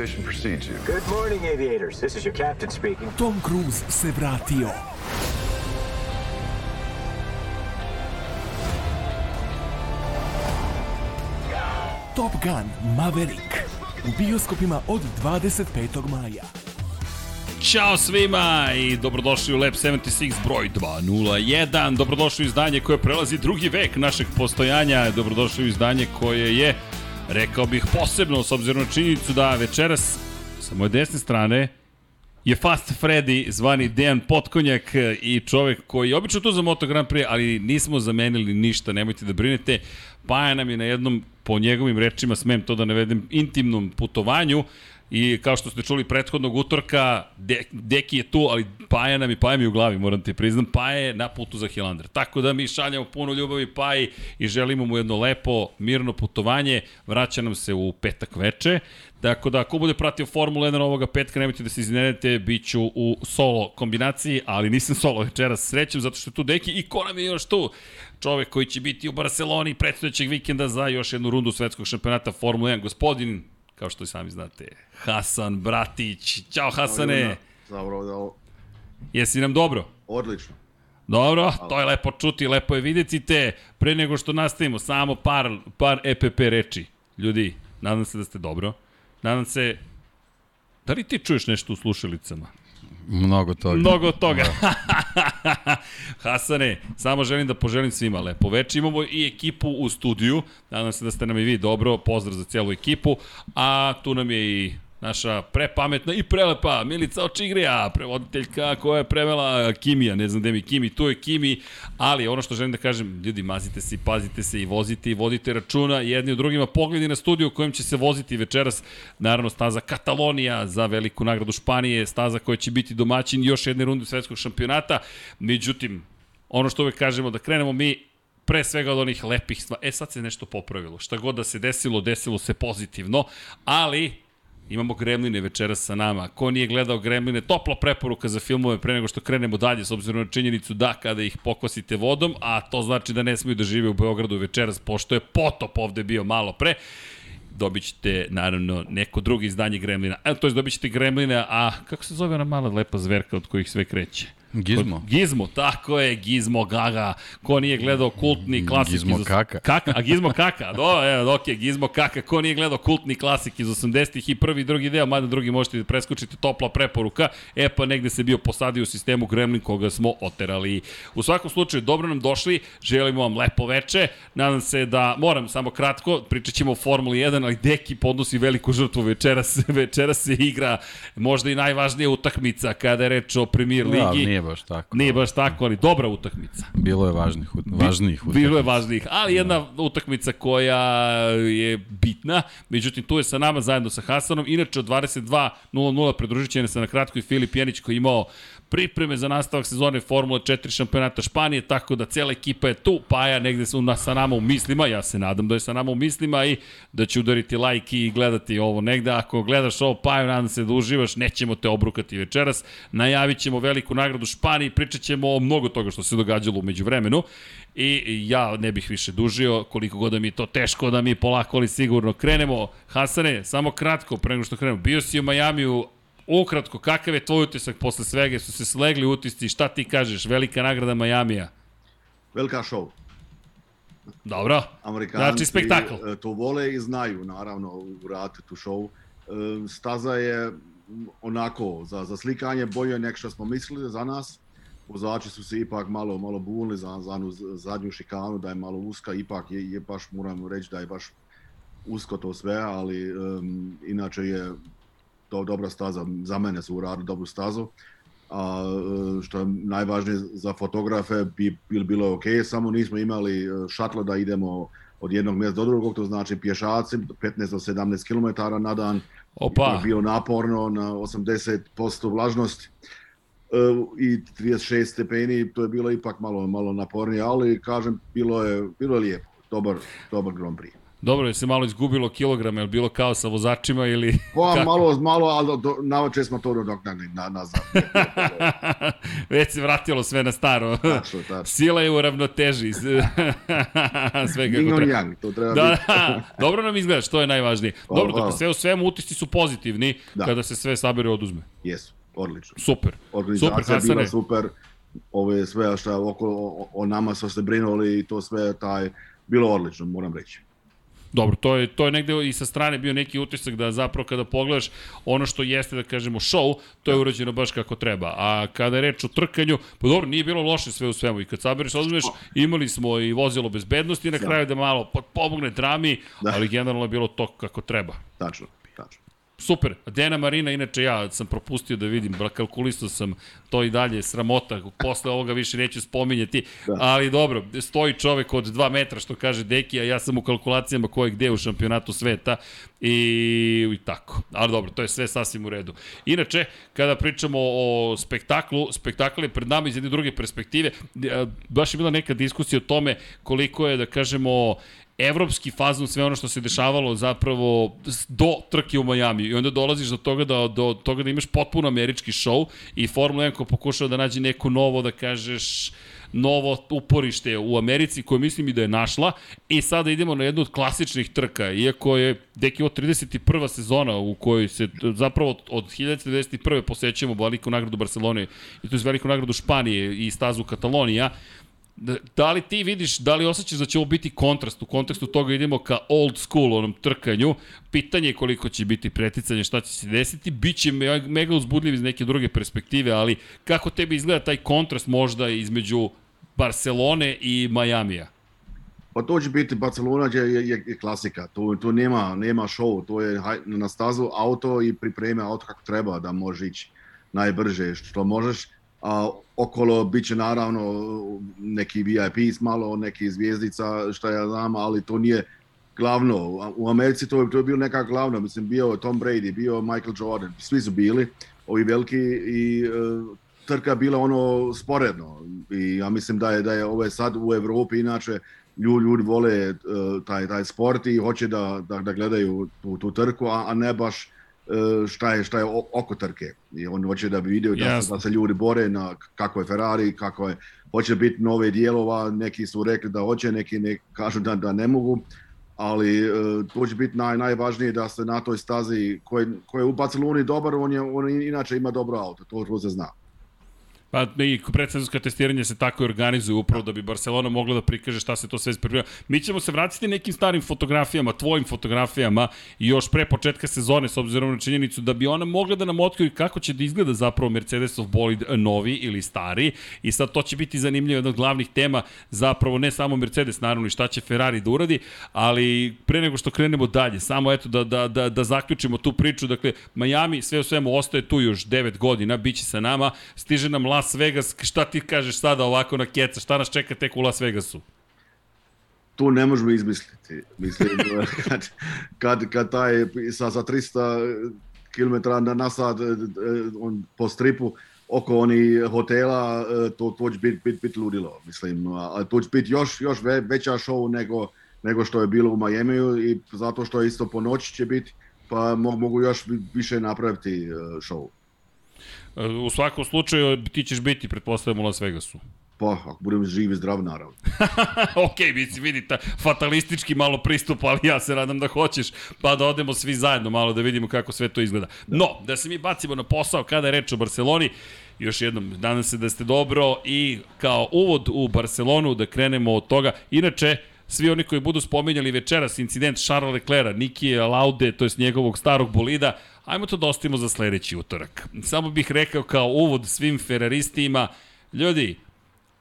Reputation precedes you. Good morning, aviators. This is your captain speaking. Tom Cruise se vratio. Top Gun Maverick u bioskopima od 25. maja. Ćao svima i dobrodošli u Lab 76 broj 201. Dobrodošli u izdanje koje prelazi drugi vek našeg postojanja. Dobrodošli u izdanje koje je, rekao bih, posebno s obzirom na činjenicu da večeras sa moje desne strane je Fast Freddy, zvani Dejan Potkonjak i čovek koji je obično tu za Moto Grand Prix, ali nismo zamenili ništa, nemojte da brinete. Paja nam je na jednom, po njegovim rečima, smem to da navedem, intimnom putovanju I kao što ste čuli prethodnog utorka, De, Deki je tu, ali Paja nam i Paja mi u glavi, moram ti priznam, Paja je na putu za Hilandar. Tako da mi šaljamo puno ljubavi Paji i želimo mu jedno lepo, mirno putovanje. Vraća nam se u petak veče. Tako da, ako bude pratio Formula 1 ovoga petka, nemojte da se iznenete, bit ću u solo kombinaciji, ali nisam solo večeras srećem, zato što je tu Deki i ko nam je još tu? Čovek koji će biti u Barceloni predstojećeg vikenda za još jednu rundu svetskog šampionata Formula 1. Gospodin kao što i sami znate, Hasan Bratić. Ćao Hasane! Dobro, da, Jesi nam dobro? odlično. Dobro, to je lepo čuti, lepo je vidjeti te. Pre nego što nastavimo, samo par, par EPP reči. Ljudi, nadam se da ste dobro. Nadam se... Da li ti čuješ nešto u slušalicama? Mnogo toga. Mnogo toga. Hasane, samo želim da poželim svima lepo veče. Imamo i ekipu u studiju. Nadam se da ste nam i vi dobro. Pozdrav za cijelu ekipu. A tu nam je i naša prepametna i prelepa Milica Očigrija, prevoditeljka koja je prevela Kimija, ne znam gde mi Kimi, tu je Kimi, ali ono što želim da kažem, ljudi, mazite se i pazite se i vozite i vodite računa jedni u drugima, pogledi na studiju u kojem će se voziti večeras, naravno staza Katalonija za veliku nagradu Španije, staza koja će biti domaćin još jedne runde svetskog šampionata, međutim, ono što uvek kažemo, da krenemo mi pre svega od onih lepih stvari. E, sad se nešto popravilo. Šta god da se desilo, desilo se pozitivno, ali Imamo Gremline večeras sa nama. Ko nije gledao Gremline, topla preporuka za filmove pre nego što krenemo dalje, s obzirom na činjenicu da kada ih pokosite vodom, a to znači da ne smiju da žive u Beogradu večeras, pošto je potop ovde bio malo pre, dobit ćete, naravno, neko drugo izdanje Gremlina. E, to je dobit ćete Gremlina, a kako se zove ona mala lepa zverka od kojih sve kreće? Gizmo. Gizmo, tako je, Gizmo Gaga. Ko nije gledao kultni klasik Gizmo iz... Kaka. Kaka, a Gizmo Kaka, do, evo, ok, Gizmo Kaka. Ko nije gledao kultni klasik iz 80-ih i prvi i drugi deo, mada drugi možete da preskočite, topla preporuka. E pa negde se bio posadio u sistemu Gremlin koga smo oterali. U svakom slučaju, dobro nam došli, želimo vam lepo veče. Nadam se da, moram samo kratko, pričat ćemo o Formuli 1, ali Deki podnosi veliku žrtvu večeras. Večeras se igra možda i najvažnija utakmica kada je reč o premier ligi. Da, nije baš tako. Nije baš tako, ali dobra utakmica. Bilo je važnih, važnijih Bilo je važnijih, ali jedna utakmica koja je bitna, međutim tu je sa nama zajedno sa Hasanom, inače od 22.00 pridružit će se na kratko i Filip Janić koji je imao pripreme za nastavak sezone Formula 4 šampionata Španije, tako da cijela ekipa je tu, Paja negde su na, sa nama u mislima, ja se nadam da je sa nama u mislima i da će udariti like i gledati ovo negde. Ako gledaš ovo Paju, nadam se da uživaš, nećemo te obrukati večeras. Najavit ćemo veliku nagradu Španiji, pričat ćemo o mnogo toga što se događalo umeđu vremenu. I ja ne bih više dužio, koliko god da mi to teško, da mi polako ali sigurno krenemo. Hasane, samo kratko, pre nego što krenemo. Bio si u Majamiju, ukratko, kakav je tvoj utisak posle svega? Su se slegli utisci, šta ti kažeš? Velika nagrada Majamija. Velika show. Dobro. Amerikanci Znači spektakl. e, to vole i znaju, naravno, uraditi tu show. E, Staza je onako, za, za slikanje bolje nek što smo mislili za nas. Vozači su se ipak malo malo bunili za, za onu zadnju šikanu, da je malo uska, ipak je, je baš, moram reći da je baš usko to sve, ali um, inače je to dobra staza, za mene su uradili dobru stazu. A e, što je najvažnije za fotografe bi, bi bilo ok, samo nismo imali e, šatle da idemo od jednog mjesta do drugog, to znači pješaci, 15 do 17 km na dan. To Opa, je bilo naporno na 80% vlažnosti e, i 36 stepeni, to je bilo ipak malo malo napornije, ali kažem bilo je bilo je lijepo, dobar dobar Grand Prix. Dobro, je se malo izgubilo kilograma, je li bilo kao sa vozačima ili... Pa kako? malo, malo, ali do, navoče smo to dodoknali na, nazad. Već se vratilo sve na staro. Tačno, tačno. Sila je u ravnoteži. Sve kako treba. yang, to treba Da, biti. da, dobro nam izgleda, što je najvažnije. Hvala, Dobro, dakle, sve u svemu utisci su pozitivni Da. kada se sve sabere i oduzme. Jesu, odlično. Super. Organizacija Super, je bila super, ove sve što je oko o, o nama su se brinuli i to sve taj, bilo odlično, moram reći. Dobro, to je, to je negde i sa strane bio neki utisak da zapravo kada pogledaš ono što jeste, da kažemo, show, to je urađeno baš kako treba. A kada je reč o trkanju, pa dobro, nije bilo loše sve u svemu. I kad sabereš, odmeš, imali smo i vozilo bezbednosti na Da. kraju da malo po- pomogne drami, Da. ali generalno je bilo to kako treba. Tačno, tačno. Super. Dena Marina, inače ja sam propustio da vidim, kalkulisao sam to i dalje, sramota, posle ovoga više neću spominjati, da. Ali dobro, stoji čovek od 2 metra, što kaže Deki, a ja sam u kalkulacijama ko je gde u šampionatu sveta i, i tako. Ali dobro, to je sve sasvim u redu. Inače, kada pričamo o spektaklu, spektakl je pred nama iz jedne druge perspektive, baš je bila neka diskusija o tome koliko je, da kažemo, evropski fazon sve ono što se dešavalo zapravo do trke u Majamiju i onda dolaziš do toga da do toga da imaš potpuno američki show i Formula 1 ko pokušava da nađe neko novo da kažeš novo uporište u Americi koje mislim i da je našla i sada idemo na jednu od klasičnih trka iako je deki ovo 31. sezona u kojoj se zapravo od- od 1991. posećujemo veliku nagradu Barcelone i to je veliku nagradu Španije i stazu Katalonija Da, da li ti vidiš, da li osjećaš da će ovo biti kontrast? U kontekstu toga idemo ka old school, onom trkanju. Pitanje je koliko će biti preticanje, šta će se desiti. Biće me- mega uzbudljiv iz neke druge perspektive, ali kako tebi izgleda taj kontrast možda između Barcelone i Majamija? Pa to će biti Barcelona je, je, je, klasika, tu, tu nema, nema show, to je na stazu auto i pripremi auto kako treba da može ići najbrže što možeš. A okolo bit će naravno neki VIP malo, neki zvijezdica, šta ja znam, ali to nije glavno. U Americi to je, to je bilo neka glavno, mislim bio Tom Brady, bio Michael Jordan, svi su bili, ovi veliki i e, trka bila ono sporedno i ja mislim da je da je ovo sad u Evropi inače ljudi, ljudi vole uh, taj, taj sport i hoće da, da, da gledaju tu, tu trku, a, a ne baš šta je, šta je oko trke. I on hoće da bi vidio da, Jasno. da se ljudi bore na kako je Ferrari, kako je, hoće biti nove dijelova, neki su rekli da hoće, neki ne, kažu da, da ne mogu, ali uh, to će biti naj, najvažnije da se na toj stazi koji koji je u Barceloni dobar, on, je, on inače ima dobro auto, to, to se zna. Pa i predsezonska testiranja se tako i organizuju upravo da bi Barcelona mogla da prikaže šta se to sve priprema. Mi ćemo se vratiti nekim starim fotografijama, tvojim fotografijama i još pre početka sezone s obzirom na činjenicu da bi ona mogla da nam otkriju kako će da izgleda zapravo Mercedesov bolid novi ili stari. I sad to će biti zanimljivo jedna od glavnih tema zapravo ne samo Mercedes naravno i šta će Ferrari da uradi, ali pre nego što krenemo dalje, samo eto da, da, da, da zaključimo tu priču, dakle Miami sve u svemu ostaje tu još 9 godina, bit će sa nama, stiže nam Vegas, šta ti kažeš sada ovako na keca, šta nas čeka tek u Las Vegasu? tu ne možemo izmisliti. Mislim, kad, kad, kad taj sa, sa 300 km na, na sat eh, eh, on, po stripu oko oni hotela, eh, to, to će biti bit, bit ludilo. Mislim, a to će biti još, još ve, veća show nego, nego što je bilo u Majemiju i zato što isto po noći će biti, pa mogu, još vi- više napraviti show. U svakom slučaju ti ćeš biti, pretpostavljam, u Las Vegasu. Pa, ako budem živ i zdrav, naravno. ok, mislim, vidi, ta fatalistički malo pristup, ali ja se nadam da hoćeš, pa da odemo svi zajedno malo da vidimo kako sve to izgleda. No, da se mi bacimo na posao kada je reč o Barceloni, još jednom, nadam se da ste dobro i kao uvod u Barcelonu da krenemo od toga. Inače, svi oni koji budu spominjali večeras incident Charles Leclerca, Nikije Laude, to je njegovog starog bolida, ajmo to da ostavimo za sledeći utorak. Samo bih rekao kao uvod svim feraristima, ljudi,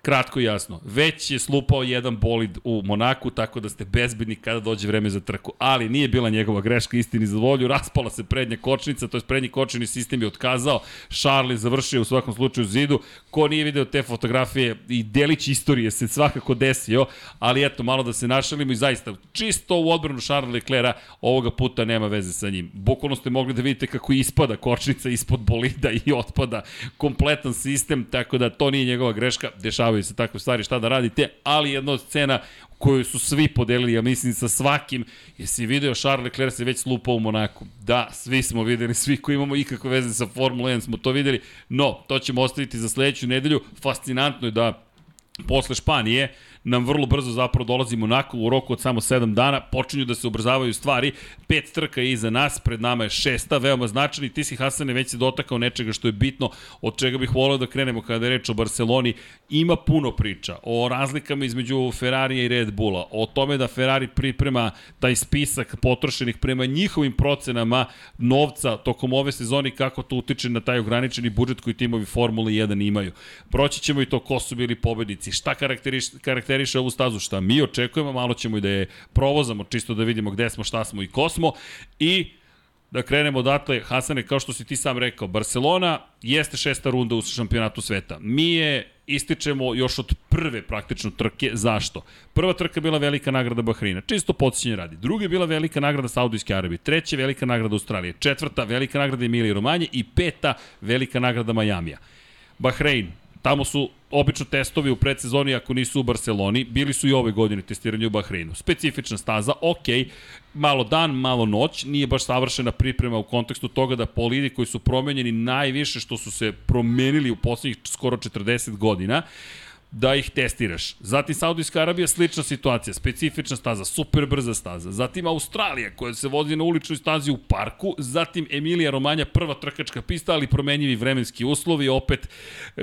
Kratko i jasno. Već je slupao jedan bolid u Monaku, tako da ste bezbedni kada dođe vreme za trku. Ali nije bila njegova greška, istini za volju. Raspala se prednja kočnica, to je prednji kočni sistem je otkazao. Charles završio u svakom slučaju zidu. Ko nije video te fotografije i delić istorije se svakako desio, ali eto, malo da se našalimo i zaista, čisto u odbranu Charles Leclerca, ovoga puta nema veze sa njim. Bukvalno ste mogli da vidite kako ispada kočnica ispod bolida i otpada kompletan sistem, tako da to nije njegova greška, dešava dešavaju se takve stvari, šta da radite, ali jedna od scena koju su svi podelili, ja mislim sa svakim, jesi video Charles Leclerc se već slupao u Monaku. Da, svi smo videli, svi koji imamo ikakve veze sa Formula 1 smo to videli, no, to ćemo ostaviti za sledeću nedelju. Fascinantno je da posle Španije nam vrlo brzo zapravo dolazi Monako u roku od samo 7 dana, počinju da se ubrzavaju stvari, pet trka je iza nas, pred nama je šesta, veoma značajni, ti si Hasane već se dotakao nečega što je bitno, od čega bih volio da krenemo kada je reč o Barceloni, ima puno priča o razlikama između Ferrarija i Red Bulla, o tome da Ferrari priprema taj spisak potrošenih prema njihovim procenama novca tokom ove sezoni, kako to utiče na taj ograničeni budžet koji timovi Formule 1 imaju. Proći ćemo i to ko su bili pobednici, šta karakteriš, karakteriše ovu stazu, šta mi očekujemo, malo ćemo i da je provozamo, čisto da vidimo gde smo, šta smo i ko smo. I da krenemo odatle, Hasane, kao što si ti sam rekao, Barcelona jeste šesta runda u šampionatu sveta. Mi je ističemo još od prve praktično trke. Zašto? Prva trka bila velika nagrada Bahreina, čisto podsjećanje radi. Druga je bila velika nagrada Saudijske Arabije. Treća velika nagrada Australije. Četvrta velika nagrada Emilije Romanje i peta velika nagrada Majamija. Bahrein, Tamo su obično testovi u predsezoni ako nisu u Barceloni, bili su i ove godine testiranje u Bahreinu. Specifična staza, ok, malo dan, malo noć, nije baš savršena priprema u kontekstu toga da polidi koji su promenjeni najviše što su se promenili u poslednjih skoro 40 godina, da ih testiraš. Zatim Saudijska Arabija, slična situacija, specifična staza, super brza staza. Zatim Australija, koja se vozi na uličnoj stazi u parku. Zatim Emilija Romanja, prva trkačka pista, ali promenjivi vremenski uslovi. Opet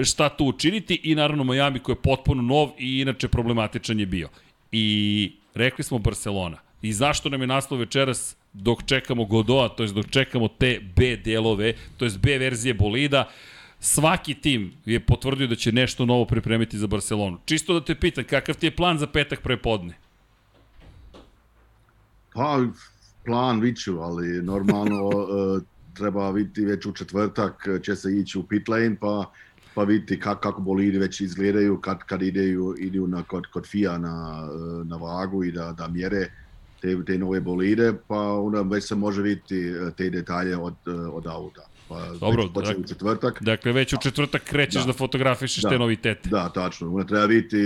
šta tu učiniti. I naravno Miami, koji je potpuno nov i inače problematičan je bio. I rekli smo Barcelona. I zašto nam je naslov večeras dok čekamo Godoa, to je dok čekamo te B delove, to je B verzije bolida, svaki tim je potvrdio da će nešto novo pripremiti za Barcelonu. Čisto da te pitam, kakav ti je plan za petak prepodne? Pa, plan viću, ali normalno uh, treba vidjeti već u četvrtak će se ići u pit lane, pa pa vidite kako, kako bolidi već izgledaju kad, kad ideju, idu na, kod, kod FIA na, na vagu i da, da mjere te, te nove bolide, pa onda već se može vidjeti te detalje od, od auta. Pa Dobro, dakle, u četvrtak. Dakle, već u četvrtak krećeš da, da fotografišeš da, te novitete. Da, tačno. Onda treba vidjeti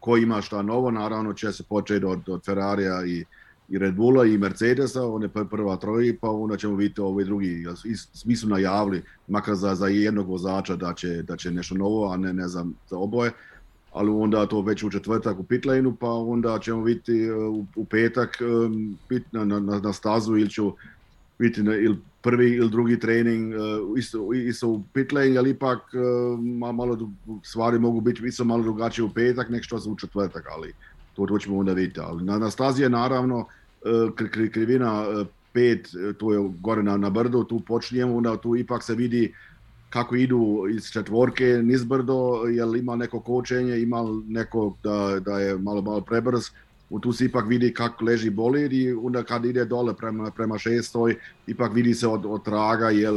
ko ima šta novo, naravno će se početi od, od Ferrarija i, i Red Bulla i Mercedesa, on je prva troji, pa onda ćemo vidjeti ovaj drugi. Svi su najavili, makar za, za jednog vozača da će, da će nešto novo, a ne, ne za, za oboje ali onda to već u četvrtak u pitlane pa onda ćemo vidjeti u, u petak um, na, na, na stazu ili ću na, ili prvi ili drugi trening uh, isto, isto u pitlane, ali ipak uh, malo stvari mogu biti isto malo drugačije u petak nek što se u četvrtak, ali to, to ćemo onda vidjeti. Ali na, na stazi je naravno kri, krivina uh, pet, to je gore na, na brdu, tu počinjemo, onda tu ipak se vidi kako idu iz četvorke nizbrdo, jel ima neko kočenje, ima neko da, da je malo, malo prebrz, tu se ipak vidi kako leži bolid i onda kad ide dole prema, prema šestoj, ipak vidi se od, od traga jel,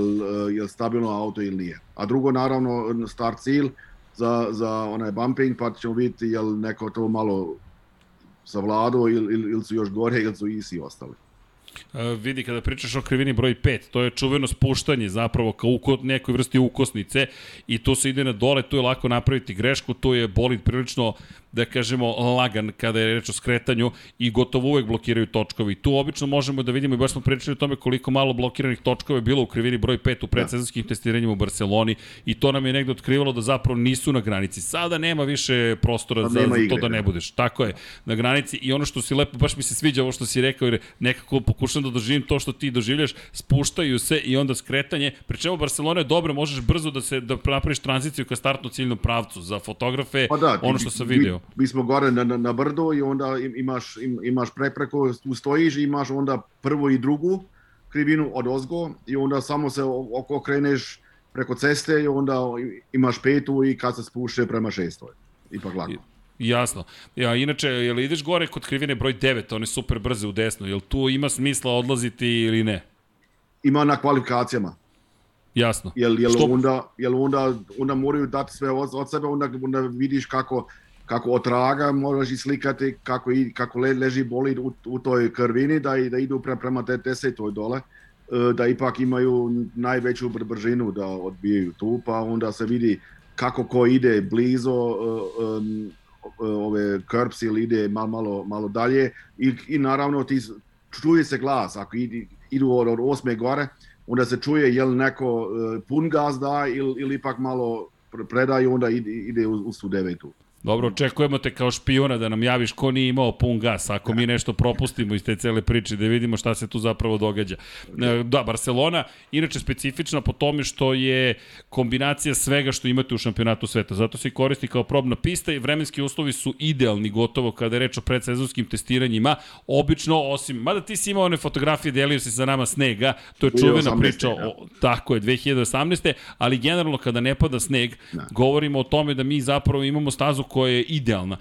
jel stabilno auto ili nije. A drugo, naravno, start cilj za, za onaj bumping, pa ćemo vidjeti jel neko to malo savladao ili, ili, ili su još gore ili su isi ostali. Uh, vidi, kada pričaš o krivini broj 5, to je čuveno spuštanje zapravo kao uko, nekoj vrsti ukosnice i tu se ide na dole, tu je lako napraviti grešku, tu je bolid prilično da kažemo, lagan kada je reč o skretanju i gotovo uvek blokiraju točkovi. Tu obično možemo da vidimo i baš smo pričali o tome koliko malo blokiranih točkova je bilo u krivini broj 5 u predsezonskim testiranjima u Barceloni i to nam je negde otkrivalo da zapravo nisu na granici. Sada nema više prostora pa za, za to da ne budeš. Tako je, na granici i ono što si lepo, baš mi se sviđa ovo što si rekao jer nekako pokušam da doživim to što ti doživljaš, spuštaju se i onda skretanje, pri čemu Barcelona je dobro, možeš brzo da se da napraviš tranziciju ka startno ciljnom pravcu za fotografe, pa da, ono što sam video mi smo gore na, na, na brdo i onda imaš, im, imaš prepreku, tu stojiš i imaš onda prvu i drugu krivinu od ozgo i onda samo se okreneš preko ceste i onda imaš petu i kad se spušte prema šestoj. Ipak lako. Jasno. Ja, inače, jel ideš gore kod krivine broj 9, one super brze u desno, jel tu ima smisla odlaziti ili ne? Ima na kvalifikacijama. Jasno. Jel, jel, Što... onda, jel onda, onda moraju dati sve od, od sebe, onda, onda vidiš kako kako od traga moraš i slikati kako, i, kako le, leži bolid u, u toj krvini, da, da idu pre, prema te desetoj dole, da ipak imaju najveću bržinu da odbijaju tu, pa onda se vidi kako ko ide blizo um, ove curbs ili ide malo, malo, malo dalje i, i naravno ti, čuje se glas, ako idu, idu od, od osme gore, onda se čuje jel neko pun gaz da ili, ili ipak malo pre- predaju, onda ide, ide u, u tu devetu. Dobro, očekujemo te kao špijuna da nam javiš ko nije imao pun gas, ako mi nešto propustimo iz te cele priče, da vidimo šta se tu zapravo događa. E, Da, Barcelona, inače specifična po tome što je kombinacija svega što imate u šampionatu sveta, zato se i koristi kao probna pista i vremenski uslovi su idealni gotovo kada je reč o predsezonskim testiranjima, obično, osim, mada ti si imao one fotografije, delio si sa nama snega, to je čuvena 2018, priča o, tako je, 2018. Ali generalno kada ne pada sneg, Da. govorimo o tome da mi zapravo imamo stazu koja je idealna.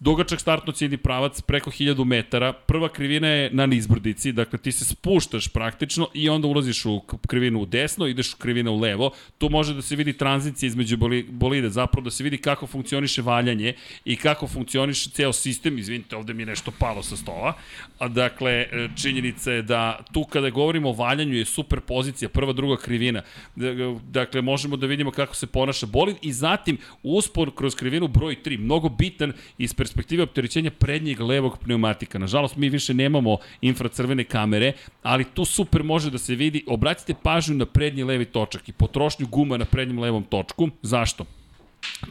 Dugačak startno ciljni pravac, preko 1000 metara, prva krivina je na nizbrdici, dakle ti se spuštaš praktično i onda ulaziš u krivinu u desno, ideš u krivinu u levo, tu može da se vidi tranzicija između boli- bolide, zapravo da se vidi kako funkcioniše valjanje i kako funkcioniše ceo sistem, izvinite, ovde mi je nešto palo sa stola, a dakle, e, činjenica je da tu kada govorimo o valjanju je super pozicija, prva, druga krivina, D- dakle, možemo da vidimo kako se ponaša bolid i zatim uspor kroz krivinu broj 3, mnogo bitan iz perspektive opterećenja prednjeg levog pneumatika. Nažalost, mi više nemamo infracrvene kamere, ali tu super može da se vidi. Obratite pažnju na prednji levi točak i potrošnju guma na prednjem levom točku. Zašto?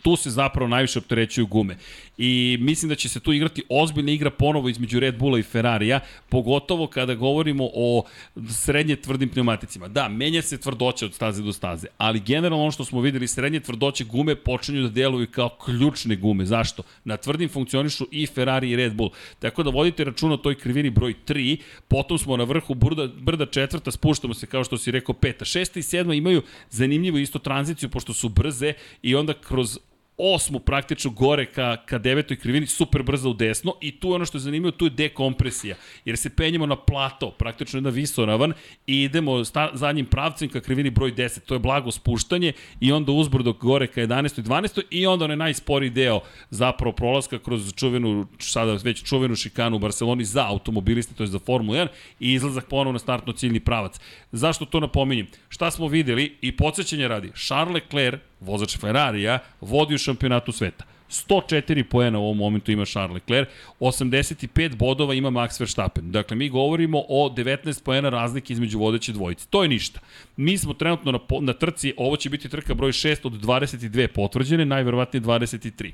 Tu se zapravo najviše opterećuju gume. I mislim da će se tu igrati ozbiljna igra ponovo između Red Bulla i Ferrarija, pogotovo kada govorimo o srednje tvrdim pneumaticima. Da, menja se tvrdoća od staze do staze, ali generalno ono što smo videli, srednje tvrdoće gume počinju da deluju kao ključne gume. Zašto? Na tvrdim funkcionišu i Ferrari i Red Bull. Tako da vodite računa o toj krivini broj 3, potom smo na vrhu brda, brda četvrta, spuštamo se kao što si rekao peta. Šesta i sedma imaju zanimljivu isto tranziciju pošto su brze i onda kroz kroz osmu praktično gore ka, ka devetoj krivini, super brzo u desno i tu ono što je zanimljivo, tu je dekompresija, jer se penjemo na plato, praktično jedna visoravan i idemo sta, zadnjim pravcem ka krivini broj 10, to je blago spuštanje i onda uzbrdo gore ka 11. i 12. i onda onaj najsporiji deo zapravo prolaska kroz čuvenu, sada već čuvenu šikanu u Barceloni za automobiliste, to je za Formula 1 i izlazak ponovo na startno ciljni pravac. Zašto to napominjem? Šta smo videli i podsjećanje radi, Charles Leclerc, vozač Ferrarija, vodi u šampionatu sveta. 104 poena u ovom momentu ima Charles Leclerc, 85 bodova ima Max Verstappen. Dakle, mi govorimo o 19 poena razlike između vodeće dvojice. To je ništa. Mi smo trenutno na, na trci, ovo će biti trka broj 6 od 22 potvrđene, najverovatnije 23.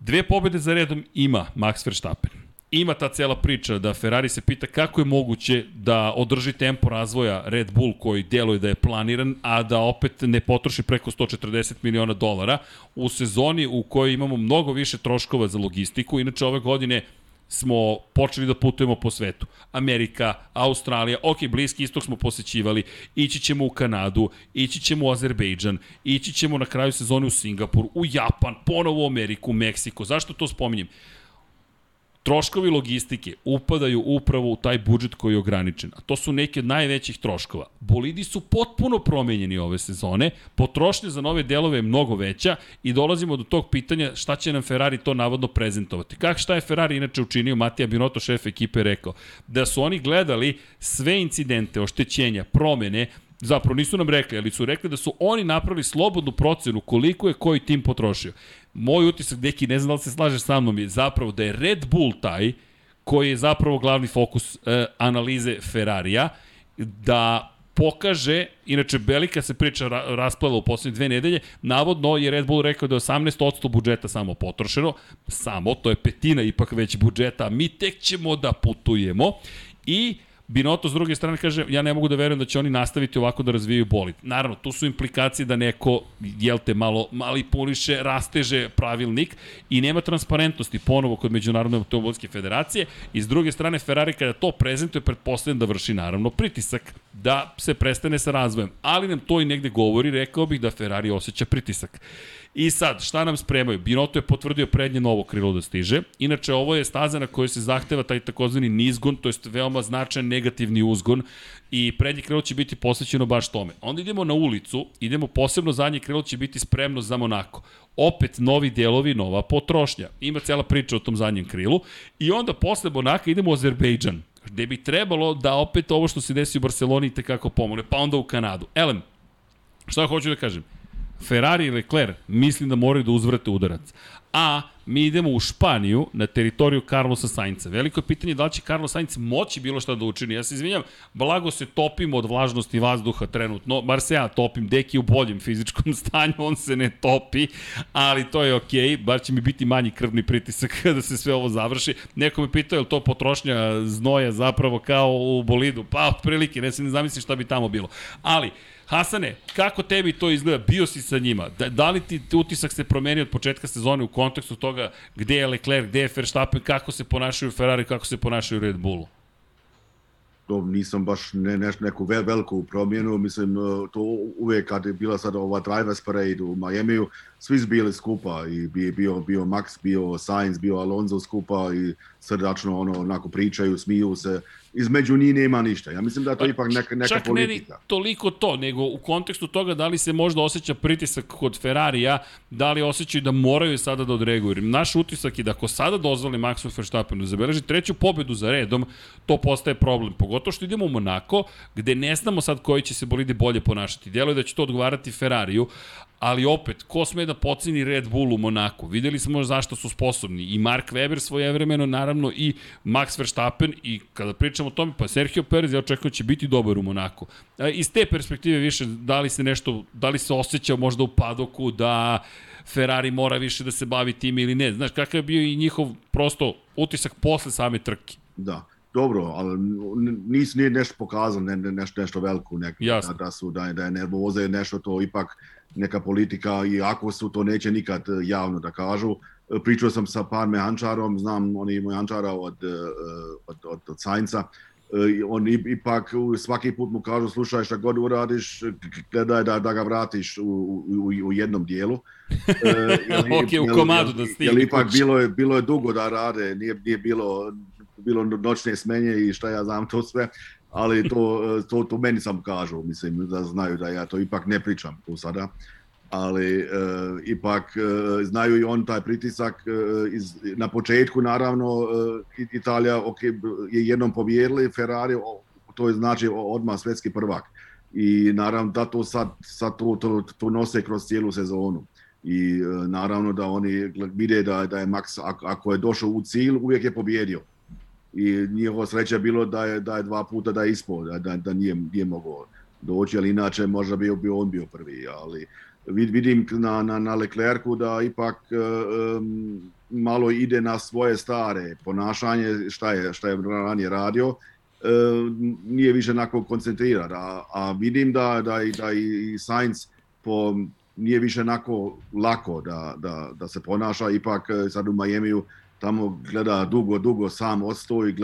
Dve pobede za redom ima Max Verstappen. Ima ta cela priča da Ferrari se pita kako je moguće da održi tempo razvoja Red Bull koji deluje da je planiran, a da opet ne potroši preko 140 miliona dolara u sezoni u kojoj imamo mnogo više troškova za logistiku. Inače ove godine smo počeli da putujemo po svetu. Amerika, Australija, ok, Bliski istok smo posećivali, ići ćemo u Kanadu, ići ćemo u Azerbejdžan, ići ćemo na kraju sezone u Singapur, u Japan, ponovo u Ameriku, Meksiko. Zašto to spominjem? Troškovi logistike upadaju upravo u taj budžet koji je ograničen. A to su neki od najvećih troškova. Bolidi su potpuno promenjeni ove sezone, potrošnja za nove delove je mnogo veća i dolazimo do tog pitanja šta će nam Ferrari to navodno prezentovati. Kak šta je Ferrari inače učinio, Matija Binotto, šef ekipe, rekao da su oni gledali sve incidente, oštećenja, promene, zapravo nisu nam rekli, ali su rekli da su oni napravili slobodnu procenu koliko je koji tim potrošio. Moj utisak, deki, ne znam da li se slažeš sa mnom, je zapravo da je Red Bull taj koji je zapravo glavni fokus e, analize Ferrarija, da pokaže, inače Belika se priča ra, u poslednje dve nedelje, navodno je Red Bull rekao da je 18% budžeta samo potrošeno, samo, to je petina ipak već budžeta, mi tek ćemo da putujemo i Binoto s druge strane kaže, ja ne mogu da verujem da će oni nastaviti ovako da razvijaju bolid. Naravno, tu su implikacije da neko, jel te, malo manipuliše, rasteže pravilnik i nema transparentnosti ponovo kod Međunarodne automobilske federacije i s druge strane Ferrari kada to prezentuje, pretpostavljam da vrši naravno pritisak da se prestane sa razvojem. Ali nam to i negde govori, rekao bih da Ferrari osjeća pritisak. I sad, šta nam spremaju? Binotto je potvrdio prednje novo krilo da stiže. Inače, ovo je staza na kojoj se zahteva taj takozvani nizgon, to jest veoma značajan negativni uzgon i prednje krilo će biti posvećeno baš tome. Onda idemo na ulicu, idemo posebno zadnje krilo će biti spremno za Monako. Opet novi delovi, nova potrošnja. Ima cela priča o tom zadnjem krilu. I onda posle Monaka idemo u Azerbejdžan, gde bi trebalo da opet ovo što se desi u Barceloni tekako pomogne, pa onda u Kanadu. Elem, šta hoću da kažem? Ferrari i Leclerc mislim da moraju da uzvrate udarac. A mi idemo u Španiju na teritoriju Carlosa Sainca. Veliko je pitanje da li će Carlos Sainz moći bilo šta da učini. Ja se izvinjam, blago se topim od vlažnosti vazduha trenutno, bar se ja topim, deki u boljem fizičkom stanju, on se ne topi, ali to je okej, okay. bar će mi biti manji krvni pritisak kada se sve ovo završi. Neko me pitao je li to potrošnja znoja zapravo kao u bolidu, pa otprilike, ne se ne zamisli šta bi tamo bilo. Ali, Hasane, kako tebi to izgleda? Bio si sa njima. Da, da li ti utisak se promenio od početka sezone u kontekstu toga gde je Leclerc, gde je Verstappen, kako se ponašaju Ferrari, kako se ponašaju Red Bullu? to nisam baš ne, ne, neku vel, veliku promjenu, mislim, to uvek kad je bila sad ova drivers parade u Majemiju, svi su bili skupa i bio, bio Max, bio Sainz, bio Alonso skupa i srdačno ono, onako pričaju, smiju se, između njih nema ništa. Ja mislim da je to pa, ipak neka, neka čak politika. Čak ne toliko to, nego u kontekstu toga da li se možda osjeća pritisak kod Ferrarija, da li osjećaju da moraju sada da odreaguju. Naš utisak je da ako sada dozvoli Maxu Verstappenu da zabeleži treću pobedu za redom, to postaje problem. Pogotovo što idemo u Monako, gde ne znamo sad koji će se bolidi bolje ponašati. Djeluje da će to odgovarati Ferrariju, ali opet, ko sme da poceni Red Bull u Monaku? Videli smo zašto su sposobni. I Mark Webber svojevremeno, naravno, i Max Verstappen, i kada pričamo o tome, pa Sergio Perez, ja očekujem da će biti dobar u Monaku. E, iz te perspektive više, da li se nešto, da li se osjeća možda u padoku da Ferrari mora više da se bavi tim ili ne. Znaš, kakav je bio i njihov prosto utisak posle same trke? Da dobro, ali nis, nije nešto pokazano, ne, ne, nešto, nešto veliko, nek, da, da, su, da, da je nervoze, nešto to ipak neka politika i ako su to neće nikad e, javno da kažu. E, pričao sam sa par mehančarom, znam oni imaju mehančara od, e, od, od, od Sainca, on ipak svaki put mu kažu slušaj šta god uradiš, gledaj da, da ga vratiš u, u, u jednom dijelu. jel, ok, u komadu da stigne. Jel ipak bilo je, bilo je dugo da rade, nije, nije bilo bilo noćne smenje i šta ja znam to sve, ali to, to, to meni sam kažu, mislim da znaju da ja to ipak ne pričam tu sada, ali e, ipak e, znaju i on taj pritisak e, iz, na početku naravno e, Italija ok, je jednom pobjedili Ferrari, to je znači odmah svetski prvak. I naravno da to sad, sad to, to, to nose kroz cijelu sezonu. I e, naravno da oni vide da, da je Max ako je došao u cilj uvijek je pobjedio i njihova sreća bilo da je, da je dva puta da je da, da, da nije, nije mogao doći, ali inače možda bio, bio on bio prvi, ali vidim na, na, na Leclercu da ipak um, malo ide na svoje stare ponašanje, šta je, šta je ranije radio, um, nije više onako koncentriran, a, a vidim da, da, da i Sainz po, nije više onako lako da, da, da se ponaša, ipak sad u Majemiju tamo gleda dugo, dugo sam ostao i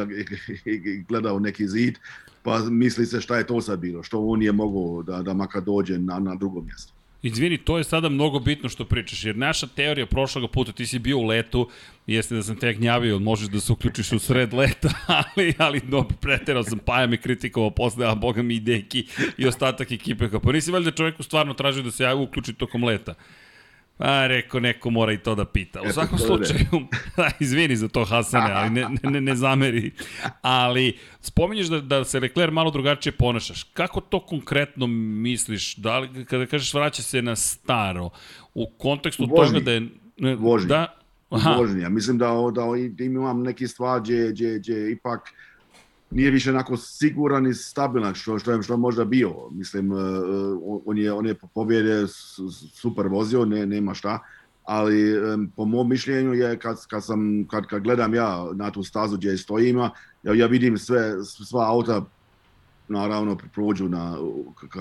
gleda u neki zid, pa misli se šta je to sad bilo, što on je mogao da, da makar dođe na, na drugo mjesto. Izvini, to je sada mnogo bitno što pričaš, jer naša teorija prošlog puta, ti si bio u letu, jeste da sam te gnjavio, možeš da se uključiš u sred leta, ali, ali no, preterao sam, Paja mi kritikovao posle, a boga mi i Deki i ostatak ekipe, pa nisi valjda čoveku stvarno tražio da se ja uključi tokom leta. A, reko, neko mora i to da pita. U svakom slučaju, da, izvini za to Hasane, ali ne, ne, ne zameri. Ali, spominješ da, da se Leclerc malo drugačije ponašaš. Kako to konkretno misliš? Da li, kada kažeš vraća se na staro, u kontekstu Vožnji. toga da je... Ne, Vožnji. Da, Aha. Vožnji. Ja mislim da, da, da imam neki stvar gdje, gdje, gdje ipak nije više onako siguran i stabilan što, što je što je možda bio. Mislim, uh, on je, on je po pobjede super vozio, ne, nema šta, ali um, po mom mišljenju je kad, kad, sam, kad, kad gledam ja na tu stazu gdje stojima, ja, ja vidim sve, sva auta naravno prođu na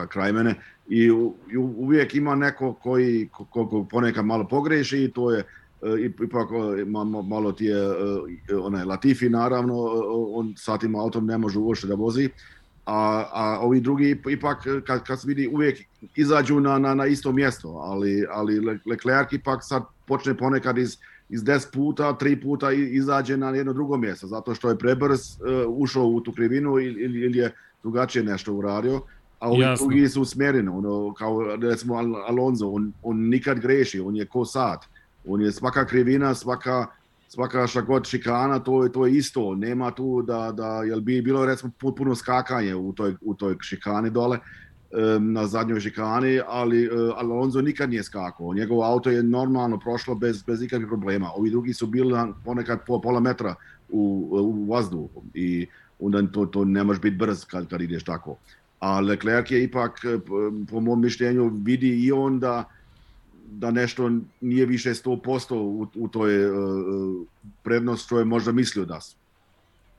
kraj mene i uvijek ima neko koji ko, ko ponekad malo pogreši i to je ipak malo ti je onaj Latifi naravno, on sa tim autom ne može uopšte da vozi, a, a ovi drugi ipak kad, kad se vidi uvijek izađu na, na, na isto mjesto, ali, ali Leclerc ipak sad počne ponekad iz, iz 10 puta, tri puta izađe na jedno drugo mjesto, zato što je prebrz ušao u tu krivinu ili, ili je drugačije nešto uradio, a ovi Jasno. drugi su usmjereni, ono, kao recimo Alonso, on, on nikad greši, on je ko sad on je svaka krivina, svaka, svaka šta god šikana, to je, to je isto. Nema tu da, da jel bi bilo recimo puno skakanje u toj, u toj šikani dole. na zadnjoj šikani, ali e, Alonso nikad nije skakao. Njegovo auto je normalno prošlo bez, bez ikakvih problema. Ovi drugi su bili ponekad po pola metra u, u vazduhu i onda to, to ne može biti brz kad, kad ideš tako. A Leclerc je ipak, e, po mom mišljenju, vidi i on da, da nešto nije više 100% u, u toj uh, prednost što je možda mislio da su.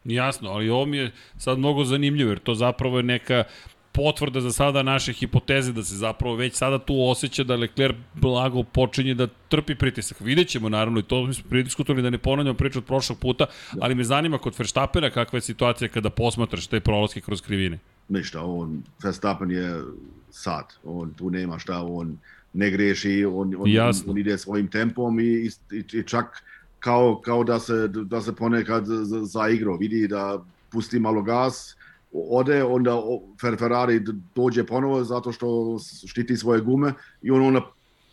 Jasno, ali ovo mi je sad mnogo zanimljivo, jer to zapravo je neka potvrda za sada naše hipoteze da se zapravo već sada tu osjeća da Leclerc blago počinje da trpi pritisak. Vidjet ćemo naravno i to smo pridiskutovali da ne ponavljamo priču od prošlog puta, ali me zanima kod Verstappena kakva je situacija kada posmatraš te prolaske kroz krivine. Ništa, on, Verstappen je sad, on tu nema šta, on ne greši, on, on, Jasno. on ide svojim tempom i, i, i čak kao, kao da, se, da se ponekad za- zaigrao, vidi da pusti malo gas, ode, onda Ferrari dođe ponovo zato što štiti svoje gume i on onda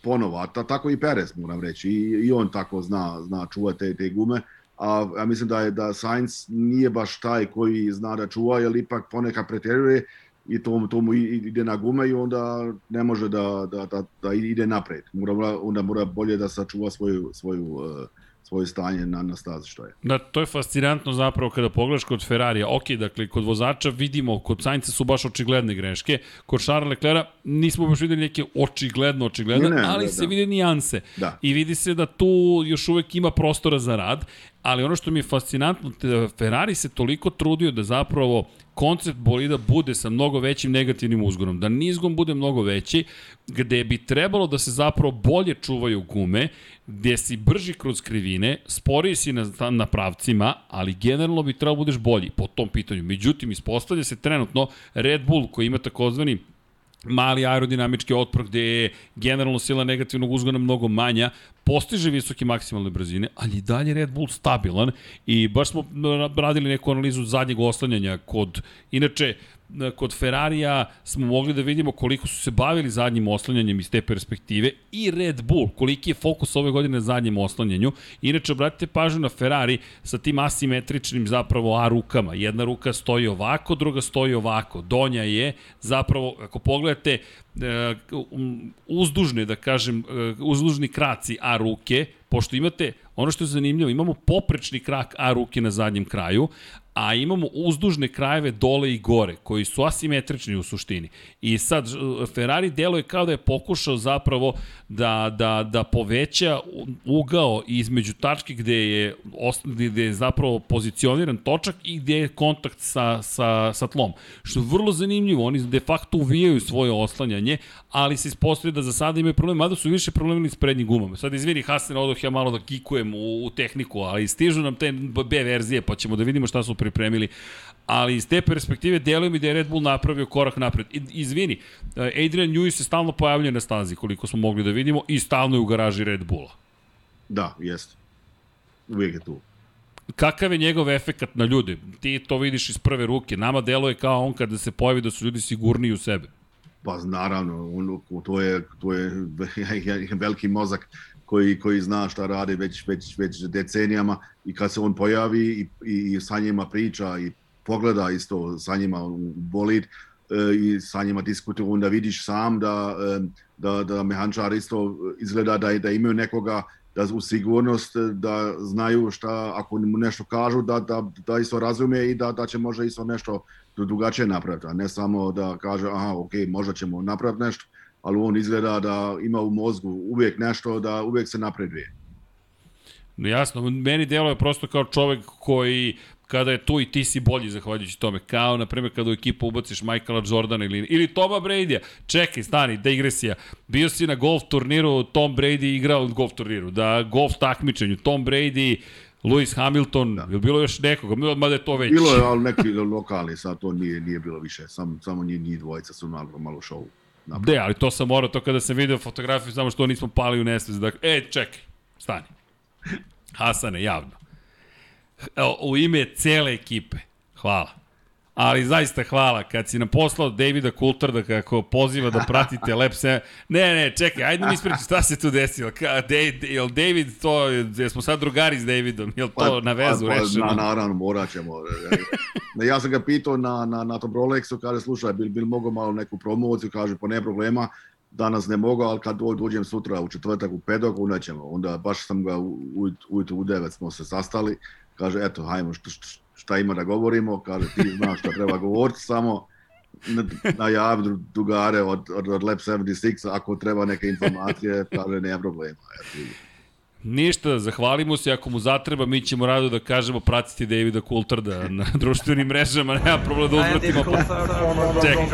ponovo, a ta, tako i Perez moram reći, i, i on tako zna, zna čuvati te, te gume, a ja mislim da je da Sainz nije baš taj koji zna da čuva, jer ipak ponekad pretjeruje i to, to mu ide na gume i onda ne može da, da, da, da ide napred. Mora, onda mora bolje da sačuva svoju, svoju, uh, svoje stanje na, na stazi što je. Da, to je fascinantno zapravo kada pogledaš kod Ferrarija. Ok, dakle, kod vozača vidimo, kod Sainca su baš očigledne greške, kod Charlesa Leclerca nismo baš videli neke očigledno, očigledne, Ne, ne, ali da, se da. vide nijanse. Da. I vidi se da tu još uvek ima prostora za rad, ali ono što mi je fascinantno, Ferrari se toliko trudio da zapravo koncept bolida bude sa mnogo većim negativnim uzgonom, da nizgon bude mnogo veći, gde bi trebalo da se zapravo bolje čuvaju gume, gde si brži kroz krivine, sporiji si na, na pravcima, ali generalno bi trebalo da budeš bolji po tom pitanju. Međutim, ispostavlja se trenutno Red Bull koji ima takozvani mali aerodinamički otpor gde je generalno sila negativnog uzgona mnogo manja, postiže visoke maksimalne brzine, ali i dalje Red Bull stabilan i baš smo radili neku analizu zadnjeg oslanjanja kod, inače, kod Ferrarija smo mogli da vidimo koliko su se bavili zadnjim oslanjanjem iz te perspektive i Red Bull, koliki je fokus ove godine na zadnjem oslanjanju. Inače, obratite pažnju na Ferrari sa tim asimetričnim zapravo A rukama. Jedna ruka stoji ovako, druga stoji ovako. Donja je zapravo, ako pogledate, e, um, uzdužne, da kažem, e, uzdužni kraci A ruke, pošto imate, ono što je zanimljivo, imamo poprečni krak A ruke na zadnjem kraju, a imamo uzdužne krajeve dole i gore, koji su asimetrični u suštini. I sad, Ferrari deluje kao da je pokušao zapravo da, da, da poveća ugao između tačke gde je, gde je zapravo pozicioniran točak i gde je kontakt sa, sa, sa tlom. Što je vrlo zanimljivo, oni de facto uvijaju svoje oslanjanje, ali se ispostavlja da za sada imaju problem, mada su više problemi s prednjim gumama. Sad izvini, Hasan, odoh ja malo da kikujem u, u tehniku, ali stižu nam te B verzije, pa ćemo da vidimo šta su pripremili. Ali iz te perspektive deluje mi da je Red Bull napravio korak napred. I, izvini, Adrian Newey se stalno pojavljuje na stazi, koliko smo mogli da vidimo, i stalno je u garaži Red Bulla. Da, jeste. Uvijek je tu. Kakav je njegov efekat na ljude? Ti to vidiš iz prve ruke. Nama deluje kao on kada se pojavi da su ljudi sigurniji u sebe. Pa naravno, on, to je, to je veliki mozak koji, koji zna šta radi već, već, već decenijama i kad se on pojavi i, i, i sa njima priča i pogleda isto sa njima u bolid e, i sa njima diskutuje, onda vidiš sam da, e, da, da mehančar isto izgleda da, da imaju nekoga da u sigurnost da znaju šta, ako mu nešto kažu, da, da, da isto razume i da, da će možda isto nešto drugačije napraviti, a ne samo da kaže, aha, ok, možda ćemo napraviti nešto, ali on izgleda da ima u mozgu uvijek nešto, da uvijek se napreduje. No jasno, meni delo je prosto kao čovek koji kada je tu i ti si bolji zahvaljujući tome. Kao, na primjer, kada u ekipu ubaciš Michaela Jordana ili, ili Toma Brady-a. Čekaj, stani, digresija. Bio si na golf turniru, Tom Brady igrao u golf turniru, da golf takmičenju. Tom Brady, Lewis Hamilton, da. je bilo još nekoga, mada je to već. Bilo je, ali neki lokali, sad to nije, nije bilo više, Sam, samo njih, njih dvojica su malo, malo show. Napravili. De, ali to sam morao, to kada sam video fotografiju, samo što nismo pali u nesvez. Dakle, e, čekaj, stani. Hasane, javno. U ime cele ekipe, hvala. Ali zaista hvala, kad si nam poslao Davida Coulterda kako poziva da pratite Lab 7, ne, ne, čekaj, ajde mi ispričaj šta se tu desilo, Ka, David, jel David to, jesmo sad drugari s Davidom, jel to na vezu pa, rešeno? Na, naravno, morat ćemo. Ne, ja sam ga pitao na, na, na tom Rolexu, kaže, slušaj, bil, bil mogo malo neku promociju, kaže, pa ne problema, danas ne mogu, ali kad dođem sutra u četvrtak u pedok, onda ćemo. Onda baš sam ga ujutro u devet smo se sastali, kaže, eto, hajmo, šta, šta ima da govorimo, kaže, ti znaš šta treba govoriti, samo najavi drugare od, od, od Lab 76, ako treba neke informacije, kaže, nema problema. Eto, Ništa, zahvalimo se, ako mu zatreba, mi ćemo rado da kažemo pratiti Davida Coulterda na društvenim mrežama, nema problema da uzvratimo. Čekaj.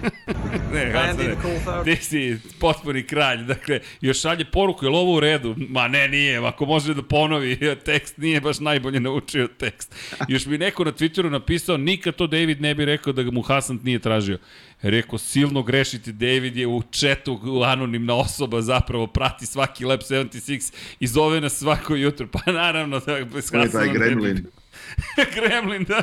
ne, Hasane, ti si potpuni kralj. Dakle, još šalje poruku, je li ovo u redu? Ma ne, nije. Ako može da ponovi, tekst nije baš najbolje naučio tekst. Još mi neko na Twitteru napisao, nikad to David ne bi rekao da ga mu Hasan nije tražio. Rekao, silno grešiti, David je u četu anonimna osoba, zapravo prati svaki Lab 76 i zove nas svako jutro. Pa naravno, da, bez Hasana... taj gremlin. Gremlin, da.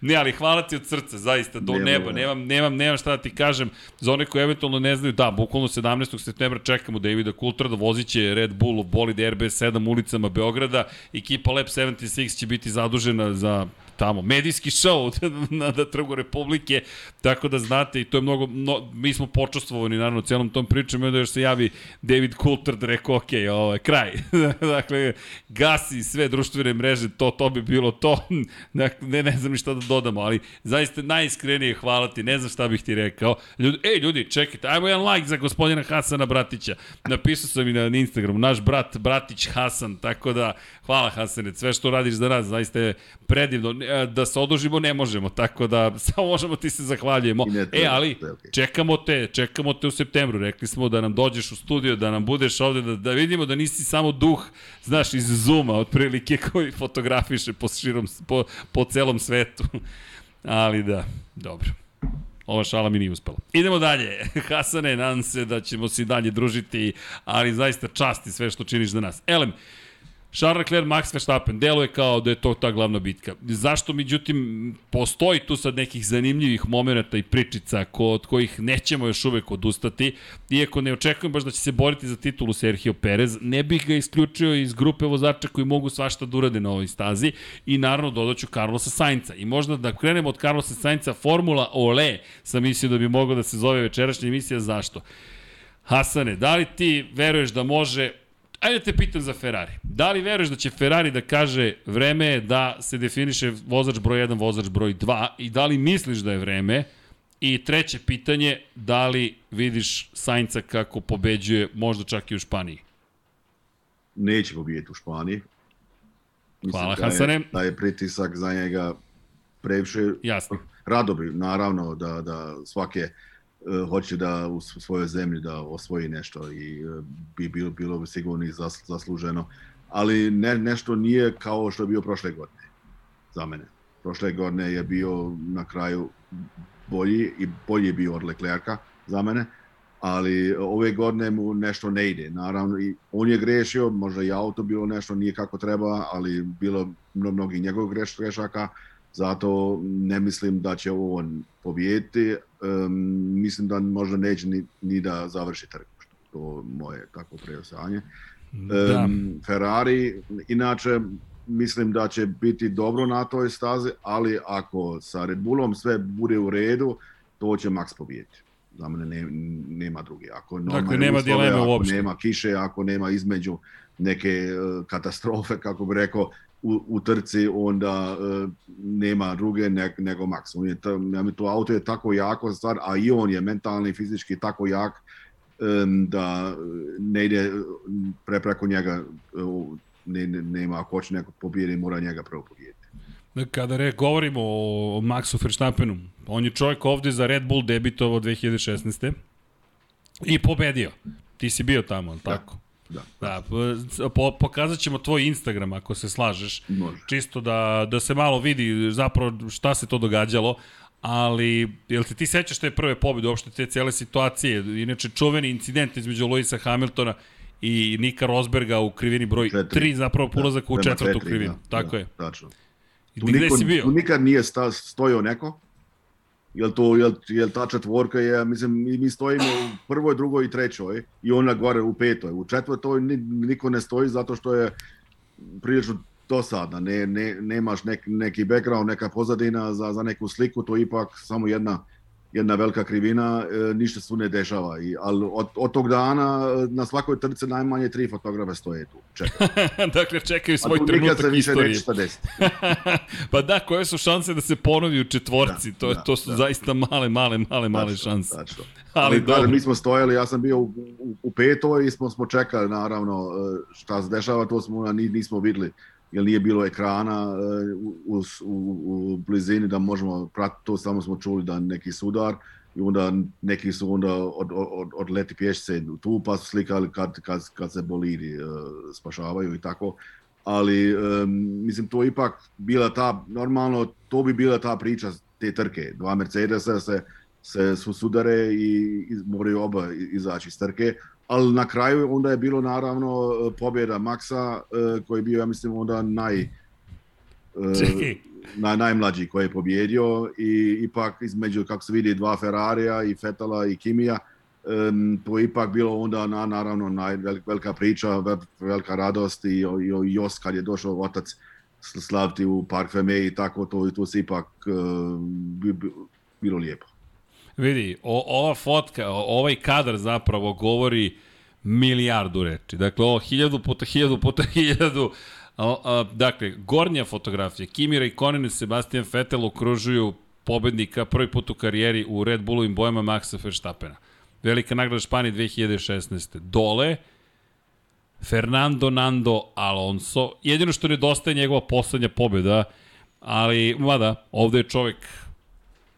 ne, ali hvala ti od srca, zaista, do Nemo, neba. Nemam, nemam, nemam šta da ti kažem. Za one koji eventualno ne znaju, da, bukvalno 17. septembra čekamo Davida Kultra da vozit će Red Bull of bolid RB7 ulicama Beograda. Ekipa Lab 76 će biti zadužena za tamo, medijski show na da trgu Republike, tako da znate i to je mnogo, no, mi smo počastvovani naravno celom tom pričom i onda još se javi David Coulter da rekao, ok, ovo je kraj. dakle, gasi sve društvene mreže, to, to bi bilo to. dakle, ne, ne znam ni šta da dodamo, ali zaista najiskrenije hvala ti, ne znam šta bih ti rekao. Ljudi, ej, ljudi, čekajte, ajmo jedan like za gospodina Hasana Bratića. Napisao sam i na Instagramu, naš brat Bratić Hasan, tako da hvala Hasane, sve što radiš za nas, zaista je predivno da se odužimo ne možemo, tako da samo možemo ti se zahvaljujemo. E, ali čekamo te, čekamo te u septembru. Rekli smo da nam dođeš u studio, da nam budeš ovde, da, da vidimo da nisi samo duh, znaš, iz Zuma, otprilike koji fotografiše po, širom, po, po celom svetu. Ali da, dobro. Ova šala mi nije uspela. Idemo dalje. Hasane, nadam se da ćemo se dalje družiti, ali zaista časti sve što činiš za nas. Elem, Charles Leclerc, Max Verstappen, deluje kao da je to ta glavna bitka. Zašto, međutim, postoji tu sad nekih zanimljivih momenta i pričica od kojih nećemo još uvek odustati, iako ne očekujem baš da će se boriti za titulu Sergio Perez, ne bih ga isključio iz grupe vozača koji mogu svašta da urade na ovoj stazi i naravno dodaću Carlosa Sainca. I možda da krenemo od Carlosa Sainca, Formula Ole sam mislio da bi mogao da se zove večerašnja emisija, zašto? Hasane, da li ti veruješ da može ajde te pitam za Ferrari. Da li veruješ da će Ferrari da kaže vreme je da se definiše vozač broj 1, vozač broj 2 i da li misliš da je vreme? I treće pitanje, da li vidiš Sainca kako pobeđuje možda čak i u Španiji? Neće pobijeti u Španiji. Mislim Hvala, da Hasane. Da je pritisak za njega previše. Jasno. Rado bi, naravno, da, da svake hoće da u svojoj zemlji da osvoji nešto i uh, bi bilo, bilo bi sigurno i zas, zasluženo. Ali ne, nešto nije kao što je bio prošle godine za mene. Prošle godine je bio na kraju bolji i bolji je bio od Leclerca za mene, ali ove godine mu nešto ne ide. Naravno, i on je grešio, možda i auto bilo nešto nije kako treba, ali bilo mnogi njegovih greš, grešaka, zato ne mislim da će on pobijeti. Um, mislim da možda neće ni, ni da završi trku. To je moje tako preosanje. Da. Um, Ferrari, inače, mislim da će biti dobro na toj stazi, ali ako sa Red Bullom sve bude u redu, to će Max pobijeti. Za mene ne, nema drugi. Ako dakle, nema uslove, dileme ako uopšte. nema kiše, ako nema između neke uh, katastrofe, kako bi rekao, u, u trci, onda uh, nema druge ne, nego Max. On je to, to auto je tako jako stvar, a i on je mentalni i fizički tako jak um, da ne ide pre preko njega uh, ne, ne, nema, ako hoće neko pobijedi, mora njega prvo pobijeti. Kada re, govorimo o Maxu Verstappenu, on je čovjek ovde za Red Bull debitovao 2016. I pobedio. Ti si bio tamo, ali Da. tako? Da. Da, po, pokazat ćemo tvoj Instagram ako se slažeš. Može. Čisto da, da se malo vidi zapravo šta se to događalo. ali jel se ti sećaš te prve pobjede, uopšte te cele situacije, inače čuveni incident između Luisa Hamiltona i Nika Rosberga u krivini broj Četiri. 3, zapravo ulazak u Prema četvrtu četiri, krivinu. da, Tako da, je. Tačno. Tu, niko, si bio? tu nikad nije sta, stojao neko. Jel, to, jel, jel ta četvorka je, mislim, mi, mi stojimo u prvoj, drugoj i trećoj i ona gore u petoj. U četvrtoj ni, niko ne stoji zato što je prilično dosadna. Ne, ne, nemaš nek, neki background, neka pozadina za, za neku sliku, to je ipak samo jedna jedna velika krivina, e, ništa se tu ne dešava. I, ali od, od tog dana e, na svakoj trci najmanje tri fotografe stoje tu. Čekaj. dakle, čekaju A svoj tu nikad trenutak se više istorije. neće šta desiti. pa da, koje su šanse da se ponovi u četvorci? Da, to, da, to su da. zaista male, male, male, male Tačno, šanse. Tačno. Ali Ali, dobro. kažem, mi smo stojali, ja sam bio u, u, u petoj i smo, smo čekali naravno e, šta se dešava, to smo ni, nismo videli jer nije bilo ekrana e, u, u, u, blizini da možemo pratiti to, samo smo čuli da neki sudar i onda neki su onda od, od, od leti pješce tu pa su slikali kad, kad, kad se bolidi e, spašavaju i tako. Ali um, mislim to ipak bila ta normalno to bi bila ta priča te trke. Dva Mercedesa se se su sudare i, i moraju oba izaći iz trke ali na kraju onda je bilo naravno pobjeda Maxa e, koji je bio ja mislim onda naj e, Čekaj, na, najmlađi koji je pobjedio i ipak između kako se vidi dva Ferrarija i Fetala i Kimija um, to je ipak bilo onda na, naravno naj, vel, velika priča, vel, velika radost i, i, i Jos kad je došao otac slaviti u Park Feme i tako to, to se ipak bi, bi, bilo lijepo. Vidi, o, ova fotka, ovaj kadar zapravo govori milijardu reči. Dakle, ovo hiljadu puta hiljadu puta hiljadu. A, a, dakle, gornja fotografija. Kimi Raikkonen i Sebastian Vettel okružuju pobednika prvi put u karijeri u Red Bullovim bojama Maxa Verstappena. Velika nagrada Španije 2016. Dole, Fernando Nando Alonso. Jedino što nedostaje je njegova poslednja pobjeda, ali, mada, ovde je čovek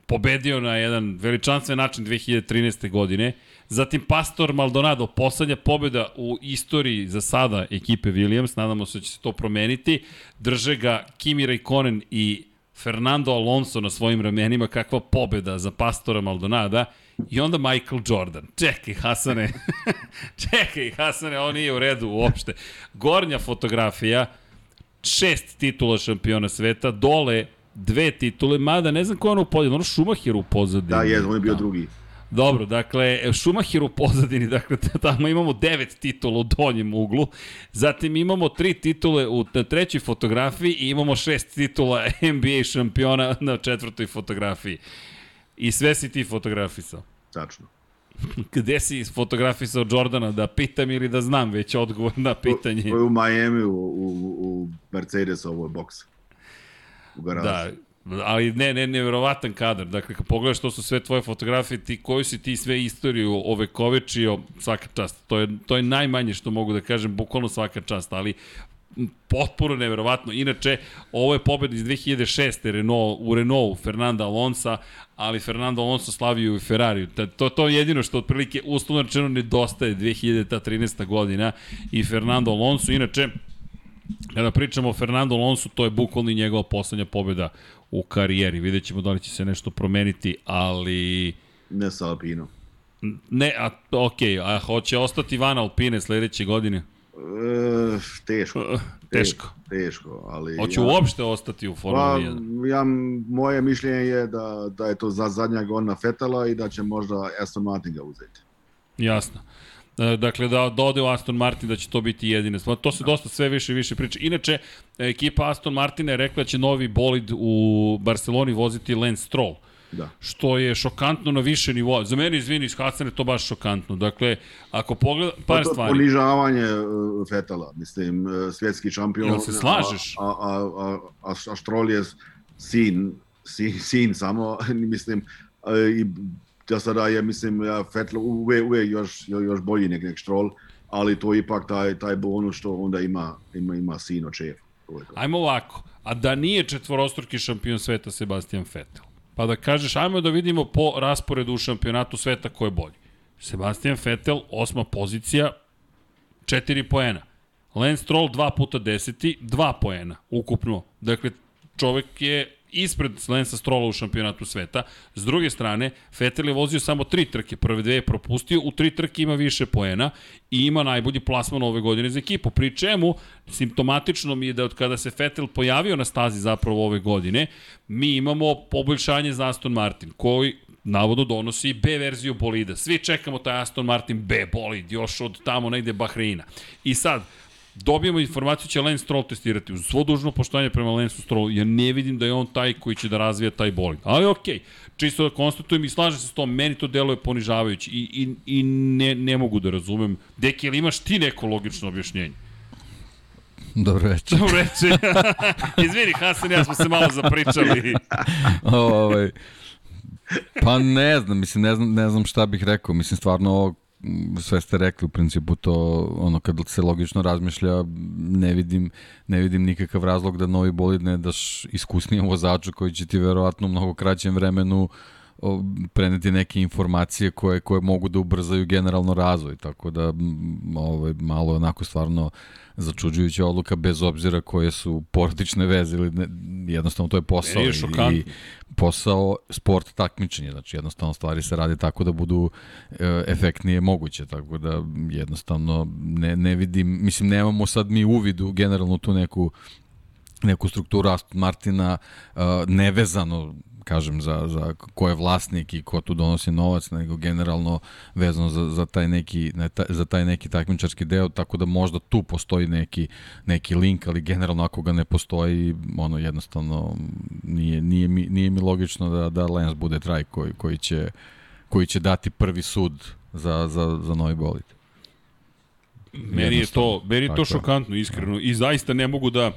pobedio na jedan veličanstven način 2013. godine. Zatim Pastor Maldonado, poslednja pobjeda u istoriji za sada ekipe Williams, nadamo se da će se to promeniti. Drže ga Kimi Raikkonen i Fernando Alonso na svojim ramenima, kakva pobjeda za Pastora Maldonada. I onda Michael Jordan. Čekaj, Hasane. Čekaj, Hasane, ovo nije u redu uopšte. Gornja fotografija, šest titula šampiona sveta, dole dve titule, mada ne znam ko je ono u pozadini, ono Schumacher u pozadini. Da, je, on je bio Da. drugi. Dobro, dakle, Schumacher u pozadini, dakle, tamo imamo devet titula u donjem uglu, zatim imamo tri titule u trećoj fotografiji i imamo šest titula NBA šampiona na četvrtoj fotografiji. I sve si ti fotografisao. Tačno. Gde si fotografisao Jordana, da pitam ili da znam već odgovor na pitanje? Je u Miami u, u, u Mercedesovoj boks. U garaži. Da, ali ne, ne, nevjerovatan kadar. Dakle, kad pogledaš to su sve tvoje fotografije, ti koju si ti sve istoriju ovekovečio, svaka čast. To je, to je najmanje što mogu da kažem, bukvalno svaka čast, ali potpuno neverovatno. Inače, ovo je pobjeda iz 2006. Renault, u Renaultu Fernanda Alonsa, ali Fernando Alonso slavio i. Ta- To, to je jedino što otprilike uslovno rečeno nedostaje 2013. godina i Fernando Alonso. Inače, Kada pričamo o Fernando Alonso, to je bukvalno njegova poslednja pobjeda u karijeri. Vidjet ćemo da li će se nešto promeniti, ali... Ne sa Alpinom. Ne, a, ok, a hoće ostati van Alpine sledeće godine? E, teško. Teško. Teško, ali... Hoće ja, uopšte ostati u Pa, Formuli 1? ja, moje mišljenje je da, da je to za zadnja godina Fetela i da će možda Aston Martin ga uzeti. Jasno. E, Dakle, da, da ode u Aston Martin, da će to biti jedine. stvar. To se dosta sve više i više priča. Inače, ekipa Aston Martina je rekla da će novi bolid u Barceloni voziti Lance Stroll. Da. što je šokantno na više nivoa. Za mene, izvini, iz Hasane, to baš šokantno. Dakle, ako pogleda, par Pa to je stvari. ponižavanje uh, Fetela, mislim, uh, svjetski šampion. Jel se slažeš? A, a, a, a, a Stroll je sin, sin, sin samo, mislim, i da sada je, mislim, Vettel uvijek, uvijek još, još bolji nek, nek Stroll, ali to je ipak taj, taj bonus što onda ima, ima, ima sin od šefa. To je to. Ajmo ovako, a da nije četvorostruki šampion sveta Sebastian Vettel, pa da kažeš, ajmo da vidimo po rasporedu u šampionatu sveta ko je bolji. Sebastian Vettel, osma pozicija, 4 poena. Lance Stroll 2 puta 10, 2 poena ukupno. Dakle, čovek je ispred Lensa Strola u šampionatu sveta. S druge strane, Vettel je vozio samo tri trke, prve dve je propustio, u tri trke ima više poena i ima najbolji plasman ove godine za ekipu. Pri čemu, simptomatično mi je da od kada se Vettel pojavio na stazi zapravo ove godine, mi imamo poboljšanje za Aston Martin, koji navodno donosi B verziju bolida. Svi čekamo taj Aston Martin B bolid, još od tamo negde Bahreina. I sad, dobijemo informaciju će Lance Stroll testirati. Uz svo dužno poštovanje prema Lance Strollu, ja ne vidim da je on taj koji će da razvija taj bolid. Ali okej, okay, čisto da konstatujem i slažem se s tom, meni to deluje ponižavajući i, i, i ne, ne mogu da razumem. Deki, ili imaš ti neko logično objašnjenje? Dobro večer. Dobro večer. Izvini, Hasan, ja smo se malo zapričali. ovaj, pa ne znam, mislim, ne znam, ne znam šta bih rekao. Mislim, stvarno ovo sve ste rekli u principu to ono kad se logično razmišlja ne vidim ne vidim nikakav razlog da novi bolid ne daš iskusnijem vozaču koji će ti verovatno u mnogo kraćem vremenu preneti neke informacije koje koje mogu da ubrzaju generalno razvoj tako da ovaj malo onako stvarno začuđujuća odluka bez obzira koje su porodične veze ili ne, jednostavno to je posao je i, posao sport takmičenje znači jednostavno stvari se radi tako da budu e, efektnije moguće tako da jednostavno ne, ne vidim mislim nemamo sad mi uvidu generalno tu neku neku strukturu Aston Martina uh, nevezano kažem, za, za ko je vlasnik i ko tu donosi novac, nego generalno vezano za, za, taj neki, za taj neki takmičarski deo, tako da možda tu postoji neki, neki link, ali generalno ako ga ne postoji, ono jednostavno nije, nije, mi, nije mi logično da, da Lens bude traj koji, koji, će, koji će dati prvi sud za, za, za novi bolid. Meni je to, meni je to šokantno, iskreno, i zaista ne mogu da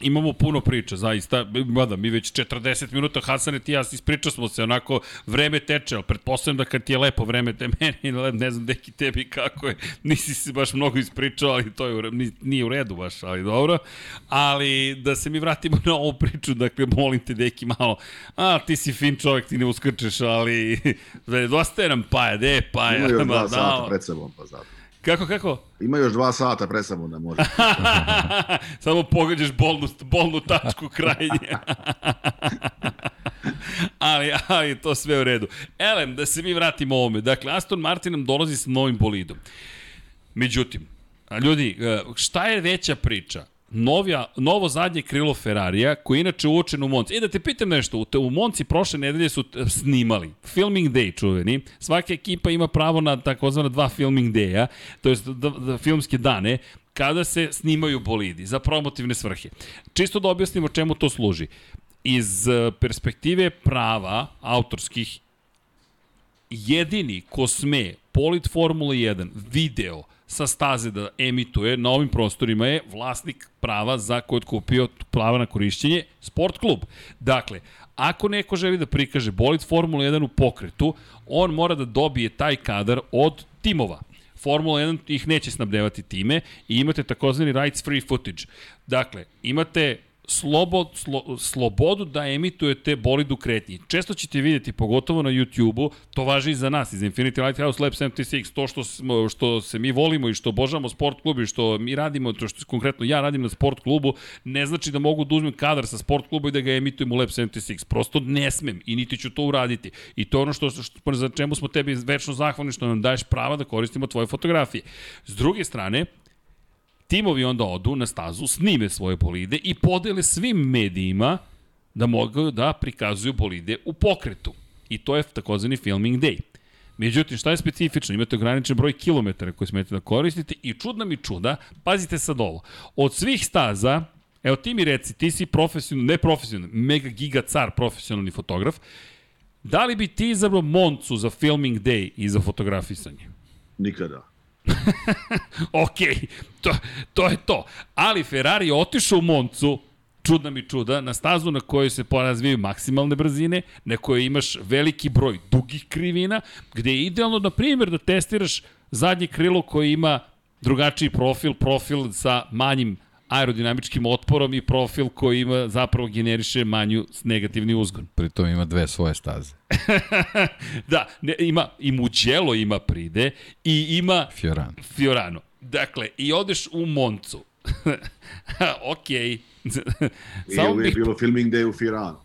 Imamo puno priča, zaista, mada mi već 40 minuta, Hasane ti ja ispričao smo se, onako vreme teče, ali pretpostavljam da kad ti je lepo vreme, te meni, ne znam deki tebi kako je, nisi se baš mnogo ispričao, ali to je, nije u redu baš, ali dobro. Ali da se mi vratimo na ovu priču, dakle, molim te deki malo, a ti si fin čovjek, ti ne uskrčeš, ali dosta je nam paja, de paja. Imaju dva sata pred sebom, pa zato. Kako, kako? Ima još dva sata pre samo da može. Samo pogađaš bolnu, bolnu tačku krajnje. ali, ali to sve u redu. Elem, da se mi vratimo ovome. Dakle, Aston Martin nam dolazi sa novim bolidom. Međutim, ljudi, e, šta je veća priča? Novija, novo zadnje krilo Ferrarija, koji je inače uočen u Monci. E da te pitam nešto, u, Monci prošle nedelje su snimali, filming day čuveni, svaka ekipa ima pravo na takozvana dva filming daya, to je da, da, filmske dane, kada se snimaju bolidi za promotivne svrhe. Čisto da objasnimo čemu to služi. Iz e, perspektive prava autorskih, jedini ko sme polit Formula 1 video sa staze da emituje na ovim prostorima je vlasnik prava za koje je kupio prava na korišćenje sport klub. Dakle, ako neko želi da prikaže bolid Formula 1 u pokretu, on mora da dobije taj kadar od timova. Formula 1 ih neće snabdevati time i imate takozvani rights free footage. Dakle, imate slobod, slo, slobodu da emitujete bolid u kretnji. Često ćete vidjeti, pogotovo na YouTube-u, to važi i za nas, iz Infinity Lighthouse Lab 76, to što, smo, što se mi volimo i što obožavamo sport klub i što mi radimo, to što konkretno ja radim na sport klubu, ne znači da mogu da uzmem kadar sa sport kluba i da ga emitujem u Lab 76. Prosto ne smem i niti ću to uraditi. I to je ono što, što, za čemu smo tebi večno zahvalni što nam daješ prava da koristimo tvoje fotografije. S druge strane, Timovi onda odu na stazu, snime svoje bolide i podele svim medijima da mogu da prikazuju bolide u pokretu. I to je takozvani filming day. Međutim, šta je specifično? Imate ograničen broj kilometara koje smete da koristite i čudna mi čuda, pazite sad ovo, od svih staza, evo ti mi reci, ti si profesionalni, ne profesionalni, mega giga car profesionalni fotograf, da li bi ti izabrao Moncu za filming day i za fotografisanje? Nikada. ok, to, to je to. Ali Ferrari je otišao u Moncu, čudna mi čuda, na stazu na kojoj se porazvijaju maksimalne brzine, na kojoj imaš veliki broj dugih krivina, gde je idealno, na primjer, da testiraš zadnje krilo koje ima drugačiji profil, profil sa manjim aerodinamičkim otporom i profil koji ima zapravo generiše manju negativni uzgon. Pritom ima dve svoje staze. da, ne, ima i Mugello ima pride i ima Fiorano. Fiorano. Dakle, i odeš u Moncu. Okej. Samo je bilo filming day u Firanu.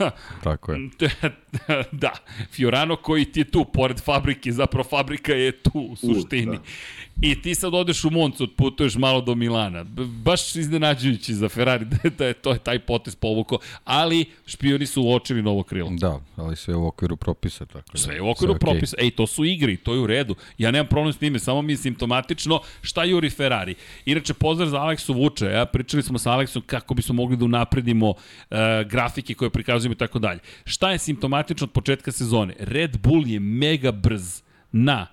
Tako je. da, Fiorano koji ti je tu, pored fabrike, zapravo fabrika je tu u suštini. da. I ti sad odeš u Moncu, putuješ malo do Milana. Baš iznenađujući za Ferrari da je, da je to je taj potez povuko, ali špioni su uočili novo krilo. Da, ali sve u okviru propisa. Tako da, Sve je u okviru sve propisa. Ej, to su igri, to je u redu. Ja nemam problem s time, samo mi je simptomatično šta juri Ferrari. Inače, pozdrav za Aleksu Vuče. Ja, pričali smo sa Aleksom kako bismo mogli da unapredimo uh, grafike koje prikazujemo i tako dalje. Šta je simptomatično od početka sezone? Red Bull je mega brz na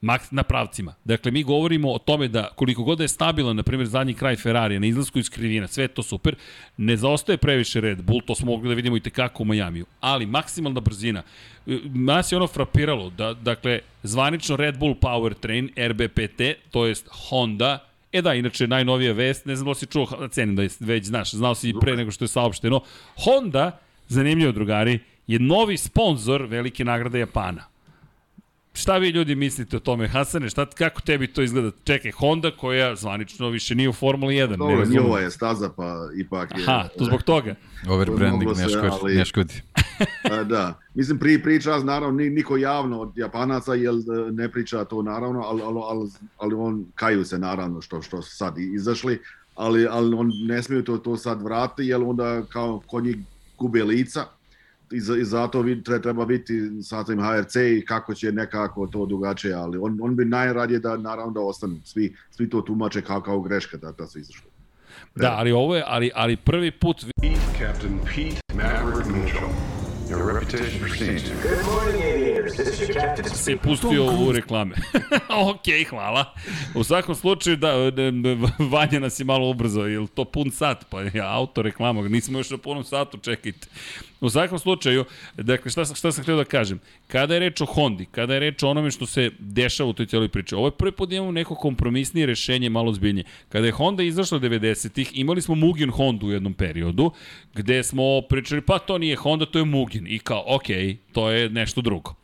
maks na pravcima. Dakle, mi govorimo o tome da koliko god da je stabilan, na primjer, zadnji kraj Ferrarija na izlasku iz krivina, sve to super, ne zaostaje previše Red Bull, to smo mogli da vidimo i tekako u Majamiju, ali maksimalna brzina, nas je ono frapiralo, da, dakle, zvanično Red Bull Powertrain, RBPT, to jest Honda, E da, inače, najnovija vest, ne znam da si čuo, cenim da je već znaš, znao si i pre nego što je saopšteno, Honda, zanimljivo drugari, je novi sponsor velike nagrade Japana. Šta vi ljudi mislite o tome, Hasane? Šta, kako tebi to izgleda? Čekaj, Honda koja zvanično više nije u Formuli 1. ne Dobro, razumem. njihova je staza, pa ipak je... Aha, to zbog toga. Overbranding ne škodi. ali- Ne škodi. A, da, mislim pri priča naravno ni, niko javno od Japanaca jel e, ne priča to naravno, ali, ali, ali, ali on kaju se naravno što što su sad izašli, ali, ali on ne smiju to, to sad vratiti jer onda kao kod njih gube lica i, za, i zato vi, tre- treba biti sa tim HRC i kako će nekako to drugačije, ali on, on bi najradije da naravno da ostanu, svi, svi to tumače kao, kao greška da, da su izašli. Da, ali ovo je, ali, ali prvi put Captain Pete Maverick Mitchell. Your reputation precedes you. Good morning, aviators. This is your captain se pustio u reklame. ok, hvala. U svakom slučaju, da, Vanja nas je malo ubrzao, je to pun sat? Pa ja, auto reklama, nismo još na punom satu, čekajte. U svakom slučaju, dakle, šta, šta sam htio da kažem? Kada je reč o Hondi, kada je reč o onome što se dešava u toj cijeloj priči, ovo je prvi put da imamo neko kompromisnije rešenje, malo zbiljnije. Kada je Honda izašla 90-ih, imali smo Mugen Hondu u jednom periodu, gde smo pričali, pa to nije Honda, to je Mugen. I kao, ok, to je nešto drugo.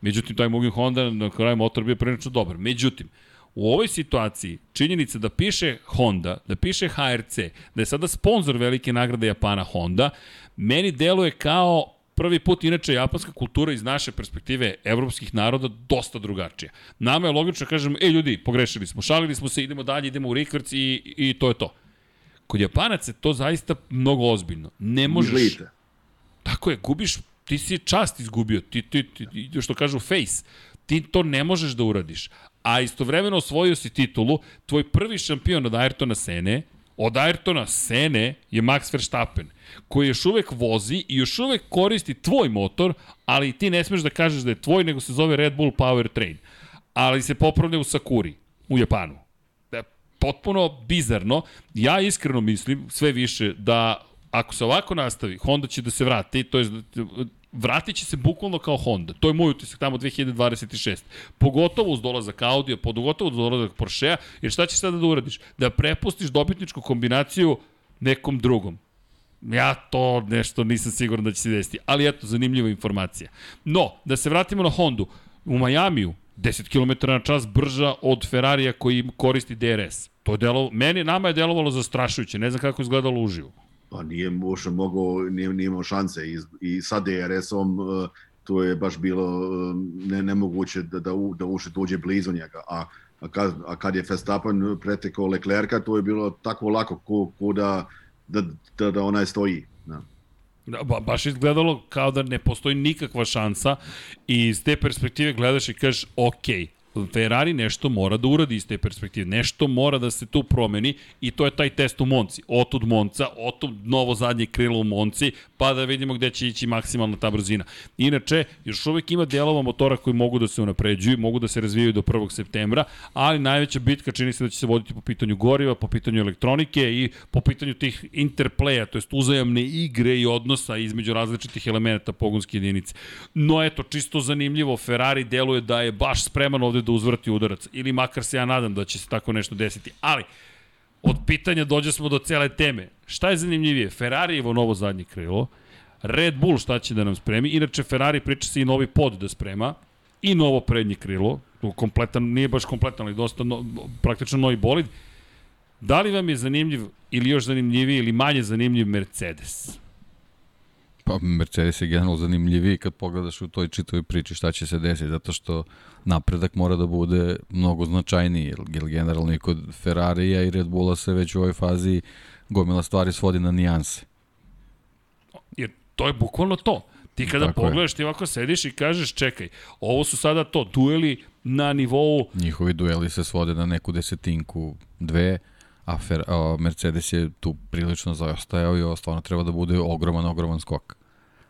Međutim, taj Mugen Honda na kraju motor bio prilično dobar. Međutim, u ovoj situaciji činjenica da piše Honda, da piše HRC, da je sada sponsor velike nagrade Japana Honda, meni deluje kao prvi put, inače, japanska kultura iz naše perspektive evropskih naroda dosta drugačija. Nama je logično da kažemo, e ljudi, pogrešili smo, šalili smo se, idemo dalje, idemo u rikvrc i, i to je to. Kod Japanaca je to zaista mnogo ozbiljno. Ne možeš... Izlite. Tako je, gubiš, ti si čast izgubio, ti, ti, ti, ti što kažu face, ti to ne možeš da uradiš. A istovremeno osvojio si titulu, tvoj prvi šampion od Ayrtona Sene, od Ayrtona Sene je Max Verstappen, koji još uvek vozi i još uvek koristi tvoj motor, ali ti ne smeš da kažeš da je tvoj, nego se zove Red Bull Power Train. Ali se popravlja u Sakuri, u Japanu. Da potpuno bizarno. Ja iskreno mislim sve više da ako se ovako nastavi, Honda će da se vrati, to je vratit će se bukvalno kao Honda. To je moj utisak tamo 2026. Pogotovo uz dolazak Audija, pogotovo uz dolazak Porschea, jer šta ćeš sada da uradiš? Da prepustiš dobitničku kombinaciju nekom drugom. Ja to nešto nisam siguran da će se desiti. Ali eto, zanimljiva informacija. No, da se vratimo na Hondu. U Majamiju, 10 km na čas brža od Ferrarija koji koristi DRS. To je delo, meni, nama je delovalo zastrašujuće. Ne znam kako je izgledalo uživo. Pa nije uopšte mogao, nije, nije imao šanse i, i sa DRS-om uh, to je baš bilo uh, ne, nemoguće da, da, u, da uopšte dođe blizu njega. A, a, kad, a kad je Verstappen pretekao Leclerca, to je bilo tako lako ko, ko da, da, da, da onaj stoji. Da. Da, ba, baš izgledalo kao da ne postoji nikakva šansa i iz te perspektive gledaš i kažeš ok, Ferrari nešto mora da uradi iz te perspektive, nešto mora da se tu promeni i to je taj test u Monci. Otud Monca, otud novo zadnje krilo u Monci, pa da vidimo gde će ići maksimalna ta brzina. Inače, još uvek ima delova motora koji mogu da se unapređuju, mogu da se razvijaju do 1. septembra, ali najveća bitka čini se da će se voditi po pitanju goriva, po pitanju elektronike i po pitanju tih interplaya, to jest uzajamne igre i odnosa između različitih elemenata pogonske jedinice. No eto, čisto zanimljivo, Ferrari deluje da je baš spreman ovde da uzvrati udarac, ili makar se ja nadam da će se tako nešto desiti, ali od pitanja dođe smo do cele teme. Šta je zanimljivije? Ferrarijevo novo zadnje krilo, Red Bull šta će da nam spremi, inače Ferrari priča se i novi pod da sprema, i novo prednje krilo, kompletan, nije baš kompletan, ali dosta no, praktično novi bolid. Da li vam je zanimljiv ili još zanimljiviji ili manje zanimljiv Mercedes? Pa Mercedes je generalno zanimljiviji kad pogledaš u toj čitavoj priči šta će se desiti, zato što napredak mora da bude mnogo značajniji, jer, generalno i kod Ferrarija i Red Bulla se već u ovoj fazi gomila stvari svodi na nijanse. Jer to je bukvalno to. Ti kada Tako je. pogledaš, ti ovako sediš i kažeš, čekaj, ovo su sada to, dueli na nivou Njihovi dueli se svode na neku desetinku, dve, a, Fer, a Mercedes je tu prilično zaostajao i ovo stvarno treba da bude ogroman, ogroman skok.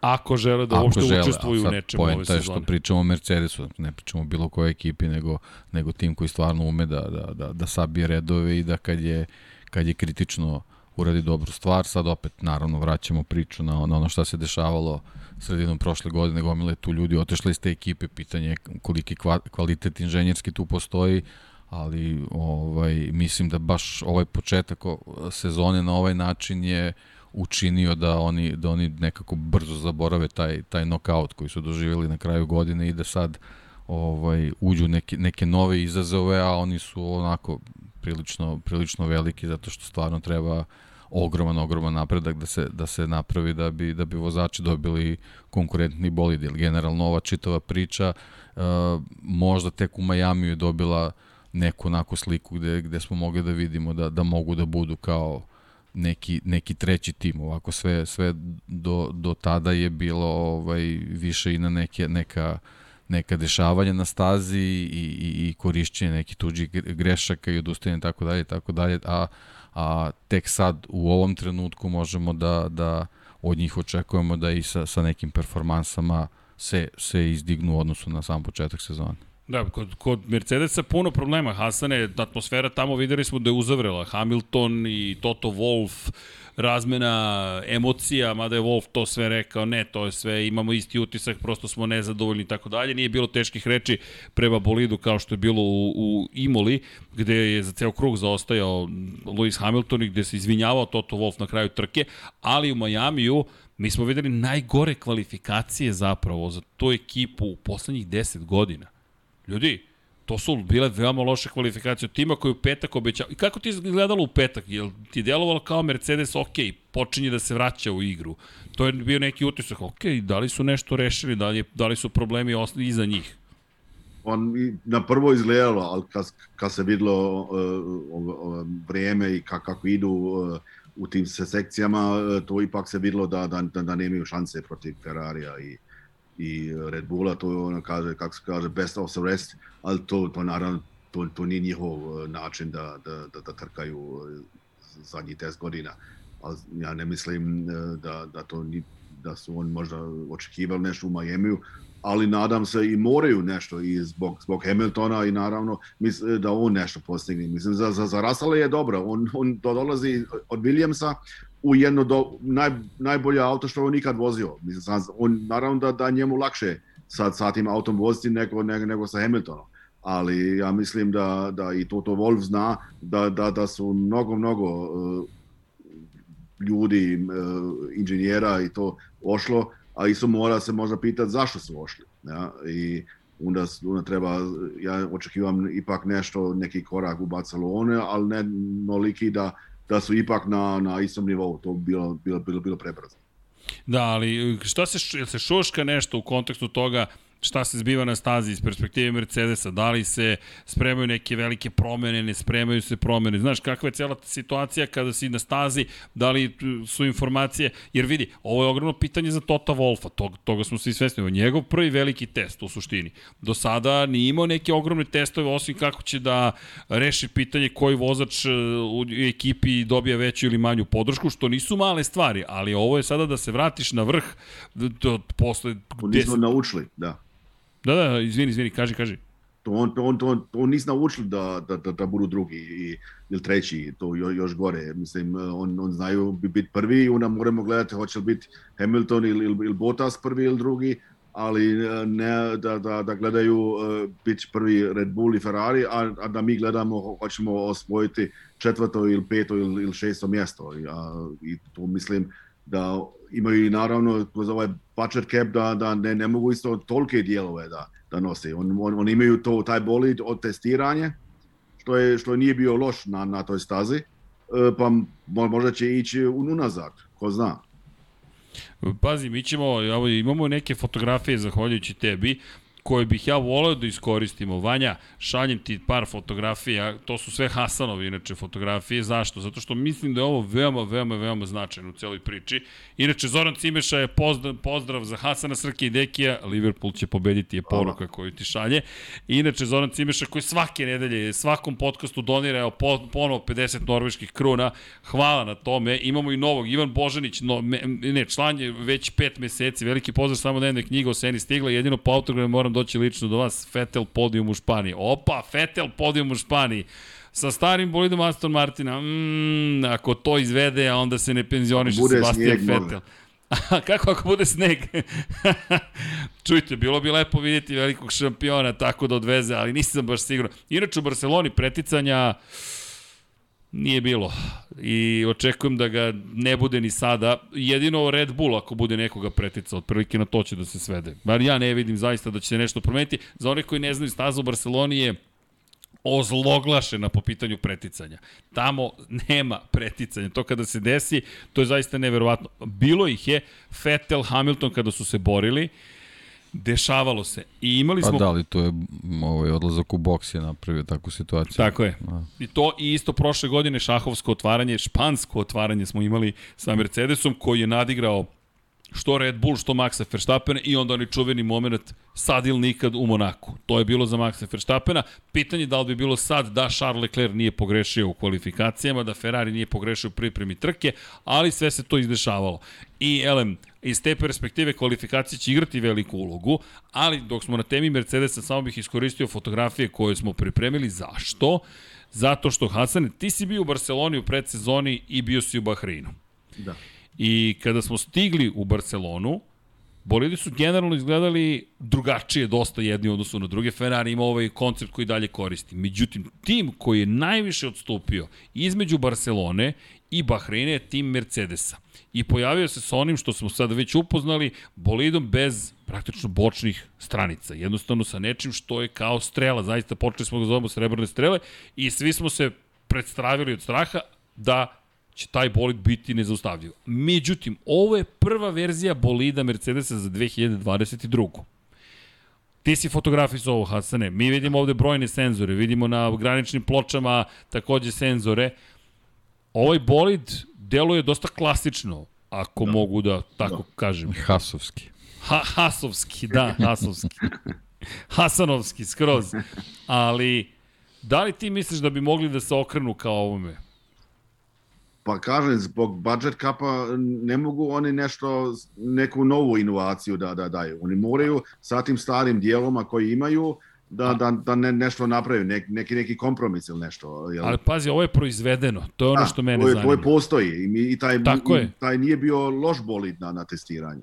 ako žele da Ako uopšte žele, učestvuju u nečemu ove poenta je što sezone. pričamo o Mercedesu, ne pričamo o bilo kojoj ekipi, nego, nego tim koji stvarno ume da, da, da, da sabije redove i da kad je, kad je kritično uradi dobru stvar, sad opet naravno vraćamo priču na, na ono šta se dešavalo sredinom prošle godine, gomile tu ljudi otišli iz te ekipe, pitanje je koliki kva- kvalitet inženjerski tu postoji, ali ovaj mislim da baš ovaj početak sezone na ovaj način je učinio da oni da oni nekako brzo zaborave taj taj nokaut koji su doživjeli na kraju godine i da sad ovaj uđu neke neke nove izazove, a oni su onako prilično prilično veliki zato što stvarno treba ogroman ogroman napredak da se da se napravi da bi da bi vozači dobili konkurentni bolid. Jer generalno ova čitava priča uh, možda tek u Majamiju je dobila neku onako sliku gde, gde smo mogli da vidimo da, da mogu da budu kao neki, neki treći tim. Ovako sve, sve do, do tada je bilo ovaj, više i na neke, neka, neka dešavanja na stazi i, i, i korišćenje nekih tuđih gre- grešaka i odustajanje tako dalje tako dalje, a, a tek sad u ovom trenutku možemo da, da od njih očekujemo da i sa, sa nekim performansama se, se izdignu u odnosu na sam početak sezone. Da, kod, kod Mercedesa puno problema. Hasane, atmosfera tamo videli smo da je uzavrela. Hamilton i Toto Wolff, razmena emocija, mada je Wolff to sve rekao, ne, to je sve, imamo isti utisak, prosto smo nezadovoljni i tako dalje. Nije bilo teških reči prema bolidu kao što je bilo u, u Imoli, gde je za ceo krug zaostajao Lewis Hamilton i gde se izvinjavao Toto Wolff na kraju trke, ali u Majamiju mi smo videli najgore kvalifikacije zapravo za tu ekipu u poslednjih 10 godina. Ljudi, to su bile veoma loše kvalifikacije od tima koji u petak obećao. I kako ti izgledalo u petak? Jel ti je djelovalo kao Mercedes, ok, počinje da se vraća u igru. To je bio neki utisak, ok, da li su nešto rešili, da li, da li su problemi iza njih? on na prvo izgledalo, ali kad, kad se videlo uh, ovo, ovo vrijeme i ka, kako idu uh, u tim se sekcijama, uh, to ipak se videlo da, da, da, da nemaju šanse protiv Ferrarija i, i Red Bulla, to je ono kaže, kako se kaže, best of the rest, ali to, to naravno, to, to nije njihov uh, način da, da, da, da trkaju uh, zadnjih 10 godina. Ali ja ne mislim da, da to ni, da su oni možda očekivali nešto u Majemiju, ali nadam se i moraju nešto i zbog, zbog Hamiltona i naravno mis, da on nešto postigne. Mislim, za, za, za Russella je dobro, on, on dolazi od Williamsa u jedno do, naj, najbolje auto što on nikad vozio. Mislim, on, naravno da, da njemu lakše sad sa tim autom voziti nego, nego, nego sa Hamiltonom. Ali ja mislim da, da i Toto Wolf zna da, da, da su mnogo, mnogo uh, ljudi, uh, inženjera i to ošlo, a isto mora se možda pitati zašto su ošli. Ja? I onda, onda treba, ja očekivam ipak nešto, neki korak u Barcelone, ali ne noliki da, da su ipak na, na istom nivou, to bi bilo, bilo, bilo, bilo prebrzo. Da, ali šta se, se šuška nešto u kontekstu toga šta se zbiva na stazi iz perspektive Mercedesa, da li se spremaju neke velike promene, ne spremaju se promene. Znaš, kakva je cijela situacija kada si na stazi, da li su informacije, jer vidi, ovo je ogromno pitanje za Tota Wolfa, tog, toga smo svi svesni, njegov prvi veliki test u suštini. Do sada nije imao neke ogromne testove, osim kako će da reši pitanje koji vozač u ekipi dobija veću ili manju podršku, što nisu male stvari, ali ovo je sada da se vratiš na vrh do, posle... Nismo naučili, da. Da, da, izvini, izvini, kaži, kaži. To on, on, to on, to nisu naučili da, da, da, da budu drugi i, ili treći, to jo, još gore. Mislim, on, on znaju bi biti prvi i onda moramo gledati hoće li biti Hamilton ili, ili, ili Bottas prvi ili drugi, ali ne da, da, da gledaju uh, biti prvi Red Bull i Ferrari, a, a da mi gledamo hoćemo osvojiti četvrto ili peto ili, ili šesto mjesto. I, a, I to mislim da imaju i naravno kroz ovaj budget cap da, da ne, ne mogu isto tolike dijelove da, da nose. On, on, on imaju to, taj bolid od testiranja, što, je, što nije bio loš na, na toj stazi, pa mo- možda će ići unazad, ko zna. Pazi, mi ćemo, evo, imamo neke fotografije zahvaljujući tebi, koje bih ja voleo da iskoristimo. Vanja, šaljem ti par fotografija, to su sve Hasanovi inače fotografije. Zašto? Zato što mislim da je ovo veoma, veoma, veoma značajno u celoj priči. Inače, Zoran Cimeša je pozdrav, pozdrav za Hasana Srke i Dekija, Liverpool će pobediti je poruka koju ti šalje. Inače, Zoran Cimeša koji svake nedelje, svakom podcastu donira evo, po, ponovo 50 norveških kruna. Hvala na tome. Imamo i novog, Ivan Božanić, no, me, ne, član je već pet meseci, veliki pozdrav samo da jedna knjiga o Seni stigla, jedino po autogramu moram doći lično do vas, Fetel podijum u Španiji. Opa, Fetel podijum u Španiji. Sa starim bolidom Aston Martina, mm, ako to izvede, onda se ne penzioniše Sebastian Vettel. A kako ako bude sneg? Čujte, bilo bi lepo vidjeti velikog šampiona tako da odveze, ali nisam baš siguran. Inače u Barceloni preticanja nije bilo i očekujem da ga ne bude ni sada. Jedino Red Bull ako bude nekoga preticao, otprilike na to će da se svede. Bar ja ne vidim zaista da će se nešto promeniti. Za one koji ne znaju, staza u Barceloni je ozloglašena po pitanju preticanja. Tamo nema preticanja. To kada se desi, to je zaista neverovatno. Bilo ih je Vettel, Hamilton kada su se borili, dešavalo se. I imali Pa smo... da, ali to je ovaj odlazak u boks je napravio takvu situaciju. Tako je. I to i isto prošle godine šahovsko otvaranje, špansko otvaranje smo imali sa Mercedesom koji je nadigrao što Red Bull, što Maxa Verstappena i onda onaj čuveni moment sad ili nikad u Monaku. To je bilo za Maxa Verstappena. Pitanje je da li bi bilo sad da Charles Leclerc nije pogrešio u kvalifikacijama, da Ferrari nije pogrešio u pripremi trke, ali sve se to izdešavalo. I elem, iz te perspektive kvalifikacije će igrati veliku ulogu, ali dok smo na temi Mercedesa, samo bih iskoristio fotografije koje smo pripremili. Zašto? Zato što, Hasane, ti si bio u Barceloni u predsezoni i bio si u Bahreinu. Da. I kada smo stigli u Barcelonu, bolidi su generalno izgledali drugačije dosta jedni u odnosu na druge. Ferrari ima ovaj koncept koji dalje koristi. Međutim, tim koji je najviše odstupio između Barcelone i Bahreina je tim Mercedesa. I pojavio se sa onim što smo sad već upoznali, bolidom bez praktično bočnih stranica. Jednostavno sa nečim što je kao strela. Zaista počeli smo ga zovemo srebrne strele i svi smo se predstavili od straha da će taj bolid biti nezaustavljiv. Međutim, ovo je prva verzija bolida Mercedesa za 2022. Ti si fotografisao ovo, Hasane. Mi vidimo ovde brojne senzore, vidimo na graničnim pločama takođe senzore. Ovaj bolid deluje dosta klasično, ako da. mogu da tako da. kažem. Hasovski. Ha, hasovski, da, hasovski. Hasanovski, skroz. Ali, da li ti misliš da bi mogli da se okrenu kao ovome? Pa kažem, zbog budget kapa ne mogu oni nešto, neku novu inovaciju da, da daju. Oni moraju sa tim starim dijeloma koji imaju da, da, da ne, nešto naprave, nek, neki, neki kompromis ili nešto. Jel? Ali pazi, ovo je proizvedeno, to je ono da, što mene je, zanima. To je postoji i, i taj, Tako i, je. taj nije bio loš bolid na, na testiranju.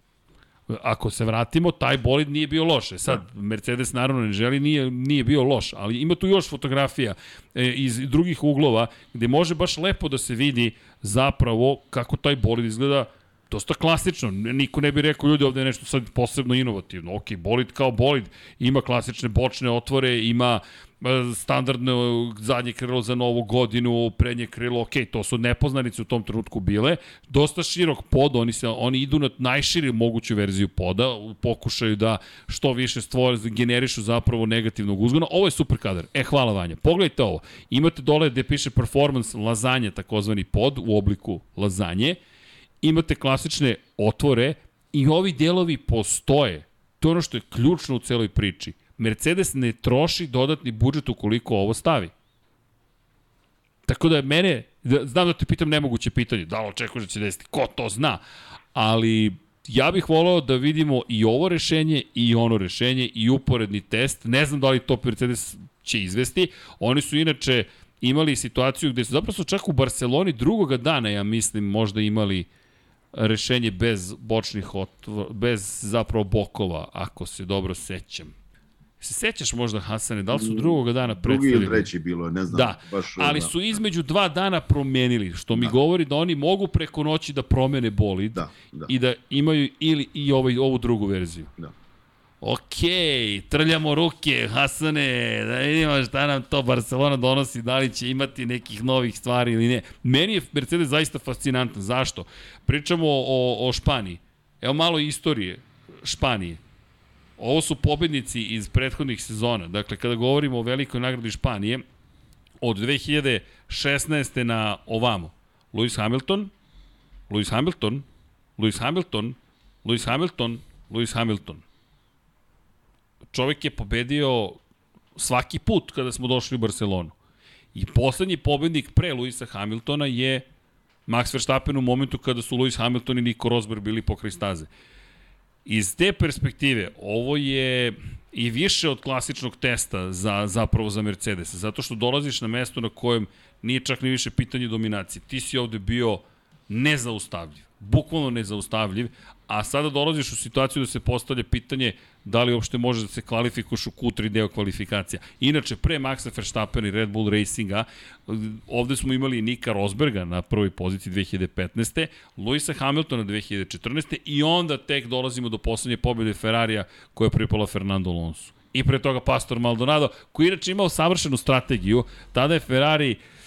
Ako se vratimo, taj bolid nije bio loš. E sad, Mercedes naravno ne želi, nije, nije bio loš, ali ima tu još fotografija e, iz drugih uglova gde može baš lepo da se vidi zapravo kako taj bolid izgleda dosta klasično. Niko ne bi rekao ljudi ovde nešto sad posebno inovativno. Ok, bolid kao bolid ima klasične bočne otvore, ima e, standardno zadnje krilo za novu godinu, prednje krilo, ok, to su nepoznanice u tom trenutku bile. Dosta širok pod, oni, se, oni idu na najširi moguću verziju poda, pokušaju da što više stvore, generišu zapravo negativnog uzgona. Ovo je super kadar. E, hvala Vanja. Pogledajte ovo. Imate dole gde piše performance lazanje, takozvani pod, u obliku lazanje imate klasične otvore i ovi delovi postoje. To je ono što je ključno u celoj priči. Mercedes ne troši dodatni budžet ukoliko ovo stavi. Tako da mene, da, znam da te pitam nemoguće pitanje, da li očekuješ da će desiti, ko to zna, ali ja bih volao da vidimo i ovo rešenje i ono rešenje i uporedni test. Ne znam da li to Mercedes će izvesti. Oni su inače imali situaciju gde su zapravo čak u Barceloni drugoga dana, ja mislim, možda imali rešenje bez bočnih otvora, bez zapravo bokova, ako se dobro sećam. Se sećaš možda, Hasane, da li su drugoga dana predstavili? Drugi ili treći bilo, ne znam. Da, baš, ali da. su između dva dana promenili, što mi Da. govori da oni mogu preko noći da promene bolid Da, da. i da imaju ili i ovaj, ovu drugu verziju. Da. Ok, trljamo ruke, Hasane, da vidimo šta nam to Barcelona donosi, da li će imati nekih novih stvari ili ne. Meni je Mercedes zaista fascinantan. Zašto? Pričamo o, o Španiji. Evo malo istorije Španije. Ovo su pobednici iz prethodnih sezona. Dakle, kada govorimo o velikoj nagradi Španije, od 2016. na ovamo, Lewis Hamilton, Lewis Hamilton, Lewis Hamilton, Lewis Hamilton, Lewis Hamilton. Čovek je pobedio svaki put kada smo došli u Barcelonu. I poslednji pobednik pre Luisa Hamiltona je Max Verstappen u momentu kada su Lewis Hamilton i Nico Rosberg bili pokraj staze. Iz te perspektive, ovo je i više od klasičnog testa za, zapravo za Mercedes, zato što dolaziš na mesto na kojem nije čak ni više pitanje dominacije. Ti si ovde bio nezaustavljiv, bukvalno nezaustavljiv, a sada dolaziš u situaciju da se postavlja pitanje da li uopšte može da se kvalifikuš u Q3 deo kvalifikacija. Inače, pre Maxa Verstappen i Red Bull Racinga, ovde smo imali Nika Rosberga na prvoj poziciji 2015. Luisa Hamiltona 2014. i onda tek dolazimo do poslednje pobjede Ferrarija koja je pripala Fernando Alonso. I pre toga Pastor Maldonado, koji inače imao savršenu strategiju. Tada je Ferrari uh,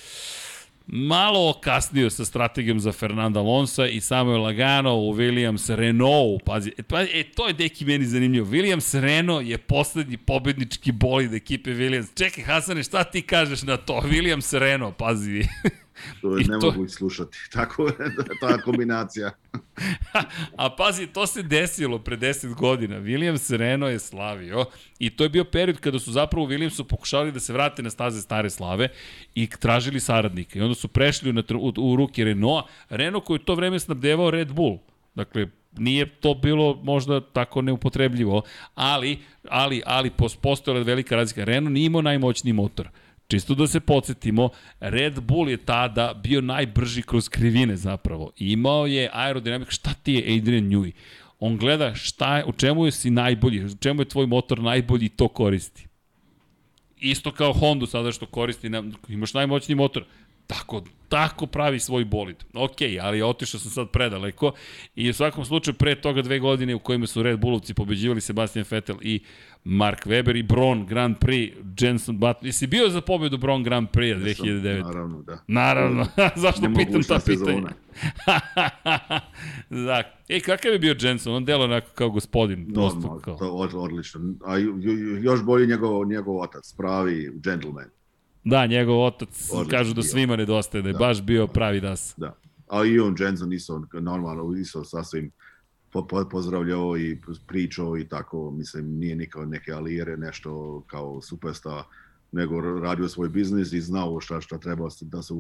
malo okasnio sa strategijom za Fernanda Alonso i samo je lagano u Williams Renault. Pazi, e, pa, e, to je deki meni zanimljivo. Williams Renault je poslednji pobednički bolid ekipe Williams. Čekaj, Hasane, šta ti kažeš na to? Williams Renault, pazi. To I ne to- mogu slušati. Tako je ta kombinacija. A pazi, to se desilo pre 10 godina. Williams Renault je slavio i to je bio period kada su zapravo u Williamsu pokušali da se vrate na staze stare slave i tražili saradnika. I onda su prešli tr- u, u ruke Renaulta. Renault koji je u to vreme snabdevao Red Bull. Dakle, nije to bilo možda tako neupotrebljivo, ali, ali, ali pos- postojala je velika razlika. Renault nije imao najmoćniji motor. Čisto da se podsjetimo, Red Bull je tada bio najbrži kroz krivine zapravo. Imao je aerodinamik, šta ti je Adrian Newey? On gleda šta je, u čemu je si najbolji, u čemu je tvoj motor najbolji i to koristi. Isto kao Honda sada što koristi, imaš najmoćniji motor, tako, tako pravi svoj bolid. Ok, ali otišao sam sad predaleko i u svakom slučaju pre toga dve godine u kojima su Red Bullovci pobeđivali Sebastian Vettel i Mark Webber i Braun Grand Prix, Jenson Button. Jesi bio za pobedu Braun Grand Prix 2009? Naravno, da. Naravno, zašto pitam Nemogućna ta pitanja? da. E, kakav je bio Jenson? On delo onako kao gospodin. Normalno, kao. to od, odlično. A još bolji njegov, njegov otac, pravi gentleman. Da, njegov otac, Odličan kažu da svima nedostaje, da je baš bio pravi das. Da. A i on Jensen isto normalno isto sasvim pozdravljao i pričao i tako, mislim, nije nikao neke alijere, nešto kao superstar, nego radio svoj biznis i znao šta, šta treba da se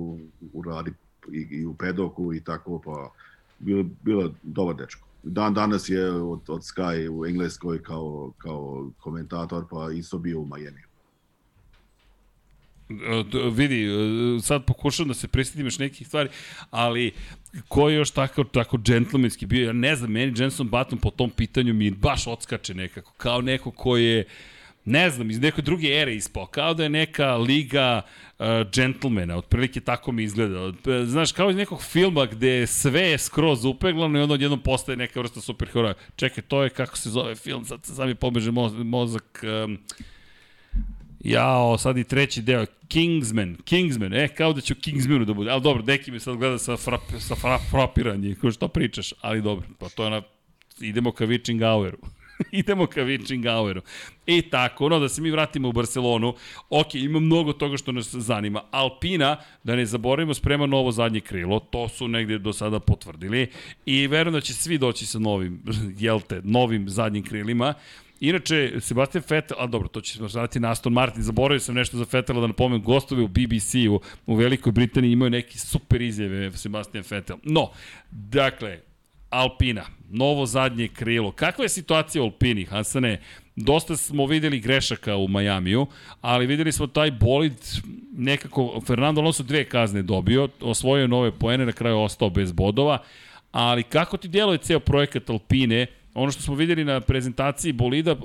uradi i, i u pedoku i tako, pa bilo, bilo dobar dečko. Dan danas je od, od Sky u Engleskoj kao, kao komentator, pa isto bio u Miami. E, vidi, e, sad pokušam da se prisjetim još nekih stvari, ali ko je još tako, tako džentlmenski bio, ja ne znam, meni Jenson Button po tom pitanju mi baš odskače nekako, kao neko ko je ne znam, iz neke druge ere ispao, kao da je neka liga uh, džentlmena, otprilike tako mi izgleda. Znaš, kao iz nekog filma gde sve je skroz upeglano i onda odjednom postaje neka vrsta superheroja. Čekaj, to je kako se zove film, sad sad mi pobeže moz, mozak... Um, Jao, sad i treći deo, Kingsman, Kingsman, e, kao da će Kingsmanu da bude, ali dobro, Deki me sad gleda sa, frap, sa frap, frapiranje, ko što pričaš, ali dobro, pa to je ona, idemo ka Witching Houru. idemo ka Witching Houru. I tako, ono, da se mi vratimo u Barcelonu, ok, ima mnogo toga što nas zanima. Alpina, da ne zaboravimo, sprema novo zadnje krilo, to su negde do sada potvrdili i verujem da će svi doći sa novim, jel te, novim zadnjim krilima. Inače, Sebastian Vettel, a dobro, to će se raditi na Aston Martin, zaboravio sam nešto za Vettela da napomenem, gostovi u BBC-u u Velikoj Britaniji imaju neki super izjave Sebastian Vettel. No, dakle, Alpina, novo zadnje krilo. Kakva je situacija u Alpini, Hasane? Dosta smo videli grešaka u Majamiju, ali videli smo taj bolid nekako, Fernando Alonso dve kazne dobio, osvojio nove poene, na kraju ostao bez bodova, ali kako ti djeluje ceo projekat Alpine, ono što smo videli na prezentaciji bolida,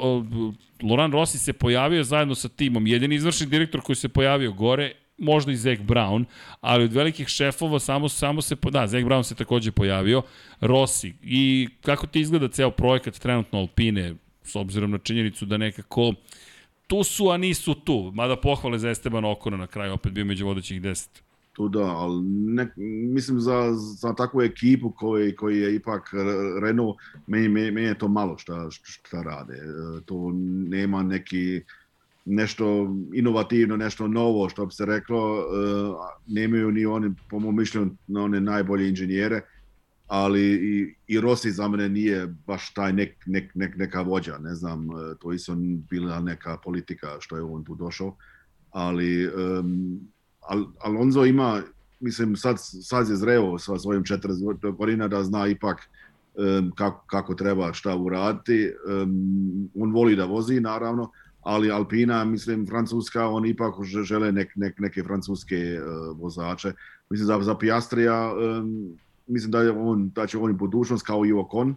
Loran Rossi se pojavio zajedno sa timom, jedini izvršni direktor koji se pojavio gore, možda i Zach Brown, ali od velikih šefova samo, samo se, da, Zach Brown se takođe pojavio, Rossi, i kako ti izgleda ceo projekat trenutno Alpine, s obzirom na činjenicu da nekako tu su, a nisu tu. Mada pohvale za Esteban Okona na kraju, opet bio među vodećih deset. Tu da, ali ne, mislim za, za takvu ekipu koji, koji je ipak Renault, meni, meni, je to malo šta, šta rade. E, to nema neki nešto inovativno, nešto novo, što bi se reklo, e, nemaju ni oni, po mojom mišljenju, one najbolje inženjere, ali i, i Rossi za mene nije baš taj nek, nek, nek, neka vođa, ne znam, e, to isto bila neka politika što je on tu došao, ali um, Al, Alonso ima, mislim, sad, sad je zreo sa svojim 40 godina da zna ipak um, kako, kako treba šta uraditi. Um, on voli da vozi, naravno, ali Alpina, mislim, Francuska, on ipak žele nek, nek, neke francuske uh, vozače. Mislim, za, za Piastrija, um, mislim da, je on, da će on i budućnost kao i Ocon,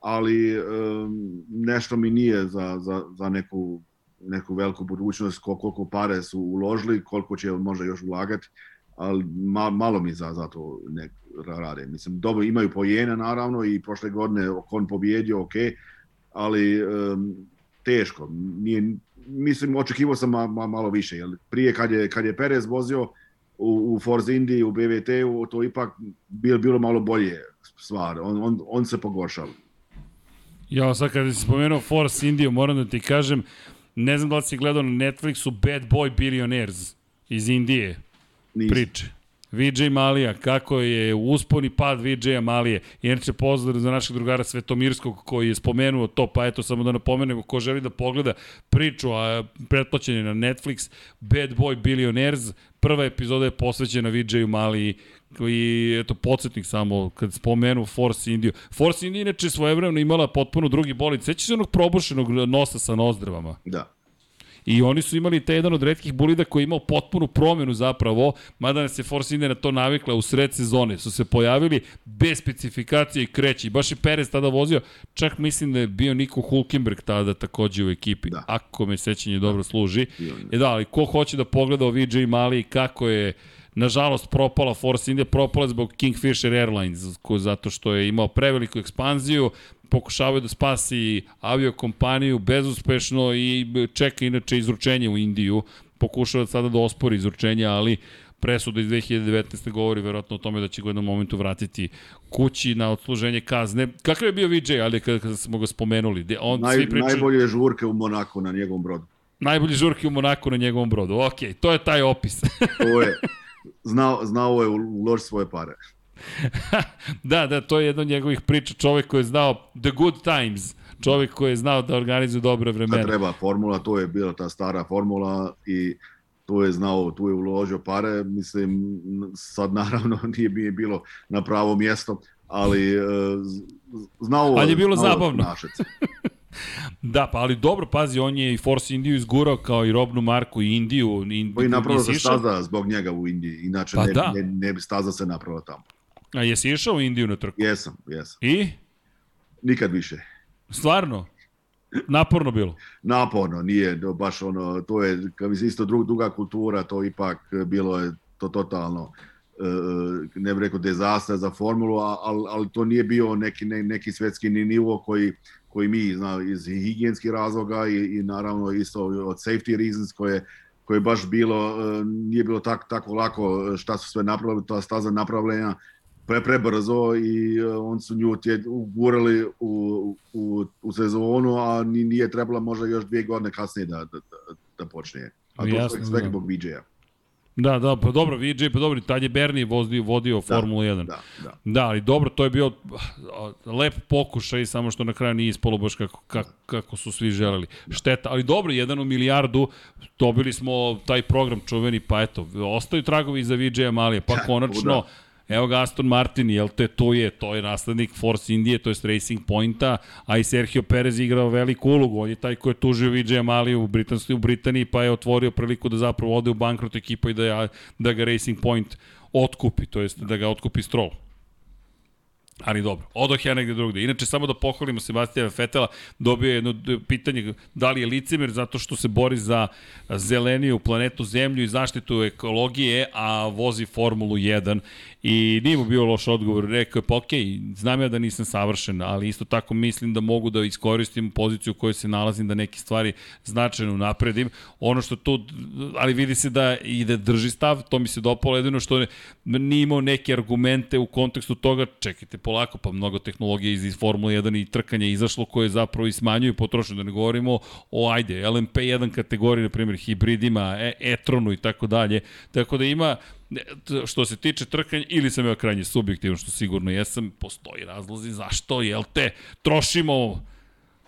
ali um, nešto mi nije za, za, za neku neku veliku budućnost, koliko pare su uložili, koliko će možda još ulagati, ali ma, malo mi za, za to ne rade. Mislim, dobro, imaju pojene naravno i prošle godine Okon pobjedio, ok, ali um, teško. Nije, mislim, očekivao sam ma, ma, malo više. Jer prije kad je, kad je Perez vozio u, u Force Indy, u BVT-u, to ipak bilo, bilo malo bolje stvar. On, on, on se pogoršao. Ja, sad kada si spomenuo Force Indy, moram da ti kažem, Ne znam da li si gledao na Netflixu Bad Boy Billionaires iz Indije. Nisam. Priče. VJ Malija, kako je uspon i pad VJ Malije. Inače pozdrav za našeg drugara Svetomirskog koji je spomenuo to, pa eto samo da napomenemo ko želi da pogleda priču, a pretplaćen je na Netflix, Bad Boy Billionaires, prva epizoda je posvećena VJ Maliji i eto podsjetnik samo kad spomenu Force Indio. Force India inače svojevremeno imala potpuno drugi bolid. Seća se onog probušenog nosa sa nozdrvama? Da. I oni su imali te jedan od redkih bolida koji je imao potpunu promjenu zapravo, mada je Force India na to navikla u sred sezone. Su se pojavili bez specifikacije i kreći. I baš je Perez tada vozio, čak mislim da je bio Niko Hulkenberg tada takođe u ekipi. Da. Ako me sećanje da. dobro služi. E da, ali ko hoće da pogleda o VJ Mali kako je nažalost propala Force India, propala zbog Kingfisher Airlines, ko, zato što je imao preveliku ekspanziju, pokušavaju da spasi aviokompaniju bezuspešno i čeka inače izručenje u Indiju, pokušava sada da ospori izručenje, ali presuda iz 2019. govori verovatno o tome da će ga u jednom momentu vratiti kući na odsluženje kazne. Kakav je bio VJ, ali kada, kada smo ga spomenuli? On Naj, svi priča... Najbolje žurke u Monaku na njegovom brodu. Najbolje žurke u Monaku na njegovom brodu. Ok, to je taj opis. to je. Znao, znao je uložiti svoje pare. da, da, to je jedna od njegovih priča. Čovek koji je znao the good times. Čovek koji je znao da organizuje dobre vremena. Da treba formula, to je bila ta stara formula i tu je znao, tu je uložio pare, mislim, sad naravno nije bi bilo na pravo mjesto, ali uh, znao, ali je bilo znao zabavno. Da, pa ali dobro, pazi, on je i Force Indiju izgurao kao i robnu marku i Indiju. Indiju pa i napravio se staza zbog njega u Indiji, inače pa ne, da. ne, ne bi staza se napravila tamo. A jesi išao u Indiju na trku? Jesam, jesam. I? Nikad više. Stvarno? Naporno bilo? Naporno, nije baš ono, to je, kad mi se isto drug, druga kultura, to ipak bilo je to totalno, e, ne bih rekao dezastra za formulu, ali, ali to nije bio neki, ne, neki svetski nivo koji, koji mi zna, iz higijenskih razloga i, i naravno isto od safety reasons koje koje baš bilo, e, nije bilo tak, tako lako šta su sve napravili, ta staza napravljena pre, prebrzo i e, on su nju tje, ugurali u, u, u sezonu, a nije trebala možda još dvije godine kasnije da, da, da, da počne. A to Jasno, sve da. zbog BJ-a. Da, da, pa dobro, VJ, pa dobro, tad je Bernie vodio, vodio da, Formulu 1. Da, da. Da, ali dobro, to je bio lep pokušaj, samo što na kraju nije ispalo baš kako, kako, kako su svi želeli. Da. Šteta, ali dobro, jedan u milijardu, dobili smo taj program čuveni, pa eto, ostaju tragovi za VJ Malije, pa konačno... Da Evo ga Aston Martin, jel te to je, to je naslednik Force Indije, to je Racing Pointa, a i Sergio Perez igrao veliku ulogu, on je taj ko je tužio Vijay Maliju u, Britanskoj, u Britaniji, pa je otvorio priliku da zapravo ode u bankrot ekipa i da, da ga Racing Point otkupi, to jest da ga otkupi Stroll. Ali dobro, odoh ja negde drugde. Inače, samo da pohvalimo Sebastijana Fetela, dobio je jedno pitanje da li je licemer zato što se bori za zeleniju planetu Zemlju i zaštitu ekologije, a vozi Formulu 1 i nije mu bio loš odgovor. Rekao je, pa okay, znam ja da nisam savršen, ali isto tako mislim da mogu da iskoristim poziciju u kojoj se nalazim, da neke stvari značajno napredim. Ono što tu, ali vidi se da i da drži stav, to mi se dopalo jedino što ne, nije imao neke argumente u kontekstu toga, čekajte polako, pa mnogo tehnologije iz, iz Formule 1 i trkanja izašlo koje zapravo i smanjuju potrošnju, da ne govorimo o, ajde, LMP1 kategoriji, na primjer, hibridima, e, e-tronu i tako dalje, tako da ima t- što se tiče trkanja, ili sam ja krajnje subjektivno, što sigurno jesam, postoji razlozi zašto, jel te, trošimo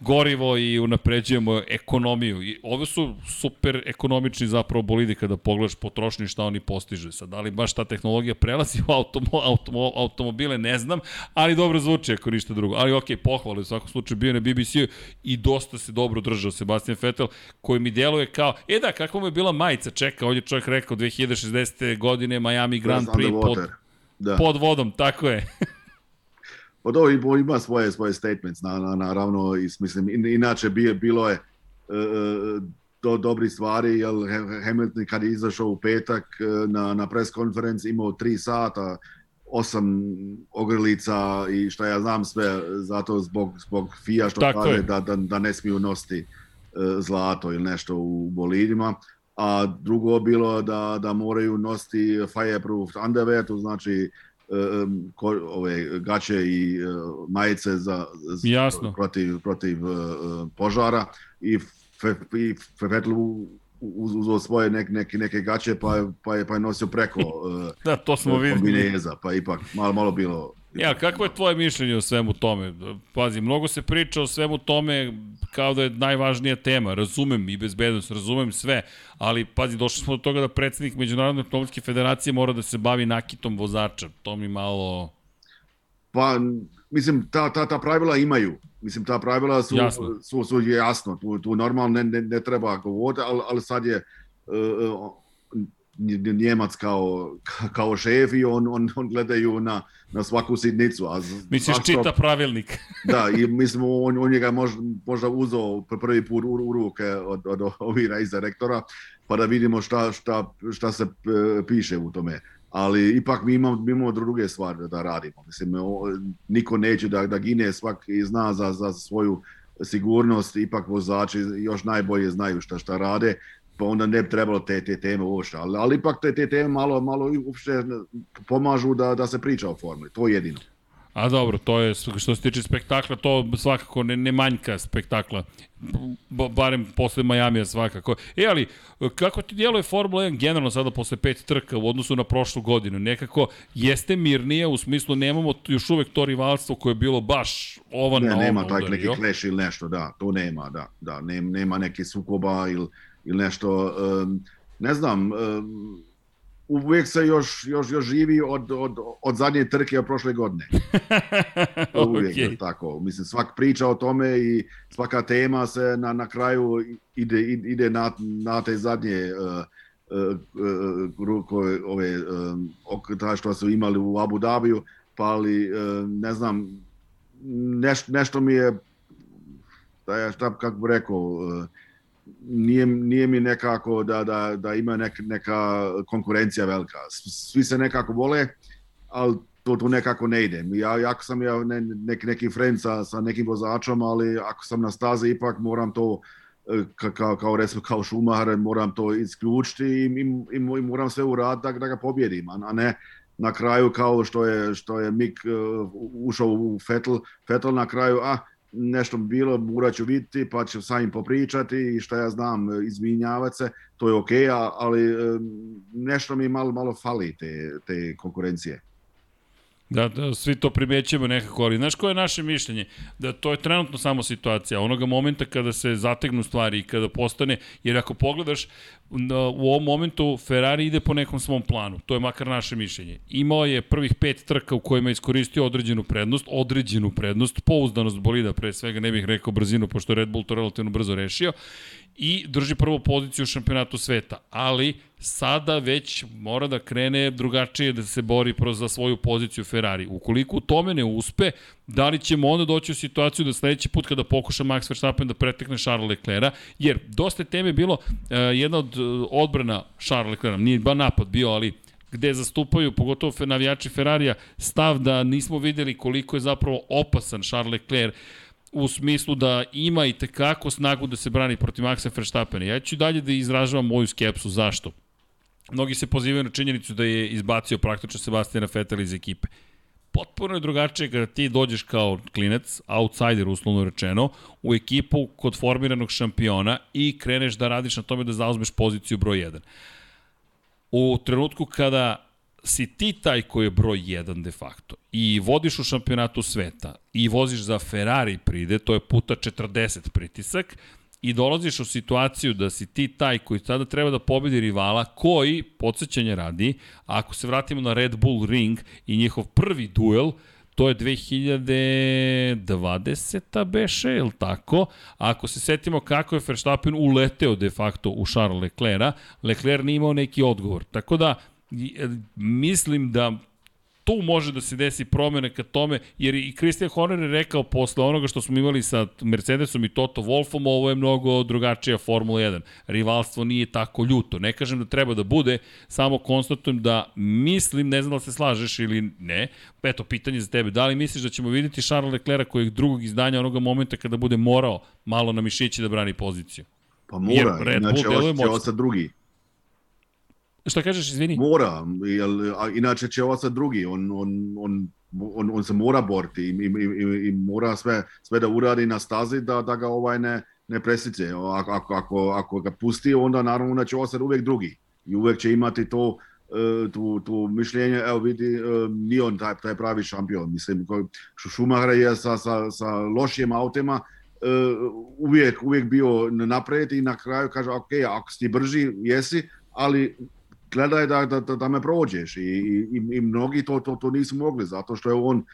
gorivo i unapređujemo ekonomiju. I ovo su super ekonomični zapravo bolidi kada pogledaš potrošnju i šta oni postižu. Sad, da li baš ta tehnologija prelazi u automo, automo, automobile, ne znam, ali dobro zvuči ako ništa drugo. Ali okej, okay, pohvale u svakom slučaju bio na bbc i dosta se dobro držao Sebastian Vettel, koji mi deluje kao, e da, kakva mu je bila majica, čeka, ovdje čovjek rekao 2060. godine Miami Grand Prix pod. Da. pod vodom, tako je. Pa dobro, ima- svoje, svoje statements, na, na, naravno, i, mislim, in, inače bi, bilo je uh, do dobri stvari, jer Ham- Hamilton kad je izašao u petak e, na, na press konferenciji imao tri sata, osam ogrlica i šta ja znam sve, zato zbog, zbog FIA što Tako kaže da, da, da ne smiju nositi zlato ili nešto u bolidima. A drugo bilo da, da moraju nositi fireproof underwear, to znači ove gaće i e, majice za, za Jasno. protiv protiv e, požara i Fe, i Vettel u- uz, uzeo svoje nek, neke, neke gaće pa, je- pa, je, pa je nosio preko e, Da, to smo videli. kombineza, pa ipak malo, malo bilo Ja, kako je tvoje mišljenje o svemu tome? Pazi, mnogo se priča o svemu tome kao da je najvažnija tema. Razumem i bezbednost, razumem sve, ali pazi, došli smo do toga da predsednik Međunarodne automobilske federacije mora da se bavi nakitom vozača. To mi malo... Pa, mislim, ta, ta, ta pravila imaju. Mislim, ta pravila su Jasno. su, su jasno. Tu, tu normalno ne, ne, ne treba govoriti, ali, ali sad je uh, Njemac kao, kao šef i on, on, on gledaju na, na svaku sitnicu. A Misliš, zašto- čita pravilnik. Da, i mislim, on, on je ga možda, možda uzeo pr- prvi put u, u ruke od, od ovih race direktora, pa da vidimo šta, šta, šta se e, piše u tome. Ali ipak mi imamo, mi imamo druge stvari da radimo. Mislim, o, niko neće da, da gine, svak i zna za, za svoju sigurnost, ipak vozači još najbolje znaju šta, šta rade, pa onda ne bi trebalo te, te teme uopšte. Ali, ali ipak te, te teme malo, malo uopšte pomažu da, da se priča o formuli, to je jedino. A dobro, to je, što se tiče spektakla, to svakako ne, ne manjka spektakla. B barem posle Majamija svakako. E, ali, kako ti djeluje Formula 1 generalno sada posle pet trka u odnosu na prošlu godinu? Nekako jeste mirnije, u smislu nemamo još uvek to rivalstvo koje je bilo baš ovan Ne, na nema taj neki clash ili nešto, da, to nema, da, da, nema, nema neki sukoba ili, ili nešto, ne znam, uvijek se još, još, još živi od, od, od zadnje trke od prošle godine. Uvijek je tako. Mislim, svak priča o tome i svaka tema se na, na kraju ide, ide na, na te zadnje uh, uh, uh, ruko, ove, um, ok- ta što su imali u Abu Dhabiju, pa ali, uh, ne znam, neš, nešto mi je, da ja šta, kako bi rekao, uh, nije, nije mi nekako da, da, da ima nek, neka konkurencija velika. Svi se nekako vole, ali to tu nekako ne ide. Ja, jako sam ja ne, neki, neki friend sa, sa nekim vozačom, ali ako sam na stazi ipak moram to e, ka, kao, kao recimo kao Schumacher, moram to isključiti i, i, i, moram sve uraditi da, da ga pobjedim, a ne na kraju kao što je, što je Mick uh, ušao u Vettel, Vettel na kraju, a nešto bi bilo, morat ću vidjeti, pa ću sa njim popričati i šta ja znam, izvinjavati se, to je okej, okay, ali nešto mi malo, malo fali te, te konkurencije. Da, da, svi to primećujemo nekako, ali znaš koje je naše mišljenje? Da to je trenutno samo situacija, onoga momenta kada se zategnu stvari i kada postane, jer ako pogledaš, na, u ovom momentu Ferrari ide po nekom svom planu, to je makar naše mišljenje. Imao je prvih pet trka u kojima je iskoristio određenu prednost, određenu prednost, pouzdanost bolida pre svega, ne bih rekao brzinu, pošto Red Bull to relativno brzo rešio, i drži prvu poziciju u šampionatu sveta. Ali sada već mora da krene drugačije da se bori za svoju poziciju Ferrari. Ukoliko u tome ne uspe, da li ćemo onda doći u situaciju da sledeći put kada pokuša Max Verstappen da pretekne Charles Leclerca, jer dosta teme bilo uh, jedna od uh, odbrana Charles Leclerca, nije ba napad bio, ali gde zastupaju, pogotovo navijači Ferrarija, stav da nismo videli koliko je zapravo opasan Charles Leclerc u smislu da ima i tekako snagu da se brani protiv Maxa Verstappena. Ja ću dalje da izražavam moju skepsu. Zašto? Mnogi se pozivaju na činjenicu da je izbacio praktično Sebastiana Vettel iz ekipe. Potpuno je drugačije kada ti dođeš kao klinec, outsider uslovno rečeno, u ekipu kod formiranog šampiona i kreneš da radiš na tome da zauzmeš poziciju broj 1. U trenutku kada si ti taj koji je broj 1 de facto i vodiš u šampionatu sveta i voziš za Ferrari pride, to je puta 40 pritisak, i dolaziš u situaciju da si ti taj koji sada treba da pobedi rivala, koji, podsjećanje radi, ako se vratimo na Red Bull Ring i njihov prvi duel, to je 2020. beše, je li tako? Ako se setimo kako je Verstappen uleteo de facto u Charles Leclerc, Leclerc nije imao neki odgovor. Tako da, mislim da tu može da se desi promene ka tome, jer i Christian Horner je rekao posle onoga što smo imali sa Mercedesom i Toto Wolfom, ovo je mnogo drugačija Formula 1. Rivalstvo nije tako ljuto. Ne kažem da treba da bude, samo konstatujem da mislim, ne znam da se slažeš ili ne, eto, pitanje za tebe, da li misliš da ćemo videti Charles Leclerc kojeg drugog izdanja onoga momenta kada bude morao malo na mišići da brani poziciju? Pa mora, jer Red Bull inače će ostati drugi. Šta kažeš, izvini? Mora, jel, a inače će ostati drugi. On, on, on, on, on se mora boriti i, i, i, i mora sve, sve da uradi na stazi da, da ga ovaj ne, ne presice. Ako, ako, ako, ako ga pusti, onda naravno da će ostati uvek drugi. I uvek će imati to, e, tu, tu mišljenje, evo vidi, e, nije on taj, taj pravi šampion. Mislim, Schumacher je sa, sa, sa lošijim autima e, uvijek, uvijek bio napred i na kraju kaže, ok, ako si brži, jesi, ali gledaj da, da, da, da me prođeš. I, i, i mnogi to, to, to nisu mogli zato što je on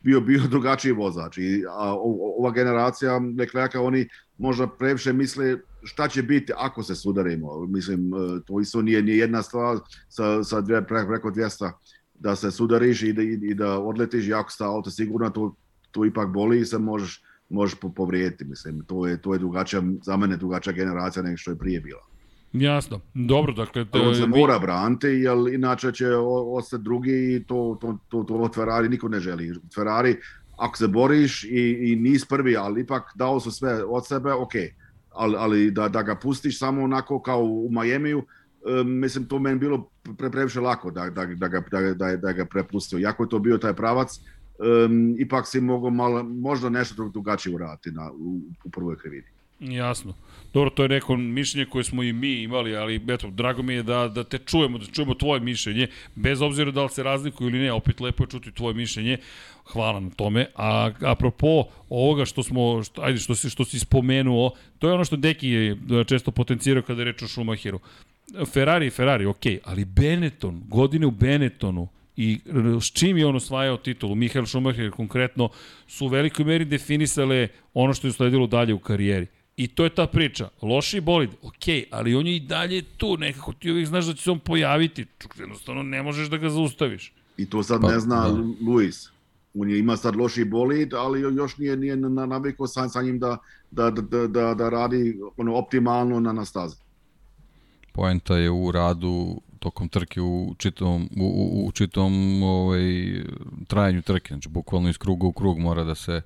bio bio drugačiji vozač. I a, ova generacija Leclerca oni možda previše misle šta će biti ako se sudarimo. Mislim e, to isto nije nije jedna stvar sa sa dve pre, preko 200 da se sudariš i da, i, i da odletiš jako sta auto sigurno to to ipak boli i se možeš možeš povrijediti. Mislim to je to je drugačija za mene drugačija generacija nego što je prije bila Jasno. Dobro, dakle... To, on se mora braniti, jer inače će ostati drugi i to, to, to, to Ferrari niko ne želi. Ferrari, ako se boriš i, i nis prvi, ali ipak dao su sve od sebe, ok. Ali, ali da, da ga pustiš samo onako kao u Majemiju, mislim, to meni bilo pre, previše lako da, da, da, ga, da, da, da ga prepustio. Jako je to bio taj pravac, um, ipak si mogao malo, možda nešto drugačije uraditi na, u, u prvoj krivini. Jasno. Dobro, to je neko mišljenje koje smo i mi imali, ali eto, drago mi je da, da te čujemo, da čujemo tvoje mišljenje, bez obzira da li se razlikuju ili ne, opet lepo je čuti tvoje mišljenje. Hvala na tome. A apropo ovoga što smo, što, ajde, što si, što si spomenuo, to je ono što Deki je često potencirao kada je reč o Schumacheru. Ferrari, Ferrari, ok, ali Benetton, godine u Benettonu, i s čim je on osvajao titulu, Michael Schumacher konkretno, su u velikoj meri definisale ono što je sledilo dalje u karijeri. I to je ta priča. Loši bolid, ok, ali on je i dalje tu, nekako ti uvijek znaš da će se on pojaviti. Čuk, jednostavno ne možeš da ga zaustaviš. I to sad pa, ne zna da. Luis. On je ima sad loši bolid, ali još nije, nije na navikao sa, sa njim da, da, da, da, da radi ono, optimalno na, na stazi. Poenta je u radu tokom trke u čitom, u, u, u čitom ovaj, trajanju trke, znači bukvalno iz kruga u krug mora da se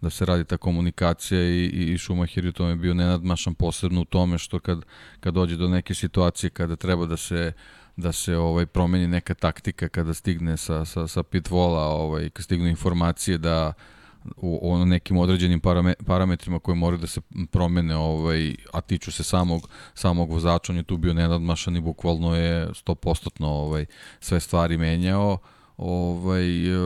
da se radi ta komunikacija i, i Schumacher je tome bio nenadmašan posebno u tome što kad, kad dođe do neke situacije kada treba da se da se ovaj promeni neka taktika kada stigne sa, sa, sa pitvola, ovaj, kad stignu informacije da u, u nekim određenim parame, parametrima koji moraju da se promene ovaj, a tiču se samog, samog vozača, on je tu bio nenadmašan i bukvalno je 100% ovaj, sve stvari menjao Ovaj, e,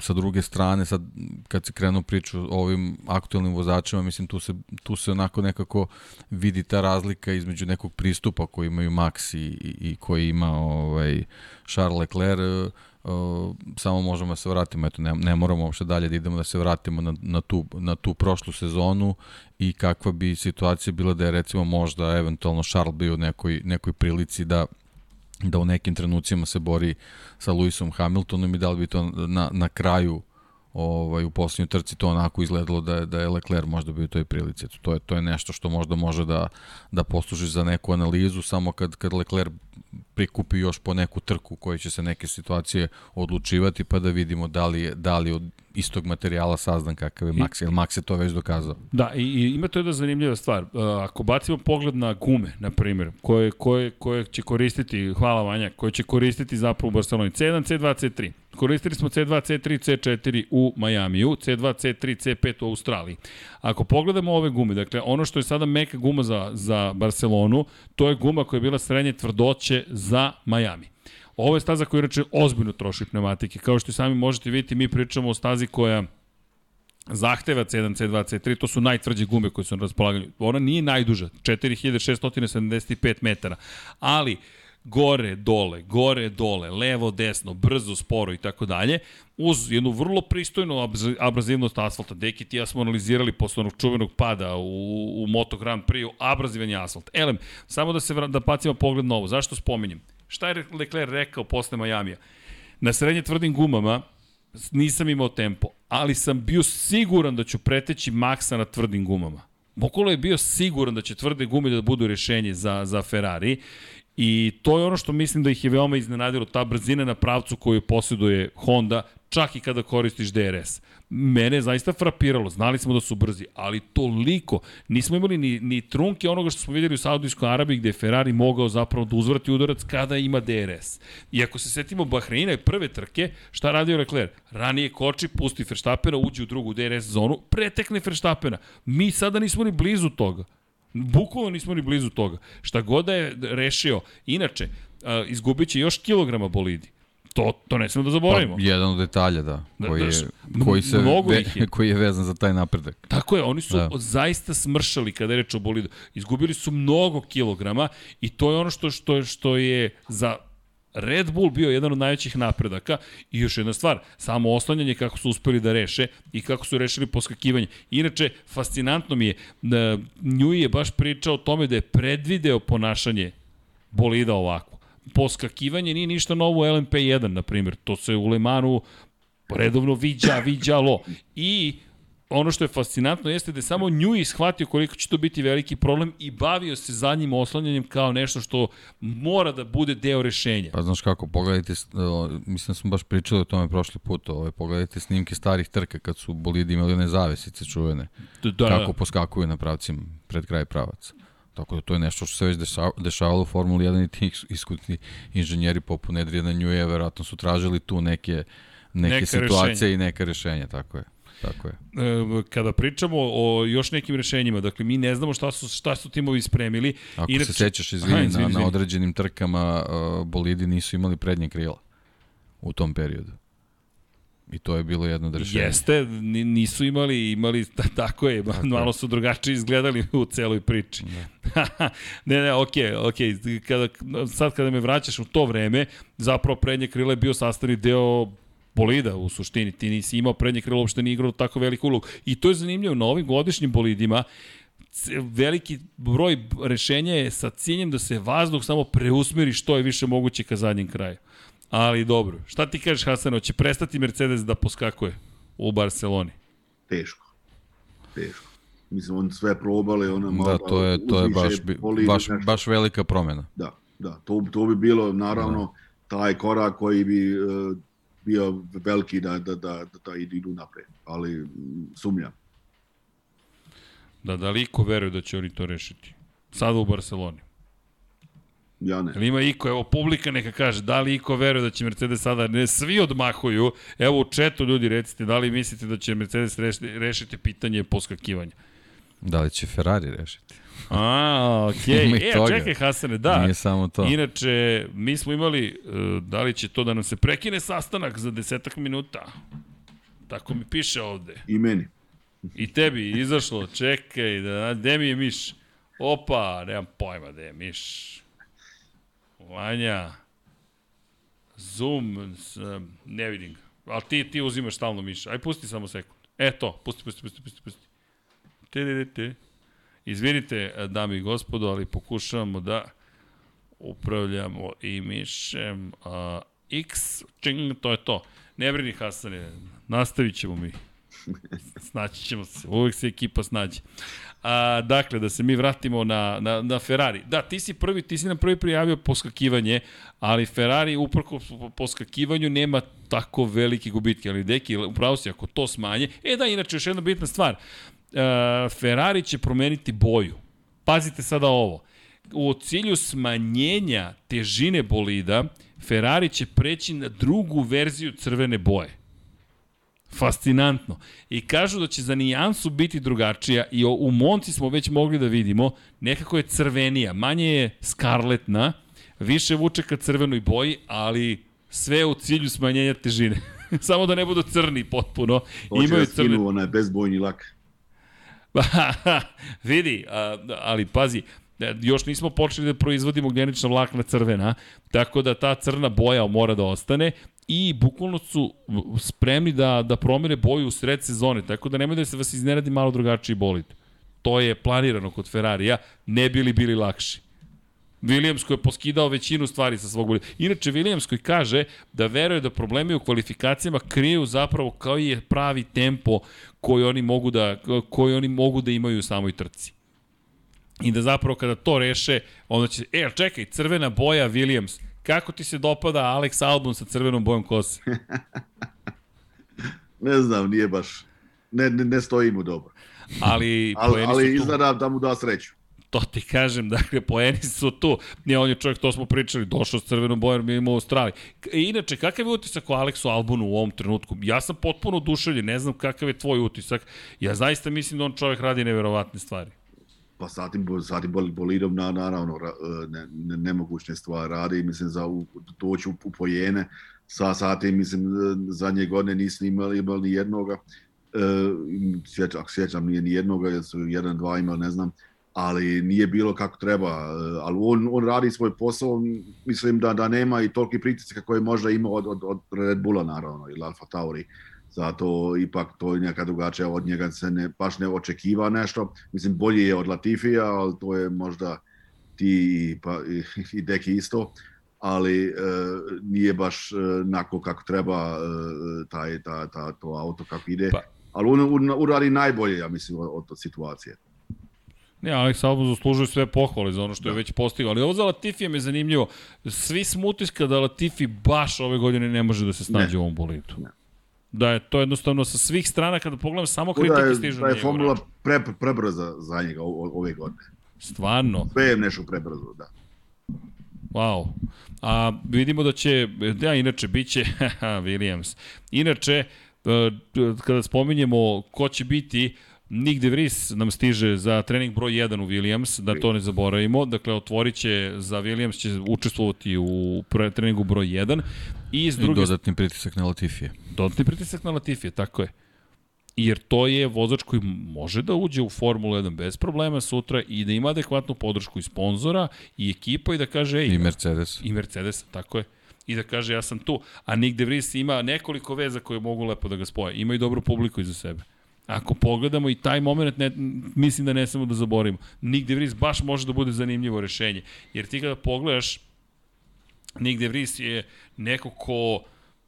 sa druge strane, sad kad se krenu priču o ovim aktualnim vozačima, mislim tu se, tu se onako nekako vidi ta razlika između nekog pristupa koji imaju Max i, i, i koji ima ovaj, Charles Leclerc, Uh, samo možemo da se vratimo, eto, ne, ne moramo uopšte dalje da idemo da se vratimo na, na, tu, na tu prošlu sezonu i kakva bi situacija bila da je recimo možda eventualno Charles bio u nekoj, nekoj prilici da da u nekim trenucima se bori sa Lewisom Hamiltonom i da li bi to na, na kraju ovaj, u poslednjoj trci to onako izgledalo da je, da je Leclerc možda bio u toj prilici. To je, to je nešto što možda može da, da posluži za neku analizu, samo kad, kad Leclerc prikupi još po neku trku koji će se neke situacije odlučivati pa da vidimo da li, je, da li od istog materijala sazdan kakav je Max, jer Max je to već dokazao. Da, i, i ima to jedna zanimljiva stvar. Uh, ako bacimo pogled na gume, na primjer, koje, koje, koje će koristiti, hvala Vanja, koje će koristiti zapravo u Barceloni, C1, C2, C3. Koristili smo C2, C3, C4 u Majamiju, C2, C3, C5 u Australiji. Ako pogledamo ove gume, dakle, ono što je sada meka guma za, za Barcelonu, to je guma koja je bila srednje tvrdoće za Majami. Ovo je staza koja reče ozbiljno troši pneumatike. Kao što sami možete vidjeti, mi pričamo o stazi koja zahteva C1, C2, C3, to su najtvrđe gume koje su na raspolaganju. Ona nije najduža, 4675 metara, ali gore, dole, gore, dole, levo, desno, brzo, sporo i tako dalje, uz jednu vrlo pristojnu abrazivnost asfalta. Deki ti ja smo analizirali posle onog čuvenog pada u, u Moto Grand Prix, abrazivanje asfalta. Elem, samo da se da pacimo pogled na ovo. Zašto spominjem? Šta je Leclerc rekao posle Majamija? Na srednje tvrdim gumama nisam imao tempo, ali sam bio siguran da ću preteći Maxa na tvrdim gumama. Bokolo je bio siguran da će tvrde gume da budu rešenje za, za Ferrari I to je ono što mislim da ih je veoma iznenadilo, ta brzina na pravcu koju posjeduje Honda, čak i kada koristiš DRS. Mene je zaista frapiralo, znali smo da su brzi, ali toliko, nismo imali ni, ni trunke onoga što smo videli u Saudijskoj Arabiji gde je Ferrari mogao zapravo da uzvrati udarac kada ima DRS. I ako se setimo Bahreina i prve trke, šta radio Leclerc? Ranije koči, pusti Verstappena, uđe u drugu DRS zonu, pretekne Verstappena. Mi sada nismo ni blizu toga. Bukvalno nismo ni blizu toga. Šta god da je rešio, inače, izgubit će još kilograma bolidi. To, to ne smemo da zaboravimo. Pa, jedan od detalja, da, da koji, je, koji, se ve, je. koji je vezan za taj napredak. Tako je, oni su da. zaista smršali kada je reč o bolidu. Izgubili su mnogo kilograma i to je ono što, što, što je za Red Bull bio jedan od najvećih napredaka i još jedna stvar, samo oslanjanje kako su uspeli da reše i kako su rešili poskakivanje. Inače, fascinantno mi je, da Njuj je baš pričao o tome da je predvideo ponašanje bolida ovako. Poskakivanje nije ništa novo u LMP1, na primjer. To se u Lemanu redovno viđa, viđalo. I ono što je fascinantno jeste da je samo nju ishvatio koliko će to biti veliki problem i bavio se zadnjim oslanjanjem kao nešto što mora da bude deo rešenja. Pa znaš kako, pogledajte, mislim da smo baš pričali o tome prošli put, ovaj, pogledajte snimke starih trka kad su bolidi imali one zavesice čuvene, da, da, kako poskakuju na pravcima pred kraj pravaca. Tako da to je nešto što se već dešavalo u Formuli 1 i ti iskutni inženjeri poput Nedrijana Njuje, verovatno su tražili tu neke, neke neka situacije rešenja. i neka rešenja, tako je. Tako je. E, kada pričamo o još nekim rešenjima, dakle mi ne znamo šta su, šta su timovi spremili. Ako Inače, se sećaš, izvini, Aha, izvini, na, na određenim trkama uh, bolidi nisu imali prednje krila u tom periodu. I to je bilo jedno od rešenja. Jeste, nisu imali, imali, tako je, tako malo su drugačije izgledali u celoj priči. Da. ne, ne, okej, okay, okej, okay. kada, sad kada me vraćaš u to vreme, zapravo prednje krilo je bio sastavni deo bolida u suštini. Ti nisi imao prednje krilo, uopšte nije igrao tako veliku ulogu. I to je zanimljivo, na ovim godišnjim bolidima veliki broj rešenja je sa ciljem da se vazduh samo preusmeri što je više moguće ka zadnjem kraju. Ali dobro, šta ti kažeš Hasano, će prestati Mercedes da poskakuje u Barceloni? Teško. Teško. Mislim, on sve probali, ona malo... Da, to je, to je baš, baš, baš velika promena. Da, da, to, to bi bilo, naravno, da. taj korak koji bi uh, bio veliki da, da, da, da, da idu napred, ali sumnjam. Da, da li iko veruje da će oni to rešiti? Sada u Barceloni. Ja ne. Ili ima iko, evo publika neka kaže, da li iko veruje da će Mercedes sada, ne, svi odmahuju, evo u četu ljudi recite, da li mislite da će Mercedes rešiti, rešiti pitanje poskakivanja? Da li će Ferrari rešiti? A, okej. Okay. E, toga. čekaj Hasane, da. Nije samo to. Inače, mi smo imali, e, da li će to da nam se prekine sastanak za desetak minuta? Tako mi piše ovde. I meni. I tebi izašlo, čekaj, da, gde mi je miš? Opa, nemam pojma gde je miš. Vanja. Zoom, ne vidim ga. Ali ti, ti uzimaš stalno miš. Aj, pusti samo sekund. E to, pusti, pusti, pusti, pusti, pusti. Te, te, te, te. Izvinite, dame i gospodo, ali pokušavamo da upravljamo i mišem a, X, čing, to je to. Ne brini Hasane, nastavit ćemo mi. Snaći ćemo se, uvek se ekipa snađe. A, dakle, da se mi vratimo na, na, na Ferrari. Da, ti si prvi, ti si nam prvi prijavio poskakivanje, ali Ferrari uprko poskakivanju nema tako velike gubitke, ali deki, upravo si, ako to smanje, e da, inače, još jedna bitna stvar, Ferrari će promeniti boju. Pazite sada ovo. U cilju smanjenja težine bolida, Ferrari će preći na drugu verziju crvene boje. Fascinantno. I kažu da će za nijansu biti drugačija i u Monci smo već mogli da vidimo, nekako je crvenija, manje je skarletna, više vuče ka crvenoj boji, ali sve u cilju smanjenja težine. Samo da ne budu crni potpuno. Hoće Imaju da crne skinu onaj bezbojni lak. Vidi, a, ali pazi, e, još nismo počeli da proizvodimo genična vlakna crvena, tako da ta crna boja mora da ostane i bukvalno su spremni da, da promene boju u sred sezone, tako da nemoj da se vas iznenadi malo drugačiji bolid. To je planirano kod Ferrarija, ne bili bili lakši. Williams koji je poskidao većinu stvari sa svog bolida. Inače, Williams koji kaže da veruje da problemi u kvalifikacijama kriju zapravo kao je pravi tempo koji oni mogu da, koji oni mogu da imaju u samoj trci. I da zapravo kada to reše, onda će, e, čekaj, crvena boja Williams, kako ti se dopada Alex Albon sa crvenom bojom kose? Ne znam, nije baš, ne, ne, ne stoji mu dobro. Ali, Ali, ali tu. izgleda da mu da sreću. To ti kažem, dakle, poeni su tu. Nije, on je čovjek, to smo pričali, došao s crvenom bojom i imao u Australiji. Inače, kakav je utisak o Aleksu Albonu u ovom trenutku? Ja sam potpuno oduševljen, ne znam kakav je tvoj utisak. Ja zaista mislim da on čovjek radi neverovatne stvari. Pa sa tim, sa tim bol- bolidom na, naravno ra- ne, ne, nemogućne stvari radi, mislim za u, doći u, u pojene. Sa, sa tim, mislim, zadnje godine nisam imali, imali ni jednoga. E, sjećam, ako sjećam, nije ni jednoga, jer su jedan, dva imali, ne znam ali nije bilo kako treba, e, ali on, on radi svoj posao, mislim da, da nema i toliki pritiska koje možda ima od, od, od Red Bulla naravno ili Alfa Tauri, zato ipak to je neka drugačija od njega se ne, baš ne očekiva nešto, mislim bolji je od Latifija, ali to je možda ti pa, i, i Deki isto, ali e, nije baš e, nako kako treba e, taj, ta, ta, to auto kako ide, pa. ali on, on uradi najbolje, ja mislim, od, od situacije. Ne, Alex Albon zaslužuje sve pohvale za ono što da. je već postigao, ali ovo za Latifija me zanimljivo. Svi smo utiska da Latifi baš ove godine ne može da se snađe Ne. u ovom bolidu. Ne. Da je to jednostavno sa svih strana, kada pogledam, samo Da kritike je, stižu da je formula pre, prebrza za njega ove godine. Stvarno, Sve je nešto prebrzo, da. wow. A vidimo da će, da, inače, bit će Williams. Inače, e, kada spominjemo ko će biti, Nick De Vries nam stiže za trening broj 1 u Williams, da to ne zaboravimo. Dakle, otvorit će, za Williams će učestvovati u treningu broj 1. I s I druge dodatni pritisak na Latifije. dodatni pritisak na Latifije, tako je. Jer to je vozač koji može da uđe u Formulu 1 bez problema sutra i da ima adekvatnu podršku i sponzora i ekipa i da kaže, ej, I Mercedes. i Mercedes, tako je. I da kaže ja sam tu. A Nick De Vries ima nekoliko veza koje mogu lepo da ga spoje. Ima i dobru publiku iza sebe. Ako pogledamo i taj moment, ne, mislim da ne smemo da zaboravimo. Nick De Vries baš može da bude zanimljivo rešenje. Jer ti kada pogledaš, Nick De Vries je neko ko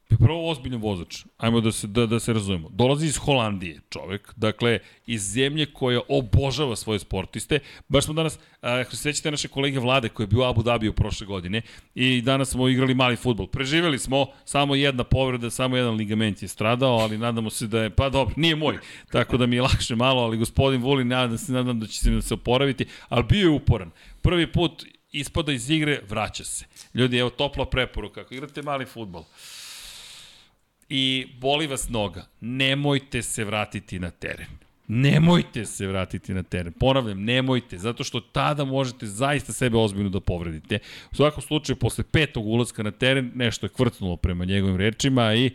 prvo ozbiljan vozač. Ajmo da se, da, da se razumemo. Dolazi iz Holandije čovek, dakle iz zemlje koja obožava svoje sportiste. Baš smo danas, ako se sećate naše kolege Vlade koji je bio u Abu Dhabiju prošle godine i danas smo igrali mali futbol. Preživeli smo, samo jedna povreda, samo jedan ligament je stradao, ali nadamo se da je, pa dobro, nije moj, tako da mi je lakše malo, ali gospodin Vulin, nadam se, nadam da će se, se oporaviti, ali bio je uporan. Prvi put ispada iz igre, vraća se. Ljudi, evo topla preporuka, ako igrate mali futbol, i boli vas noga, nemojte se vratiti na teren. Nemojte se vratiti na teren. Ponavljam, nemojte, zato što tada možete zaista sebe ozbiljno da povredite. U svakom slučaju, posle petog ulazka na teren, nešto je kvrtnulo prema njegovim rečima i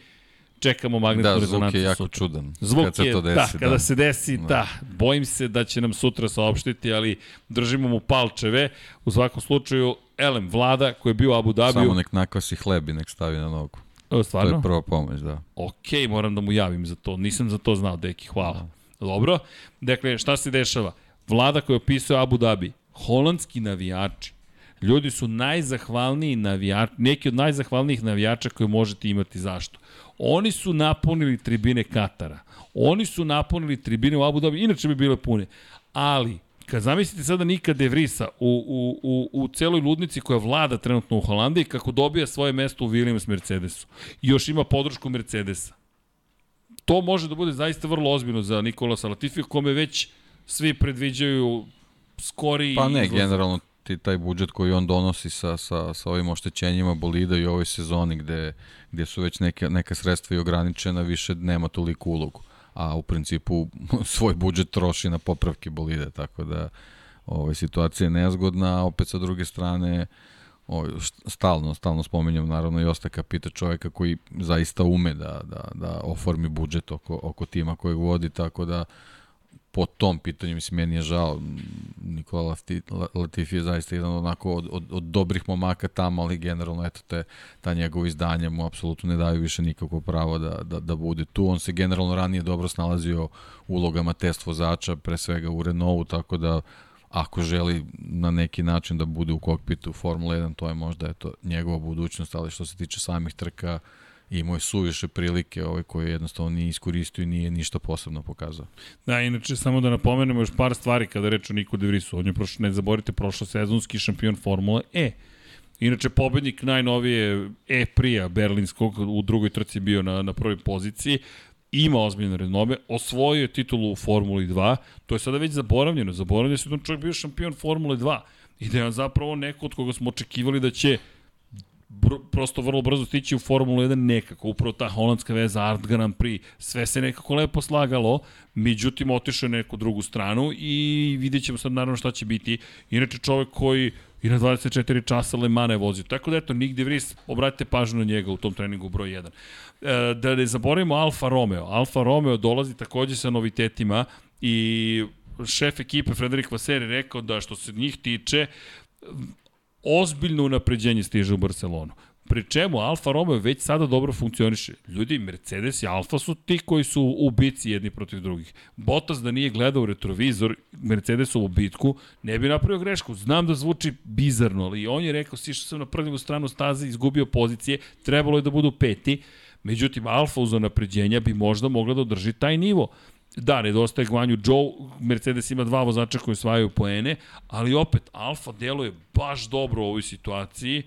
čekamo magnetnu Da, rezonancu zvuk je jako sutra. čudan. Zvuk kad se je, to desi, da, kada se desi, da. da. Bojim se da će nam sutra saopštiti, ali držimo mu palčeve. U svakom slučaju, elem, vlada koji je bio u Abu Dhabiju... Samo nek nakvasi hleb i nek stavi na nogu. O, stvarno? To je prva pomoć, da. Ok, moram da mu javim za to. Nisam za to znao, deki, hvala. Da. Dobro. Dakle, šta se dešava? Vlada koja opisuje Abu Dhabi, holandski navijači, ljudi su najzahvalniji navijači, neki od najzahvalnijih navijača koje možete imati. Zašto? Oni su napunili tribine Katara. Oni su napunili tribine u Abu Dhabi, inače bi bile pune. Ali, kad zamislite sada Nika De Vrisa u, u, u, u celoj ludnici koja vlada trenutno u Holandiji, kako dobija svoje mesto u Williams Mercedesu. I još ima podršku Mercedesa to može da bude zaista vrlo ozbiljno za Nikola Salatifija, kome već svi predviđaju skori Pa ne, izlazak. generalno ti taj budžet koji on donosi sa, sa, sa ovim oštećenjima bolida i ovoj sezoni gde, gde su već neke, neka sredstva i ograničena, više nema toliko ulogu. A u principu svoj budžet troši na popravke bolide, tako da ovaj, situacija je nezgodna, a opet sa druge strane ovaj, stalno, stalno spominjam naravno i Osta Kapita čoveka koji zaista ume da, da, da oformi budžet oko, oko tima kojeg vodi, tako da po tom pitanju, mislim, meni je žao, Nikola Latifi je zaista jedan onako od, od, od dobrih momaka tamo, ali generalno, eto, te, ta njegova izdanja mu apsolutno ne daju više nikako pravo da, da, da bude tu. On se generalno ranije dobro snalazio ulogama test vozača, pre svega u Renaultu, tako da ako želi na neki način da bude u kokpitu Formula 1, to je možda eto, njegova budućnost, ali što se tiče samih trka, imao je suviše prilike ovaj, koje jednostavno nije iskoristio i nije ništa posebno pokazao. Da, inače samo da napomenemo još par stvari kada reč o Niku De Vrisu. On je, prošlo, ne zaborite, prošlo sezonski šampion Formule E. Inače, pobednik najnovije E-prija berlinskog, u drugoj trci bio na, na prvoj poziciji ima ozbiljne renome, osvojio je titulu u Formuli 2, to je sada već zaboravljeno, zaboravljeno se da čovjek bio šampion Formule 2 i da je zapravo neko od koga smo očekivali da će br prosto vrlo brzo stići u Formulu 1 nekako, upravo ta holandska veza Art Grand Prix, sve se nekako lepo slagalo, međutim otišao je neku drugu stranu i vidjet ćemo sad naravno šta će biti. Inače čovek koji i na 24 časa Le Mans je vozio. Tako da eto, Nick De Vries, obratite pažnju na njega u tom treningu broj 1. E, da ne zaboravimo Alfa Romeo. Alfa Romeo dolazi takođe sa novitetima i šef ekipe Frederik Vasseri rekao da što se njih tiče ozbiljno unapređenje stiže u Barcelonu. Pri čemu Alfa Romeo već sada dobro funkcioniše. Ljudi, Mercedes i Alfa su ti koji su u bici jedni protiv drugih. Bottas da nije gledao retrovizor Mercedesovu bitku, ne bi napravio grešku. Znam da zvuči bizarno, ali on je rekao, sišao sam na prljivu stranu staze, izgubio pozicije, trebalo je da budu peti. Međutim, Alfa uz napređenja bi možda mogla da održi taj nivo. Da, nedostaje Gvanju Joe, Mercedes ima dva vozača koji osvajaju poene, ali opet Alfa deluje baš dobro u ovoj situaciji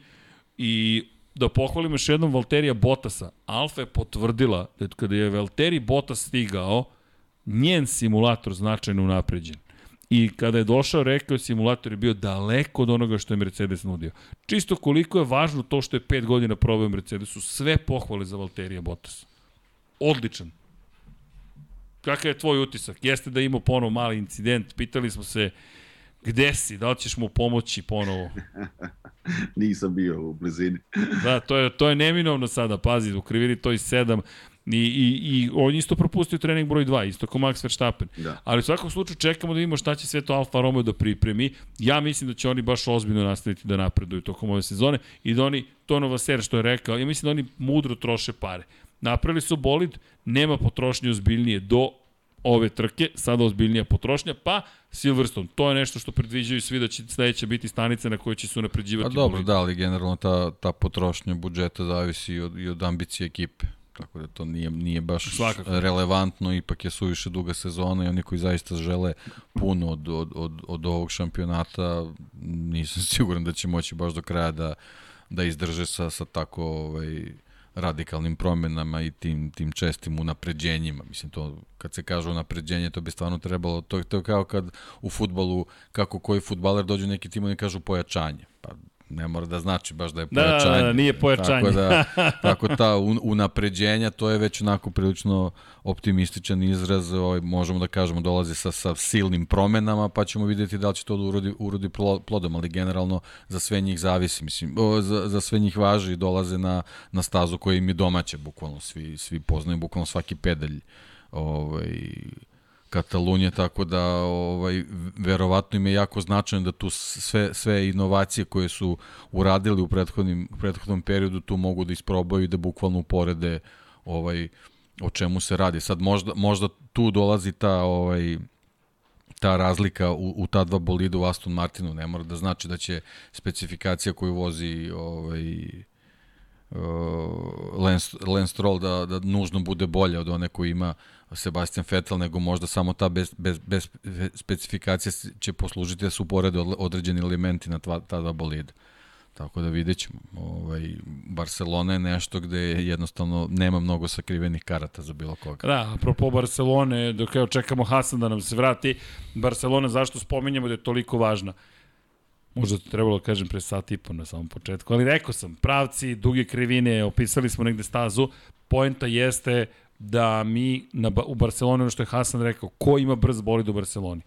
i da pohvalim još jednom Valterija Bottasa. Alfa je potvrdila da kada je Valteri Bottas stigao, njen simulator značajno unapređen. I kada je došao, rekao je simulator je bio daleko od onoga što je Mercedes nudio. Čisto koliko je važno to što je pet godina probao Mercedesu, sve pohvale za Valterija Bottas. Odličan. Kakav je tvoj utisak? Jeste da imao ponovo mali incident, pitali smo se gde si, da li ćeš mu pomoći ponovo? Nisam bio u blizini. da, to je, to je neminovno sada, pazi, u krivini to i sedam, I, i, I on isto propustio trening broj 2, isto kao Max Verstappen. Da. Ali u svakom slučaju čekamo da vidimo šta će sve to Alfa Romeo da pripremi. Ja mislim da će oni baš ozbiljno nastaviti da napreduju tokom ove sezone i da oni, to Nova Ser što je rekao, ja mislim da oni mudro troše pare. Napravili su bolid, nema potrošnje ozbiljnije do ove trke, sada ozbiljnija potrošnja, pa Silverstone, to je nešto što predviđaju svi da će sledeća biti stanica na kojoj će se unapređivati. Pa dobro, bolid. da, ali generalno ta, ta potrošnja budžeta zavisi i od, i od ambicije ekipe. Tako da to nije, nije baš Svakako. relevantno, ipak je suviše duga sezona i oni koji zaista žele puno od, od, od, od ovog šampionata, nisam siguran da će moći baš do kraja da, da izdrže sa, sa tako ovaj, radikalnim promenama i tim, tim čestim unapređenjima. Mislim, to, kad se kaže unapređenje, to bi stvarno trebalo, to, to je kao kad u futbolu, kako koji futbaler dođe u neki tim i kažu pojačanje. Pa ne mora da znači baš da je Da, da, pojačanje. da, nije pojačanje. Tako da, tako ta un, unapređenja, to je već onako prilično optimističan izraz, ovaj, možemo da kažemo dolazi sa, sa silnim promenama, pa ćemo videti da li će to da urodi, urodi plo- plodom, ali generalno za sve njih zavisi, mislim, o, za, za sve njih važi i dolaze na, na stazu koja im je domaća, bukvalno, svi, svi poznaju bukvalno svaki pedalj ovaj, Katalunije, tako da ovaj, verovatno im je jako značajno da tu sve, sve inovacije koje su uradili u prethodnim, prethodnom periodu tu mogu da isprobaju i da bukvalno uporede ovaj, o čemu se radi. Sad možda, možda tu dolazi ta ovaj, ta razlika u, u ta dva bolida u Aston Martinu ne mora da znači da će specifikacija koju vozi ovaj, uh, Lance, Lance Stroll da, da nužno bude bolja od one koju ima Sebastian Vettel, nego možda samo ta bez, bez, bez specifikacija će poslužiti da su uporede određeni elementi na tva, ta dva bolida. Tako da vidjet ćemo. Ovaj, Barcelona je nešto gde jednostavno nema mnogo sakrivenih karata za bilo koga. Da, apropo Barcelone, dok evo čekamo Hasan da nam se vrati, Barcelona zašto spominjemo da je toliko važna? Možda to trebalo da kažem pre sat i po na samom početku, ali rekao sam, pravci, duge krivine, opisali smo negde stazu, poenta jeste da mi na, u Barceloni, ono što je Hasan rekao, ko ima brz bolid u Barceloni?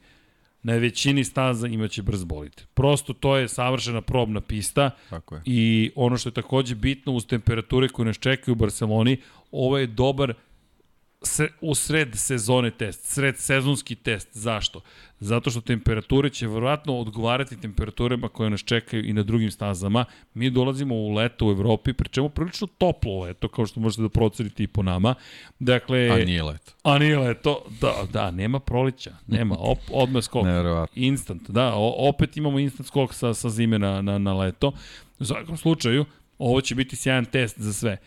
Na većini staza imaće brz bolid. Prosto to je savršena probna pista Tako je. i ono što je takođe bitno uz temperature koje nas čekaju u Barceloni, ovo je dobar se, u sred sezone test, sred sezonski test. Zašto? Zato što temperature će verovatno odgovarati temperaturama koje nas čekaju i na drugim stazama. Mi dolazimo u leto u Evropi, pri čemu prilično toplo leto, kao što možete da procenite i po nama. Dakle, A nije leto. A nije leto, da, da, nema proleća, nema, op, odmah skok. Neverovatno. Instant, da, o, opet imamo instant skok sa, sa zime na, na, na leto. U svakom slučaju, ovo će biti sjajan test za sve.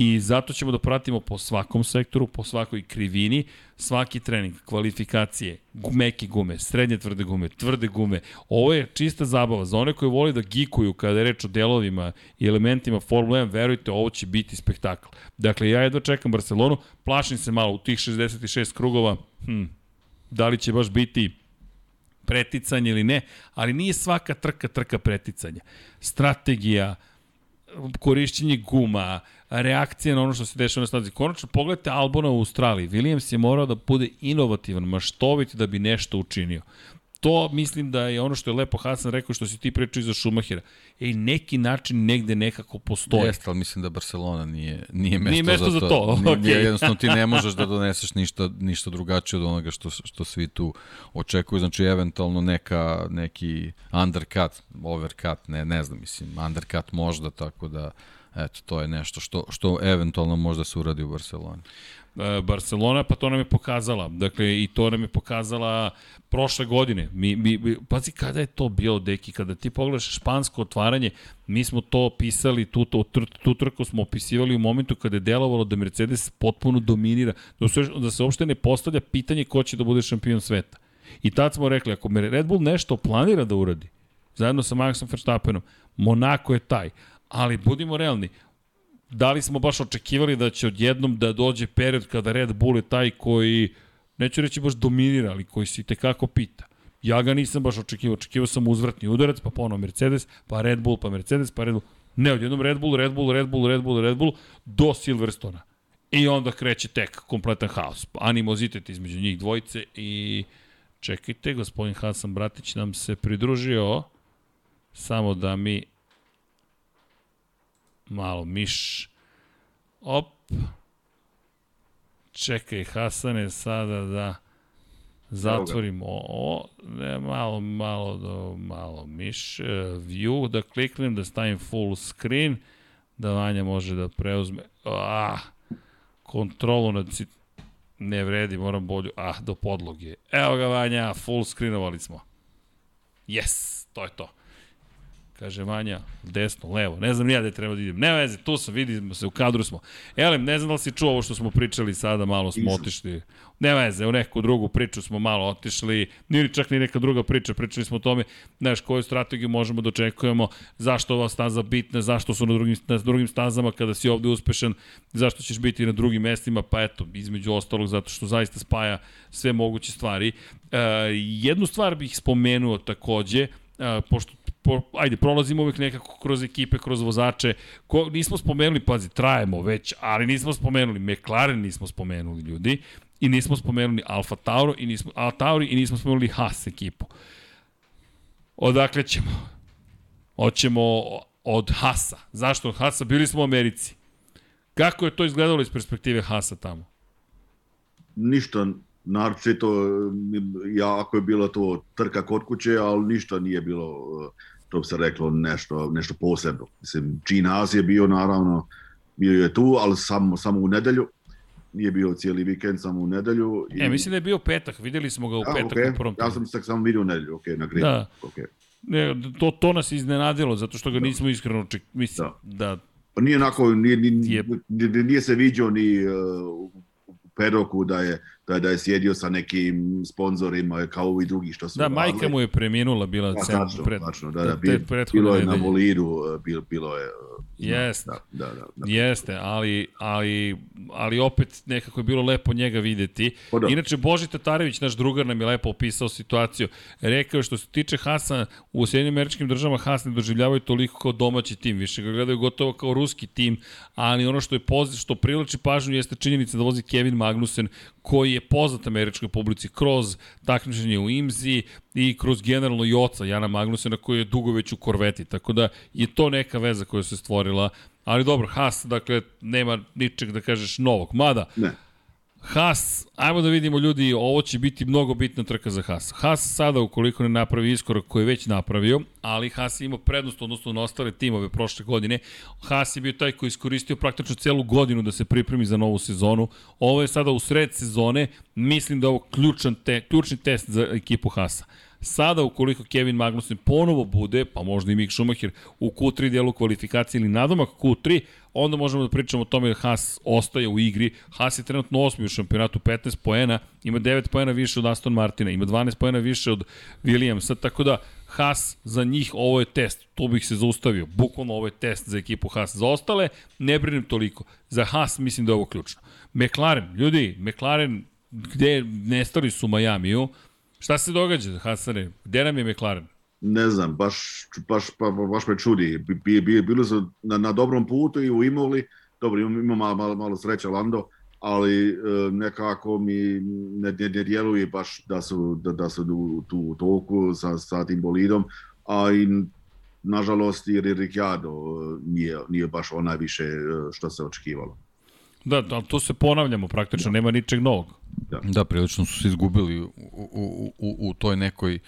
I zato ćemo da pratimo po svakom sektoru, po svakoj krivini, svaki trening, kvalifikacije, meke gume, srednje tvrde gume, tvrde gume. Ovo je čista zabava. Za one koji voli da gikuju kada je reč o delovima i elementima Formula 1, verujte, ovo će biti spektakl. Dakle, ja jedva čekam Barcelonu, plašim se malo u tih 66 krugova, hm, da li će baš biti preticanje ili ne, ali nije svaka trka trka preticanja. Strategija, korišćenje guma, reakcija na ono što se dešava na stazi. Konačno, pogledajte Albona u Australiji. Williams je morao da bude inovativan, maštovit da bi nešto učinio. To mislim da je ono što je lepo Hasan rekao što si ti pričao iza Šumahira. Ej, neki način negde nekako postoji. Jeste, ali mislim da Barcelona nije, nije mesto, Nije mesto za za to. to, Nije. Jednostavno ti ne možeš da doneseš ništa, ništa drugačije od onoga što, što svi tu očekuju. Znači, eventualno neka, neki undercut, overcut, ne, ne znam, mislim, undercut možda, tako da eto, to je nešto što, što eventualno možda se uradi u Barceloni. E, Barcelona, pa to nam je pokazala. Dakle, i to nam je pokazala prošle godine. Mi, mi, mi, pazi, kada je to bilo, deki, kada ti pogledaš špansko otvaranje, mi smo to opisali, tu, tu, tu trku smo opisivali u momentu kada je delovalo da Mercedes potpuno dominira, da se, da se uopšte ne postavlja pitanje ko će da bude šampion sveta. I tad smo rekli, ako Red Bull nešto planira da uradi, zajedno sa Maxom Verstappenom, Monako je taj, ali budimo realni, da li smo baš očekivali da će odjednom da dođe period kada Red Bull je taj koji, neću reći baš dominira, ali koji se i tekako pita. Ja ga nisam baš očekivao, očekivao sam uzvratni udarac, pa ponovo Mercedes, pa Red Bull, pa Mercedes, pa Red Bull. Ne, odjednom Red Bull, Red Bull, Red Bull, Red Bull, Red Bull, do Silverstona. I onda kreće tek kompletan haos. Animozitet između njih dvojice i čekajte, gospodin Hasan Bratić nam se pridružio samo da mi malo miš. Op. Čekaj, Hasane, sada da zatvorimo ovo. Ne, malo, malo, do, malo miš. Uh, view, da kliknem, da stavim full screen, da Vanja može da preuzme. Ah, kontrolu nad. Ne vredi, moram bolju. Ah, do podloge. Evo ga Vanja, full screenovali smo. Yes, to je to. Kaže Vanja, desno, levo, ne znam nija gde treba da idem. Ne veze, tu sam, vidimo se, u kadru smo. Elem, ne znam da li si čuo ovo što smo pričali sada, malo smo Nisam. otišli. Ne veze, u neku drugu priču smo malo otišli, nije ni čak ni neka druga priča, pričali smo o tome, znaš, koju strategiju možemo da očekujemo, zašto ova staza bitna, zašto su na drugim, na drugim stazama kada si ovde uspešan, zašto ćeš biti na drugim mestima, pa eto, između ostalog, zato što zaista spaja sve moguće stvari. E, jednu stvar bih spomenuo takođe, e, pošto po, ajde, prolazimo uvek nekako kroz ekipe, kroz vozače. Ko, nismo spomenuli, pazi, trajemo već, ali nismo spomenuli, McLaren nismo spomenuli ljudi i nismo spomenuli Alfa Tauro i nismo, Alfa Tauri i nismo spomenuli Haas ekipu. Odakle ćemo? Hoćemo od Hasa. Zašto od Hasa? Bili smo u Americi. Kako je to izgledalo iz perspektive Hasa tamo? Ništa naročito, jako je bilo to trka kod kuće, ali ništa nije bilo, to bi se reklo, nešto, nešto posebno. Mislim, Gene je bio naravno, bio je tu, ali samo, samo u nedelju, nije bio cijeli vikend, samo u nedelju. I... E, mislim da je bio petak, videli smo ga u A, petak okay. u prvom Ja sam se samo vidio u nedelju, ok, na gridu. Da. Okay. Ne, to, to nas iznenadilo, zato što ga da. nismo iskreno ček, mislim da, da Pa nije onako, nije, nije, nije, nije se vidio ni uh, u pedoku da je, da, da je sjedio sa nekim sponzorima kao i drugi što su Da, radili. majka mu je preminula bila da, tačno, pred, tačno, da, da, bil, bilo je na bolidu, bilo, bilo je Jeste. Da, da, da, da. Jeste, ali, ali, ali opet nekako je bilo lepo njega videti. O, da. Inače, Boži Tatarević, naš drugar, nam je lepo opisao situaciju. Rekao je što se tiče Hasa, u Sjedinim američkim državama Has ne doživljavaju toliko kao domaći tim, više ga gledaju gotovo kao ruski tim, ali ono što je poziv, što priliči pažnju jeste činjenica da vozi Kevin Magnussen, koji je poznat američkoj publici kroz takmičenje u IMZI i kroz generalno i oca Jana Magnusena koji je dugo već u korveti. Tako da je to neka veza koja se stvorila. Ali dobro, Haas, dakle, nema ničeg da kažeš novog. Mada, ne Haas, ajmo da vidimo ljudi, ovo će biti mnogo bitna trka za Haas. Haas sada, ukoliko ne napravi iskorak koji je već napravio, ali Haas ima prednost odnosno na ostale timove prošle godine, Haas je bio taj koji je iskoristio praktično celu godinu da se pripremi za novu sezonu. Ovo je sada u sred sezone, mislim da je ovo ključan te, ključni test za ekipu Haasa. Sada, ukoliko Kevin Magnussen ponovo bude, pa možda i Mick Schumacher, u Q3 delu kvalifikacije ili nadomak Q3, onda možemo da pričamo o tome da Haas ostaje u igri. Haas je trenutno osmi u šampionatu, 15 poena, ima 9 poena više od Aston Martina, ima 12 poena više od Williamsa, tako da Haas za njih ovo je test, tu bih se zaustavio. Bukvalno ovo je test za ekipu Haas. Za ostale ne brinem toliko. Za Haas mislim da je ovo ključno. McLaren, ljudi, McLaren gde nestali su u Majamiju, Šta se događa, Hasane? Gde nam je McLaren? Ne znam, baš, baš, pa, baš me čudi. Bi, bi, bili su na, na dobrom putu i u Imoli, dobro, ima malo, malo, malo sreća Lando, ali e, nekako mi ne, ne, ne djeluje baš da su, da, da su tu, tu toku sa, sa tim bolidom, a i nažalost i Ricciardo e, nije, nije baš onaj više e, što se očekivalo. Da, da, to se ponavljamo praktično, da. nema ničeg novog. Da. da, prilično su se izgubili u, u, u, u toj nekoj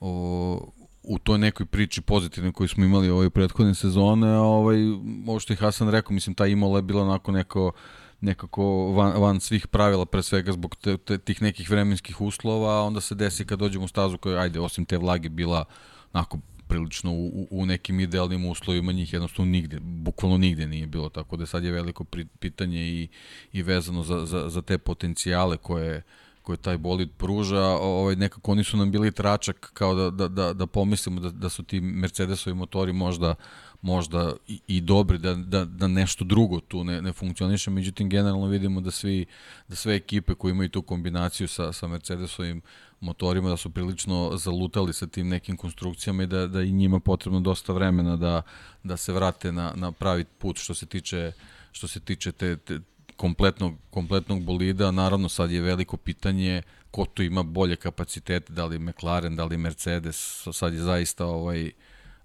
o, u toj nekoj priči pozitivnoj koju smo imali ove prethodne sezone, a ovaj, ovo što je Hasan rekao, mislim, ta Imola je bila onako neko, nekako van, van svih pravila, pre svega zbog te, te, tih nekih vremenskih uslova, a onda se desi kad dođemo u stazu koja, ajde, osim te vlage, bila onako prilično u, u nekim idealnim uslovima njih jednostavno nigde, bukvalno nigde nije bilo, tako da sad je veliko pitanje i, i vezano za, za, za te potencijale koje, koje taj bolid pruža, ovaj, nekako oni su nam bili tračak kao da, da, da, da pomislimo da, da su ti Mercedesovi motori možda možda i, i dobri, da, da, da nešto drugo tu ne, ne funkcioniše, međutim generalno vidimo da svi da sve ekipe koje imaju tu kombinaciju sa, sa Mercedesovim motorima da su prilično zalutali sa tim nekim konstrukcijama i da, da i njima potrebno dosta vremena da, da se vrate na, na pravi put što se tiče što se tiče te, te kompletnog, kompletnog bolida, naravno sad je veliko pitanje ko tu ima bolje kapacitete, da li McLaren, da li Mercedes, sad je zaista ovaj,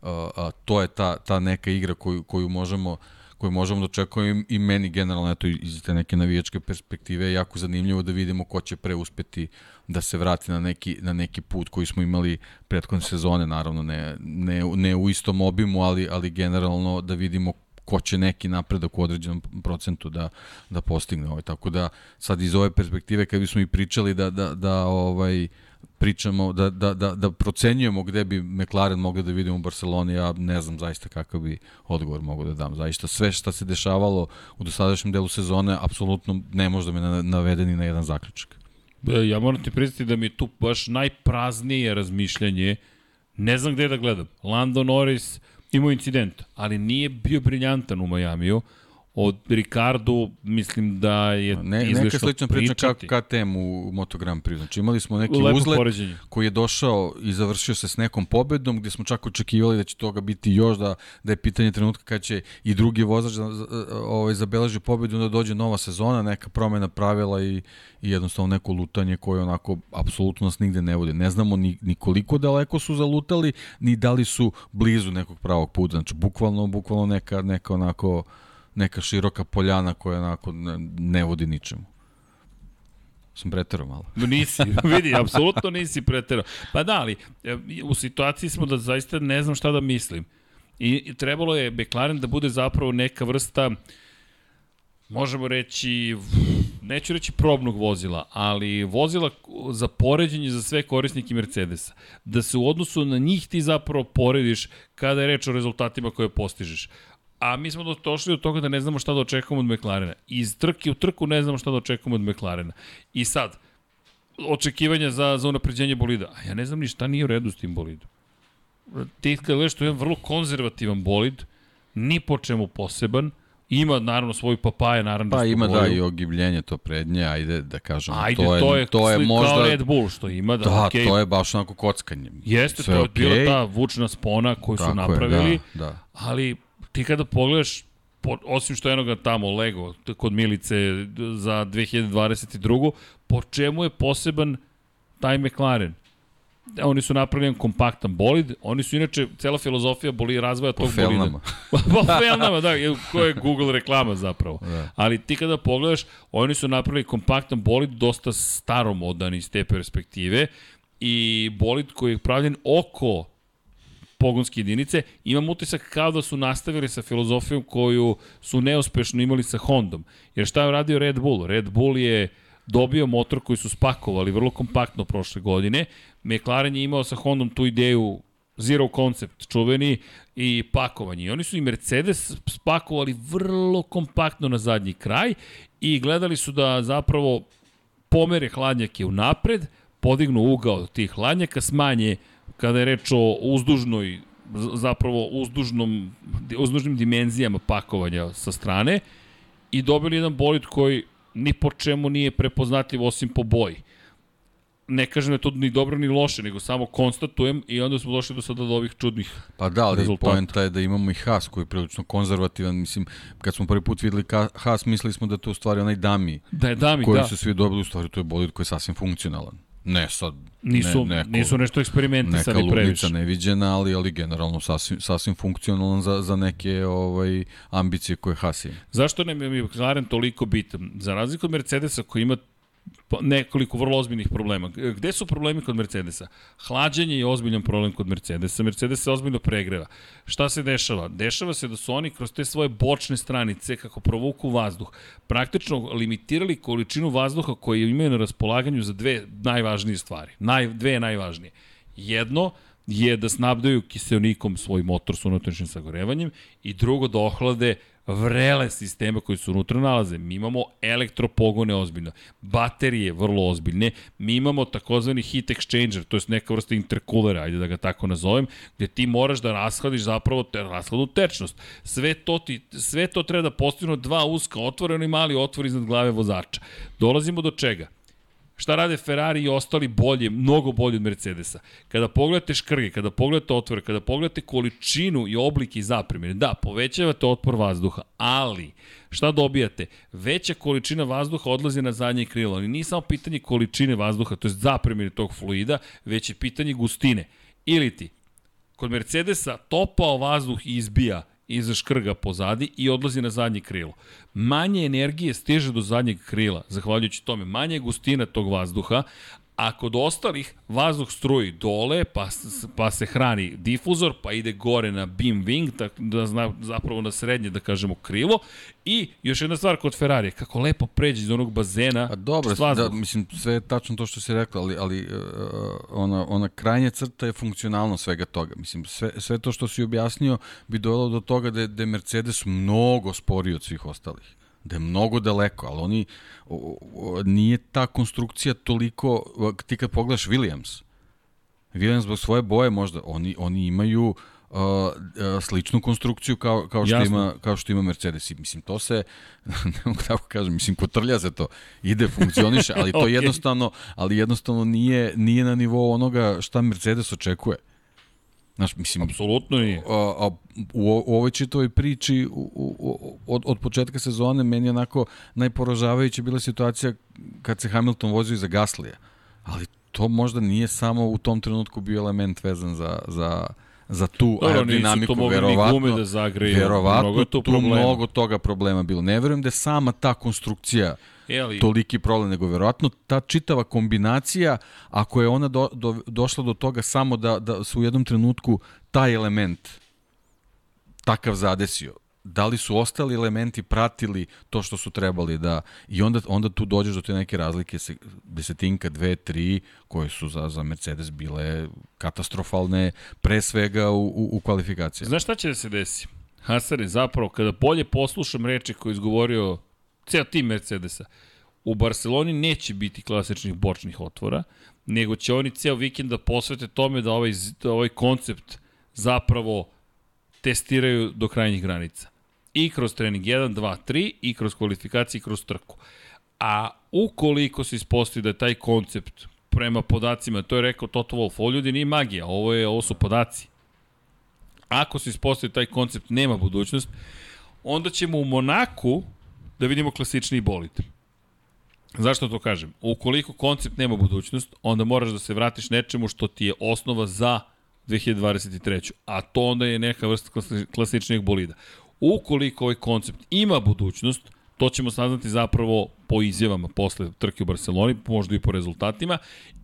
a, a, to je ta, ta neka igra koju, koju možemo koju možemo da očekujemo i meni generalno eto iz te neke navijačke perspektive je jako zanimljivo da vidimo ko će pre uspeti da se vrati na neki, na neki put koji smo imali prethodne sezone, naravno ne, ne, ne u istom obimu, ali, ali generalno da vidimo ko će neki napredak u određenom procentu da, da postigne. Ovaj. Tako da sad iz ove perspektive kad bismo i pričali da, da, da ovaj, pričamo, da, da, da, da procenjujemo gde bi McLaren mogli da vidimo u Barceloni, ja ne znam zaista kakav bi odgovor mogu da dam. Zaista sve što se dešavalo u dosadašnjem delu sezone, apsolutno ne može da me navede ni na jedan zaključak. E, ja moram ti priznati da mi je tu baš najpraznije razmišljanje. Ne znam gde da gledam. Lando Norris imao incident, ali nije bio briljantan u Majamiju. Od Ricardu mislim da je Ne, neka slična priča kao. KTM u, Moto Grand Prix. Znači imali smo neki Lepo uzlet poređenje. koji je došao i završio se s nekom pobedom gde smo čak očekivali da će toga biti još, da, da je pitanje trenutka kad će i drugi vozač da, ovaj, zabeleži pobedu, onda dođe nova sezona, neka promena pravila i, i jednostavno neko lutanje koje onako apsolutno nas nigde ne vodi. Ne znamo ni, ni koliko daleko su zalutali, ni da li su blizu nekog pravog puta. Znači bukvalno, bukvalno neka, neka onako neka široka poljana koja onako ne, ne vodi ničemu. Sam preterao malo. Nisi, vidi, apsolutno nisi preterao. Pa da, ali e, u situaciji smo da zaista ne znam šta da mislim. I, i trebalo je McLaren da bude zapravo neka vrsta možemo reći, neću reći probnog vozila, ali vozila za poređenje za sve korisnike Mercedesa. Da se u odnosu na njih ti zapravo porediš kada je reč o rezultatima koje postižeš. A mi smo do- došli do toga da ne znamo šta da očekujemo od McLarena. Iz trke u trku ne znamo šta da očekujemo od McLarena. I sad, očekivanja za, za unapređenje bolida. A ja ne znam ni šta nije u redu s tim bolidom. Ti kad gledaš, to je jedan vrlo konzervativan bolid, ni po čemu poseban, ima naravno svoju papaje, naravno Pa ima da i ogibljenje to prednje, ajde da kažemo. Ajde, to je, to je, to je možda... kao Red Bull što ima, da, Da, okej, to je baš onako kockanje. Jeste, Sve to je okej, bila ta vučna spona koju su tako je, napravili, da, da. ali ti kada pogledaš, po, osim što je jednoga tamo Lego kod Milice za 2022. Po čemu je poseban taj McLaren? E, Oni su napravili kompaktan bolid, oni su inače, cela filozofija boli razvoja Po tog bolida. felnama. po felnama, da, ko je Google reklama zapravo. Da. Ali ti kada pogledaš, oni su napravili kompaktan bolid, dosta staromodan iz te perspektive i bolid koji je pravljen oko pogonske jedinice, imam utisak kao da su nastavili sa filozofijom koju su neuspešno imali sa Hondom. Jer šta je radio Red Bull? Red Bull je dobio motor koji su spakovali vrlo kompaktno prošle godine. McLaren je imao sa Hondom tu ideju Zero Concept, čuveni, i pakovanje. I oni su i Mercedes spakovali vrlo kompaktno na zadnji kraj i gledali su da zapravo pomere hladnjake u napred, podignu ugao tih hladnjaka, smanje kada je reč o uzdužnoj zapravo uzdužnom, uzdužnim dimenzijama pakovanja sa strane i dobili jedan bolid koji ni po čemu nije prepoznatljiv osim po boji. Ne kažem da je to ni dobro ni loše, nego samo konstatujem i onda smo došli do sada do ovih čudnih Pa da, ali rezultata. poenta je da imamo i Haas koji je prilično konzervativan. Mislim, kad smo prvi put videli Haas, mislili smo da je to u stvari onaj dami da je dami, koji da. su svi dobili, u stvari to je bolid koji je sasvim funkcionalan. Ne sad, Nisu, ne, neko, nisu nešto neka eksperimentisani previše. ludnica neviđena, ali, ali generalno sasvim, sasvim funkcionalan za, za neke ovaj, ambicije koje Haas ima. Zašto nam je McLaren toliko bitan? Za razliku od Mercedesa koji ima nekoliko vrlo ozbiljnih problema. Gde su problemi kod Mercedesa? Hlađenje je ozbiljan problem kod Mercedesa. Mercedes se ozbiljno pregreva. Šta se dešava? Dešava se da su oni kroz te svoje bočne stranice, kako provuku vazduh, praktično limitirali količinu vazduha koju imaju na raspolaganju za dve najvažnije stvari. Naj, dve najvažnije. Jedno, je da snabdaju kiselnikom svoj motor sa unutrašnjim sagorevanjem i drugo da ohlade vrele sisteme koji su unutra nalaze. Mi imamo elektropogone ozbiljno, baterije vrlo ozbiljne, mi imamo takozvani heat exchanger, to je neka vrsta interkulera, ajde da ga tako nazovem, gde ti moraš da rashladiš zapravo te, rashladu tečnost. Sve to, ti, sve to treba da postignu dva uska otvorena i mali otvor iznad glave vozača. Dolazimo do čega? Šta rade Ferrari i ostali bolje, mnogo bolje od Mercedesa? Kada pogledate škrge, kada pogledate otvore, kada pogledate količinu i oblike i zapremine, da, povećavate otpor vazduha, ali šta dobijate? Veća količina vazduha odlazi na zadnje krilo, ali nije samo pitanje količine vazduha, to je zapremine tog fluida, već je pitanje gustine. Ili ti, kod Mercedesa topao vazduh izbija iza škrga pozadi i odlazi na zadnje krilo. Manje energije stiže do zadnjeg krila, zahvaljujući tome. Manje je gustina tog vazduha, a kod ostalih vazduh struji dole, pa, pa se hrani difuzor, pa ide gore na beam wing, tak, da zna, zapravo na srednje, da kažemo, krilo. I još jedna stvar kod Ferrari, kako lepo pređe iz onog bazena. Pa dobro, da, mislim, sve je tačno to što si rekla, ali, ali uh, ona, ona krajnja crta je funkcionalno svega toga. Mislim, sve, sve to što si objasnio bi dovelo do toga da je, da je Mercedes mnogo sporiji od svih ostalih da je mnogo daleko, ali oni, o, o, nije ta konstrukcija toliko, ti kad pogledaš Williams, Williams zbog svoje boje možda, oni, oni imaju uh, uh, sličnu konstrukciju kao, kao, što Jasno. ima, kao što ima Mercedes. I, mislim, to se, ne mogu tako kažem, mislim, kotrlja se to, ide, funkcioniše, ali to Okej. jednostavno, ali jednostavno nije, nije na nivou onoga šta Mercedes očekuje. Znaš, mislim, Apsolutno nije. a, a u, u ovoj čitavoj priči u, u, od, od početka sezone meni onako najporažavajuća bila situacija kad se Hamilton vozio iza Gaslija. Ali to možda nije samo u tom trenutku bio element vezan za, za, za tu Dobro, aerodinamiku. to verovatno, gume da zagreju. verovatno Mnogo tu problema. mnogo toga problema bilo. Ne verujem da je sama ta konstrukcija ali, toliki problem, nego verovatno ta čitava kombinacija, ako je ona do, do, došla do toga samo da, da su u jednom trenutku taj element takav zadesio, da li su ostali elementi pratili to što su trebali da i onda onda tu dođeš do te neke razlike se desetinka, dve, tri koje su za za Mercedes bile katastrofalne pre svega u u, u kvalifikacijama. Znaš šta će da se desi? Hasare, zapravo, kada bolje poslušam reči koje je izgovorio ceo tim Mercedesa, u Barceloni neće biti klasičnih bočnih otvora, nego će oni ceo vikend da posvete tome da ovaj, da ovaj koncept zapravo testiraju do krajnjih granica. I kroz trening 1, 2, 3 i kroz kvalifikacije i kroz trku. A ukoliko se ispostavi da je taj koncept prema podacima, to je rekao Toto Wolff, ovo ljudi nije magija, ovo, je, ovo su podaci. Ako se ispostavi taj koncept nema budućnost, onda ćemo u Monaku da vidimo klasični bolid. Zašto to kažem? Ukoliko koncept nema budućnost, onda moraš da se vratiš nečemu što ti je osnova za 2023. A to onda je neka vrsta klasi- klasičnijeg bolida. Ukoliko ovaj koncept ima budućnost, to ćemo saznati zapravo po izjavama posle trke u Barceloni, možda i po rezultatima,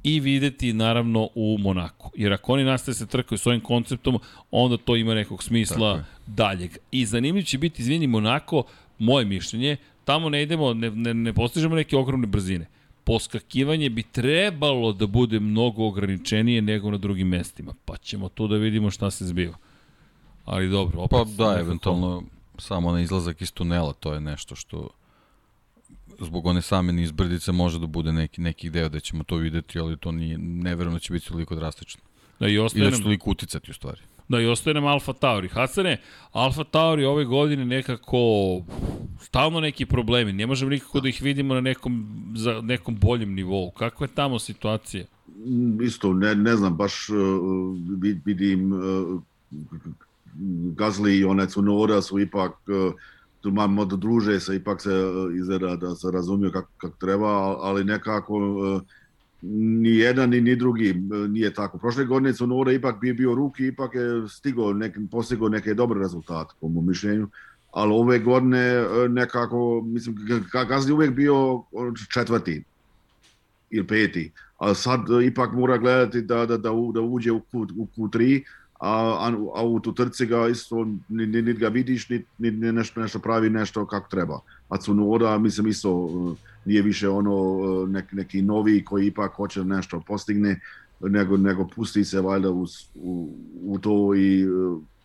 i videti naravno u Monaku. Jer ako oni nastave se trkaju s ovim konceptom, onda to ima nekog smisla daljeg. I zanimljiv će biti, izvini, Monako, moje mišljenje, tamo ne idemo, ne, ne, ne postižemo neke ogromne brzine. Poskakivanje bi trebalo da bude mnogo ograničenije nego na drugim mestima. Pa ćemo tu da vidimo šta se zbiva. Ali dobro, opet... Pa da, eventualno samo na izlazak iz tunela, to je nešto što zbog one same nizbrdice može da bude neki, neki deo da ćemo to videti, ali to nije, ne verujem da će biti toliko drastično. Da i I ostaje da će toliko uticati u stvari. Da i ostaje nam Alfa Tauri. Hasane, Alfa Tauri ove godine nekako stalno neki problemi. Ne možemo nikako da ih vidimo na nekom, za nekom boljem nivou. Kakva je tamo situacija? Mm, Isto, ne, ne znam, baš uh, vid- vidim uh, Gazli i onaj Cunoda su ipak uh, tu malo druže se, ipak se izgleda da se razumiju kako kak treba, al- ali nekako uh, ni jedan ni, ni drugi uh, nije tako. Prošle godine Cunoda ipak bi bio ruki, ipak je stigao, nek, postigao neke dobre rezultate, po mom mišljenju. Ali ove godine uh, nekako, mislim, Ga- Gazli uvek bio uh, četvrti ili peti a sad e, ipak mora gledati da, da, da, u- da uđe u, Q, u Q3, a, a, u tu trci ga isto ni, ni, ni ga vidiš, ni, ni, ni nešto, nešto pravi nešto kako treba. A Cunoda, mislim, isto e, nije više ono e, nek, neki novi koji ipak hoće nešto postigne, nego, nego pusti se valjda u, u, u to i e,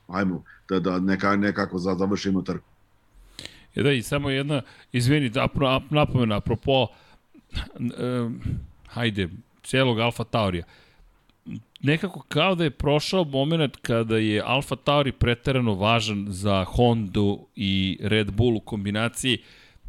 ajmo, da, da neka, nekako za- završimo trku. E da, i samo jedna, izvini, ap, napomena, apropo, um, hajde, cijelog Alfa Taurija. Nekako kao da je prošao moment kada je Alfa Tauri preterano važan za Hondu i Red Bull u kombinaciji.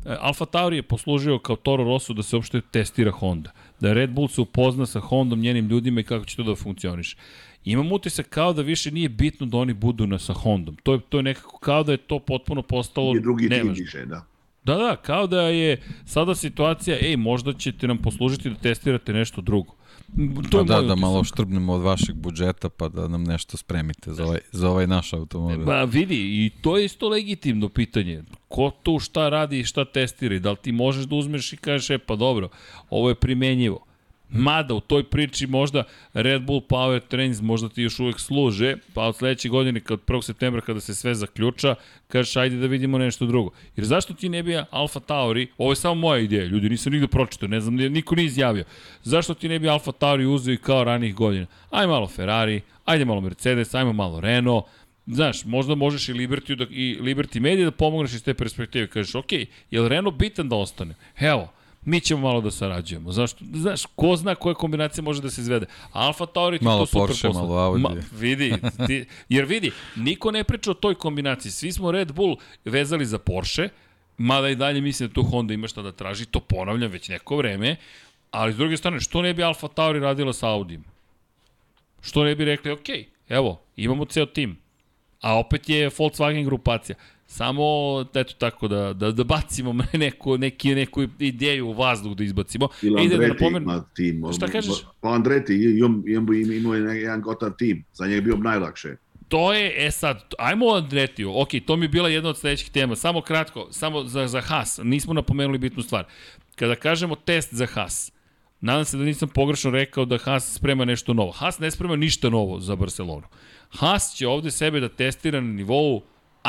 Alfa Tauri je poslužio kao Toro Rosso da se uopšte testira Honda. Da Red Bull se upozna sa Hondom, njenim ljudima i kako će to da funkcioniše. Imam utisak kao da više nije bitno da oni budu na sa Hondom. To je, to je nekako kao da je to potpuno postalo I drugi nevažno. više, da. Da, da, kao da je sada situacija, ej, možda ćete nam poslužiti da testirate nešto drugo. To Pa je da, moj da utisak. malo štrbnemo od vašeg budžeta pa da nam nešto spremite za ovaj, za ovaj naš automobil. Ba vidi, i to je isto legitimno pitanje. Ko tu šta radi i šta testira i da li ti možeš da uzmeš i kažeš, e pa dobro, ovo je primenjivo. Mada u toj priči možda Red Bull Power Trains možda ti još uvek služe, pa od sledeće godine, kad 1. septembra kada se sve zaključa, kažeš ajde da vidimo nešto drugo. Jer zašto ti ne bi Alfa Tauri, ovo je samo moja ideja, ljudi nisam nigde pročitao, ne znam, niko nije izjavio. Zašto ti ne bi Alfa Tauri uzeo i kao ranih godina? Aj malo Ferrari, ajde malo Mercedes, ajmo malo Renault, Znaš, možda možeš i Liberty, da, i Liberty Media da pomogneš iz te perspektive. Kažeš, ok, je li Renault bitan da ostane? Evo, mi ćemo malo da sarađujemo. Zašto? Znaš, ko zna koja kombinacija može da se izvede. Alfa Tauri ti Malo to super Porsche, posla. malo Audi. Ma, vidi, ti, jer vidi, niko ne priča o toj kombinaciji. Svi smo Red Bull vezali za Porsche, mada i dalje mislim da tu Honda ima šta da traži, to ponavljam već neko vreme, ali s druge strane, što ne bi Alfa Tauri radila sa Audijem? Što ne bi rekli, ok, evo, imamo ceo tim, a opet je Volkswagen grupacija. Samo, eto tako, da, da, da bacimo neku, neki, neku ideju u vazduh da izbacimo. Ili E, ide da napomenem- ima tim. Šta kažeš? Pa Andretti imao im, im, imao je jedan gotav tim. Za njega je bio najlakše. To je, e sad, ajmo o Andretiju. Ok, to mi je bila jedna od sledećih tema. Samo kratko, samo za, za Haas. Nismo napomenuli bitnu stvar. Kada kažemo test za Haas, nadam se da nisam pogrešno rekao da Haas sprema nešto novo. Haas ne sprema ništa novo za Barcelonu. Haas će ovde sebe da testira na nivou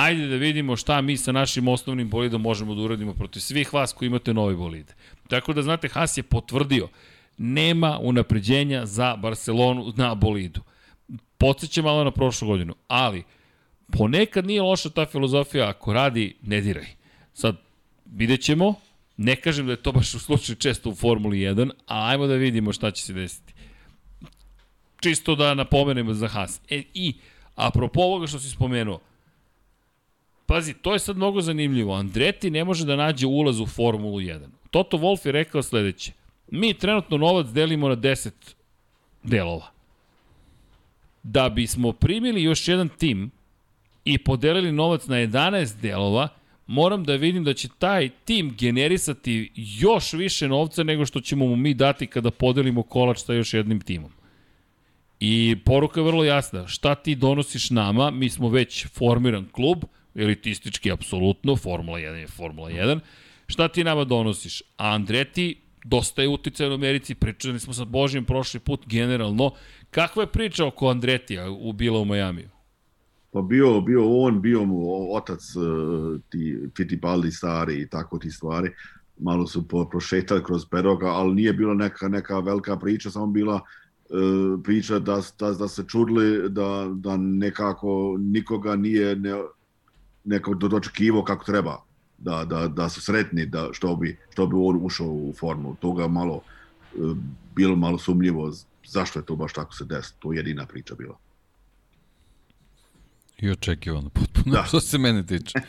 ajde da vidimo šta mi sa našim osnovnim bolidom možemo da uradimo protiv svih vas koji imate nove bolide. Tako da, znate, Haas je potvrdio nema unapređenja za Barcelonu na bolidu. Podseća malo na prošlu godinu, ali ponekad nije loša ta filozofija, ako radi, ne diraj. Sad, vidjet ćemo, ne kažem da je to baš u slučaju često u Formuli 1, a ajmo da vidimo šta će se desiti. Čisto da napomenemo za Haas. E, I, apropo ovoga što si spomenuo, pazi, to je sad mnogo zanimljivo. Andreti ne može da nađe ulaz u Formulu 1. Toto Wolff je rekao sledeće. Mi trenutno novac delimo na 10 delova. Da bismo primili još jedan tim i podelili novac na 11 delova, moram da vidim da će taj tim generisati još više novca nego što ćemo mu mi dati kada podelimo kolač sa još jednim timom. I poruka je vrlo jasna. Šta ti donosiš nama? Mi smo već formiran klub, elitistički apsolutno, Formula 1 je Formula 1. Šta ti nama donosiš? Andreti dosta je uticaj u Americi, pričali smo sa Božjem prošli put generalno. Kakva je priča oko Andretija u bila u Majamiju? Pa bio, bio on, bio mu otac uh, ti Fittipaldi stari i tako ti stvari. Malo su prošetali kroz peroga, ali nije bila neka, neka velika priča, samo bila uh, priča da, da, da se čudili da, da nekako nikoga nije ne, neko dočekivo kako treba. Da, da, da su sretni da što bi, što bi on ušao u formu. Toga malo uh, bilo malo sumljivo zašto je to baš tako se desilo. To je jedina priča bila. I očekivano, potpuno, da. Da. što se mene tiče.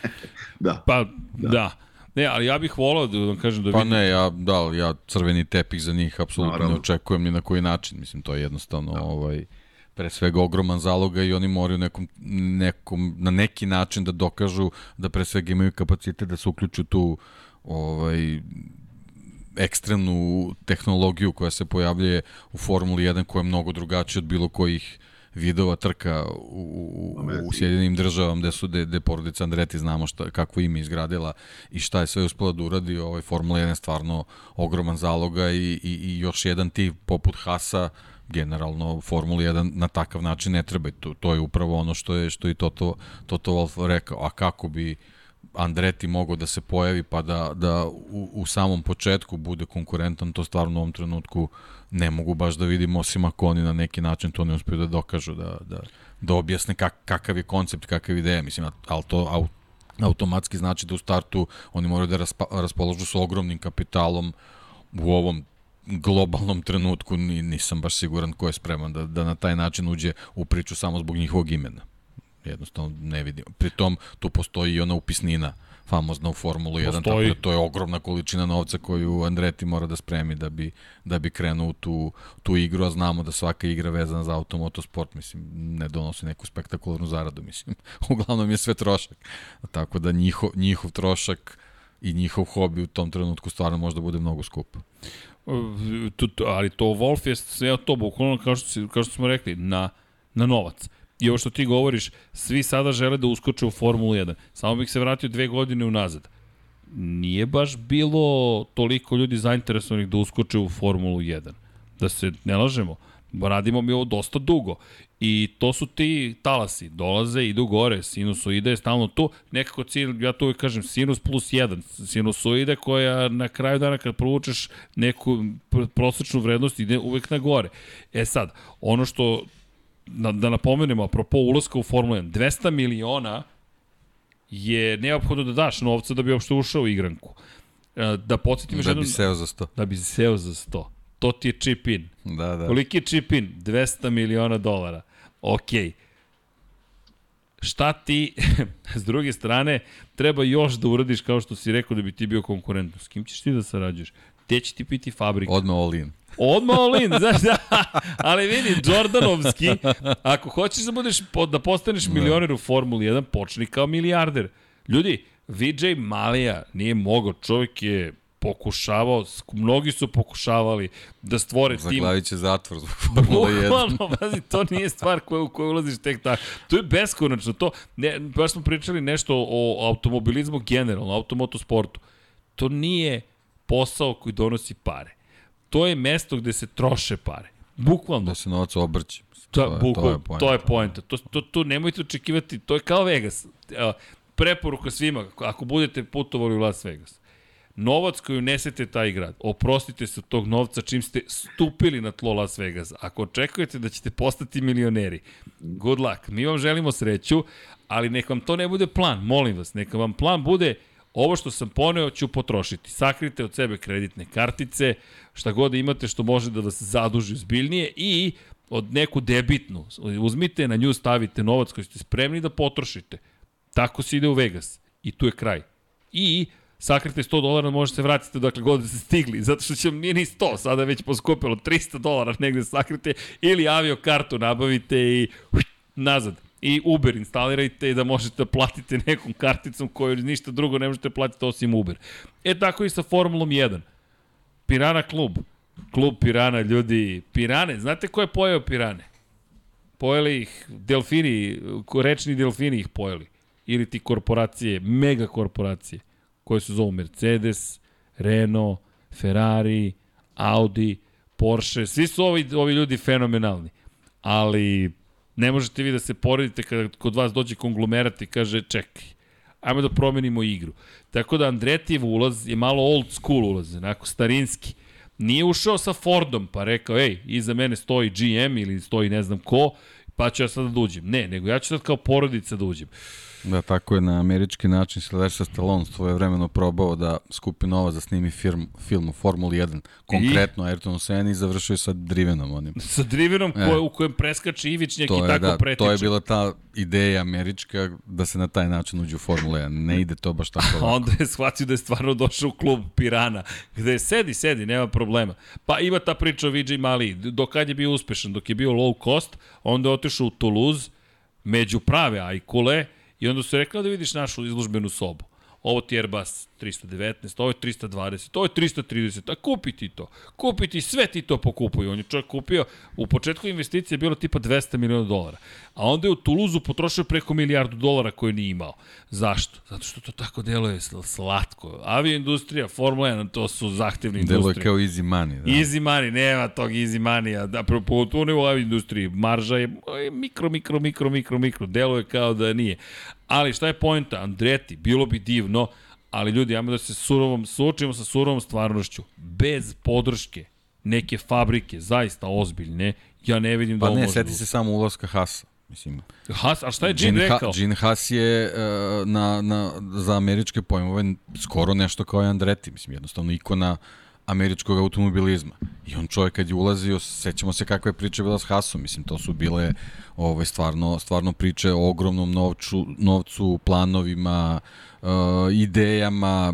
Da. Pa, da. da. Ne, ali ja bih volao da vam kažem da Pa vidim... ne, ja, da, ja crveni tepih za njih apsolutno ne očekujem ni na koji način. Mislim, to je jednostavno ovaj, pre svega ogroman zaloga i oni moraju nekom, nekom, na neki način da dokažu da pre svega imaju kapacitet da se uključu tu ovaj, ekstremnu tehnologiju koja se pojavljuje u Formuli 1 koja je mnogo drugačija od bilo kojih vidova trka u, u, u. Sjedinim državama gde su gde, gde porodica Andreti znamo šta, kakvo ime izgradila i šta je sve uspela da uradi ovaj Formula 1 je stvarno ogroman zaloga i, i, i još jedan tip poput Hasa generalno Formula 1 na takav način ne treba to, to je upravo ono što je što i Toto, Toto Wolff rekao. A kako bi Andreti mogao da se pojavi pa da, da u, u samom početku bude konkurentan, to stvarno u ovom trenutku ne mogu baš da vidim, osim ako oni na neki način to ne uspiju da dokažu, da, da, da objasne kak, kakav je koncept, kakav je ideja, mislim, ali to au, automatski znači da u startu oni moraju da raspa, raspoložu sa ogromnim kapitalom u ovom globalnom trenutku ni, nisam baš siguran ko je spreman da, da na taj način uđe u priču samo zbog njihovog imena jednostavno ne vidim. Pritom tu postoji i ona upisnina famozna u Formulu 1, Postoji. tako da to je ogromna količina novca koju Andreti mora da spremi da bi, da bi krenuo u tu, tu igru, a znamo da svaka igra vezana za automotosport, mislim, ne donosi neku spektakularnu zaradu, mislim. Uglavnom je sve trošak. Tako da njihov, njihov trošak i njihov hobi u tom trenutku stvarno može da bude mnogo skup. Ali to Wolf je sve to, bukvalno kao što, si, kao što smo rekli, na, na novac. I ovo što ti govoriš, svi sada žele da uskoče u Formulu 1. Samo bih se vratio dve godine unazad. Nije baš bilo toliko ljudi zainteresovanih da uskoče u Formulu 1. Da se ne lažemo. Radimo mi ovo dosta dugo. I to su ti talasi. Dolaze, idu gore. Sinusoide je stalno tu. Nekako cilj, ja to uvijek kažem, sinus plus 1. Sinusoide koja na kraju dana kad provučeš neku pr- prosečnu vrednost ide uvek na gore. E sad, ono što na, da napomenemo, apropo ulaska u Formulu 1, 200 miliona je neophodno da daš novca da bi uopšte ušao u igranku. E, Da podsjetim još Da jednom... bi seo za 100. Da bi seo za 100. To ti je chip in. Da, da. Koliki je chip in? 200 miliona dolara. Okej. Šta ti, s druge strane, treba još da uradiš kao što si rekao da bi ti bio konkurentno. S kim ćeš ti da sarađuješ? Gde će ti biti fabrika? Odmah all in. Odmah all in, znaš da, ali vidi, Jordanovski, ako hoćeš da budeš, da postaneš milioner u Formuli 1, počni kao milijarder. Ljudi, VJ Malija nije mogao, čovjek je pokušavao, mnogi su pokušavali da stvore tim. Zaglavit će zatvor zbog Formula 1. Bukvalno, pazi, to nije stvar koja, u koju ulaziš tek tako. To je beskonačno. To, ne, baš smo pričali nešto o automobilizmu generalno, automotosportu. To nije posao koji donosi pare. To je mesto gde se troše pare. Bukvalno. Da se novac obrće. To, To je- bukval, to je to, je poenta. To, to, to nemojte očekivati, to je kao Vegas. Preporuka svima, ako budete putovali u Las Vegas. Novac koji unesete taj grad, oprostite se od tog novca čim ste stupili na tlo Las Vegasa. Ako očekujete da ćete postati milioneri, good luck. Mi vam želimo sreću, ali nek vam to ne bude plan, molim vas. Neka vam plan bude ovo što sam poneo ću potrošiti. Sakrite od sebe kreditne kartice, šta god imate što može da vas zaduži zbiljnije i od neku debitnu. Uzmite, na nju stavite novac koji ste spremni da potrošite. Tako se ide u Vegas. I tu je kraj. I sakrite 100 dolara, možete se vratiti dakle god ste stigli, zato što će nije ni 100, sada već poskupilo 300 dolara negde sakrite, ili avio kartu nabavite i hui, nazad. I Uber instalirajte da možete da platite nekom karticom koju ništa drugo ne možete platiti osim Uber. E tako i sa Formulom 1. Pirana klub. Klub Pirana, ljudi. Pirane, znate ko je pojeo Pirane? Pojeli ih delfini, rečni delfini ih pojeli. Ili ti korporacije, mega korporacije, koje se zovu Mercedes, Renault, Ferrari, Audi, Porsche, svi su ovi, ovi ljudi fenomenalni. Ali ne možete vi da se poredite kada kod vas dođe konglomerat i kaže čekaj, ajmo da promenimo igru. Tako da Andretijev ulaz je malo old school ulaz, onako starinski. Nije ušao sa Fordom pa rekao, ej, iza mene stoji GM ili stoji ne znam ko, pa ću ja sad da uđem. Ne, nego ja ću sad kao porodica da uđem. Da, tako je na američki način Sylvester Stallone svoje vremeno probao da skupi novac da snimi film, film u Formuli 1, konkretno Ayrtonu Senna i završio je sa Drivenom onim. Sa Drivenom E. koje, u kojem preskače Ivičnjak i To je, tako da, pretiče. to je bila ta ideja američka da se na taj način uđe u Formula 1. Ne ide to baš tako lako. onda je shvatio da je stvarno došao u klub Pirana, gde je sedi, sedi, nema problema. Pa ima ta priča o Vijay Mali, dok kad je bio uspešan, dok je bio low cost, onda je otišao u Toulouse, među prave ajkule, i onda su rekli da vidiš našu izložbenu sobu. Ovo ti Airbus 319, ovo je 320, ovo je 330, a kupi ti to. Kupi ti sve ti to pokupuju. On je čovjek kupio, u početku investicije je bilo tipa 200 miliona dolara. A onda je u Tuluzu potrošio preko milijardu dolara koje nije imao. Zašto? Zato što to tako deluje sl- slatko. Avioindustrija, Formula 1, to su zahtevne industrije. kao easy money. Da. Easy money, nema tog easy money-a. Da, pogotovo u ovoj industriji. Marža je je mikro, mikro, mikro, mikro, mikro. Deluje kao da nije. Ali šta je pojenta? Andreti, bilo bi divno, ali ljudi, ajmo da se surovom, suočimo sa surovom stvarnošću. Bez podrške neke fabrike, zaista ozbiljne, ja ne vidim da Pa ne, seti da se samo ulaska Hasa. Mislim, Has, a šta je Gene, ha, rekao? Gene Haas je uh, na, na, za američke pojmove skoro nešto kao i Andretti. Mislim, jednostavno ikona američkog automobilizma. I on čovjek kad je ulazio, sećamo se kakve priče bila s Haasom. Mislim, to su bile ovaj, stvarno, stvarno priče o ogromnom novču, novcu, planovima, uh, idejama,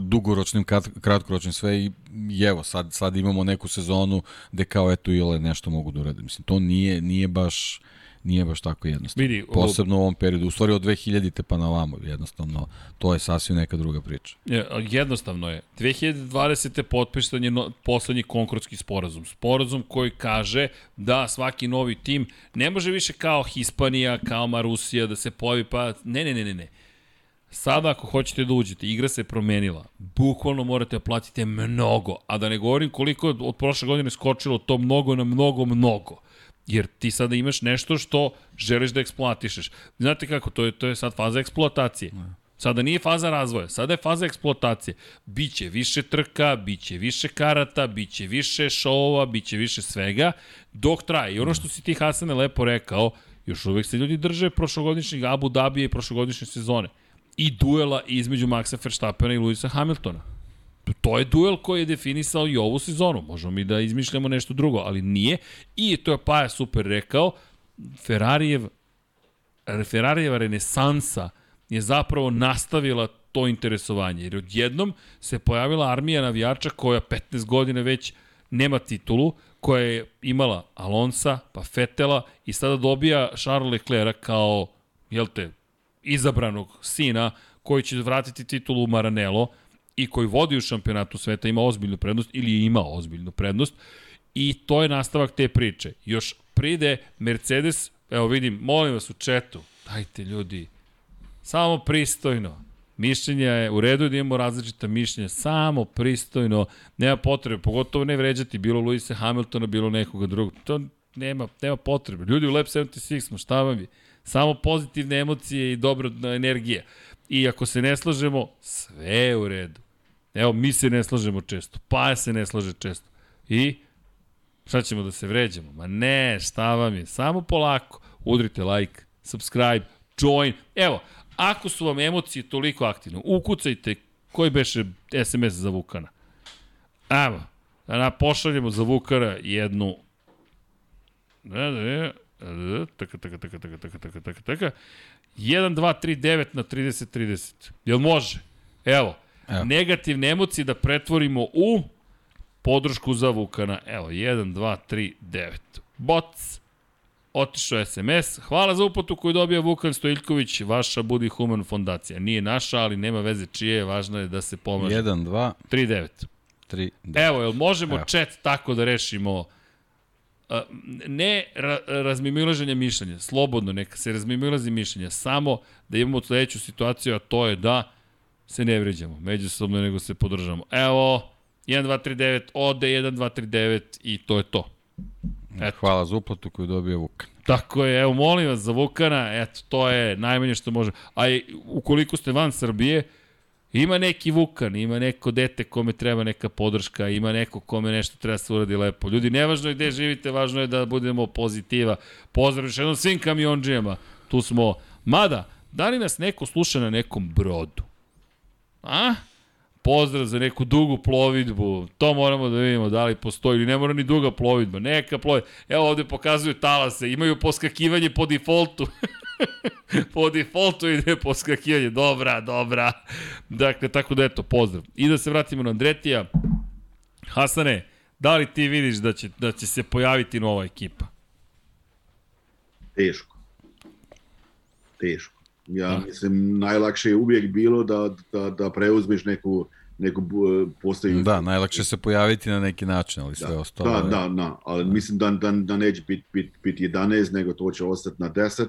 dugoročnim, krat- kratkoročnim, sve i, evo, sad, sad imamo neku sezonu gde kao eto ile nešto mogu da urade. Mislim, to nije, nije baš nije baš tako jednostavno. Vidi, Posebno u ovom periodu, u stvari od 2000-te pa na vamo, jednostavno, to je sasvim neka druga priča. Je, Jednostavno je. 2020. potpisan je no, poslednji konkurski sporazum. Sporazum koji kaže da svaki novi tim ne može više kao Hispanija, kao Marusija da se pojavi pa... Ne, ne, ne, ne, ne. Sada ako hoćete da uđete, igra se promenila. Bukvalno morate da platite mnogo. A da ne govorim koliko je od prošle godine skočilo to mnogo na mnogo, mnogo. Jer ti sada imaš nešto što želiš da eksploatišeš. Znate kako, to je, to je sad faza eksploatacije. Sada nije faza razvoja, sada je faza eksploatacije. Biće više trka, biće više karata, biće više šovova, biće više svega, dok traje. I ono što si ti Hasane lepo rekao, još uvek se ljudi drže prošlogodišnjeg Abu Dhabija i prošlogodišnje sezone. I duela između Maxa Verstappena i Luisa Hamiltona. To je duel koji je definisao i ovu sezonu. Možemo mi da izmišljamo nešto drugo, ali nije. I to je Paja super rekao, Ferrarijev, Ferrarijeva renesansa je zapravo nastavila to interesovanje. Jer odjednom se pojavila armija navijača koja 15 godina već nema titulu, koja je imala Alonsa, pa Fetela i sada dobija Charles Leclerc kao, jel te, izabranog sina koji će vratiti titulu u Maranello i koji vodi u šampionatu sveta, ima ozbiljnu prednost ili je imao ozbiljnu prednost i to je nastavak te priče. Još pride Mercedes, evo vidim, molim vas u četu, dajte ljudi, samo pristojno, Mišljenja je u redu da imamo različita mišljenja, samo pristojno, nema potrebe, pogotovo ne vređati bilo Luisa Hamiltona, bilo nekoga drugog. To nema, nema potrebe. Ljudi u Lab 76 smo, šta vam je? Samo pozitivne emocije i dobra energija. I ako se ne slažemo, sve je u redu. Evo, mi se ne slažemo često, pa se ne slaže često. I šta ćemo da se vređamo? Ma ne, šta vam je? Samo polako. Udrite like, subscribe, join. Evo, Ako su vam emocije toliko aktivne, ukucajte koji beše SMS za Vukana. Evo, da pošaljemo za Vukara jednu da, da, da, taka, taka, taka, taka, taka, taka, taka, taka, 1, 2, 3, 9 na 30, 30. Jel može? Evo, Evo. negativne emocije da pretvorimo u podršku za Vukana. Evo, 1, 2, 3, 9. Boc otišao SMS. Hvala za uplatu koju dobija Vukan Stojiljković, vaša Budi Human fondacija. Nije naša, ali nema veze čije, važno je da se pomaže. 1, 2, 3, 9. 3, 9. Evo, jel možemo Evo. chat tako da rešimo ne ra razmimilaženje mišljenja, slobodno neka se razmimilazi mišljenja, samo da imamo sledeću situaciju, a to je da se ne vređamo međusobno, nego se podržamo. Evo, 1, 2, 3, 9, ode 1, 2, 3, 9 i to je to. Eto. Hvala za uplatu koju dobio Vukan. Tako je, evo molim vas za Vukana, eto, to je najmanje što može. A i, ukoliko ste van Srbije, ima neki Vukan, ima neko dete kome treba neka podrška, ima neko kome nešto treba da se uradi lepo. Ljudi, nevažno je gde živite, važno je da budemo pozitiva. Pozdrav još jednom svim kamionđijama, tu smo. Mada, da li nas neko sluša na nekom brodu? A? pozdrav za neku dugu plovidbu, to moramo da vidimo da li postoji ili ne mora ni duga plovidba, neka plovidba. Evo ovde pokazuju talase, imaju poskakivanje po defaultu. po defaultu ide poskakivanje, dobra, dobra. Dakle, tako da eto, pozdrav. I da se vratimo na Andretija. Hasane, da li ti vidiš da će, da će se pojaviti nova ekipa? Teško. Teško. Ja da. mislim, najlakše je uvijek bilo da, da, da preuzmeš neku, neku postaju. Da, najlakše se pojaviti na neki način, ali sve da, ostalo. Da, da, da, ali da. mislim da, da, da neće biti bit, bit 11, nego to će ostati na 10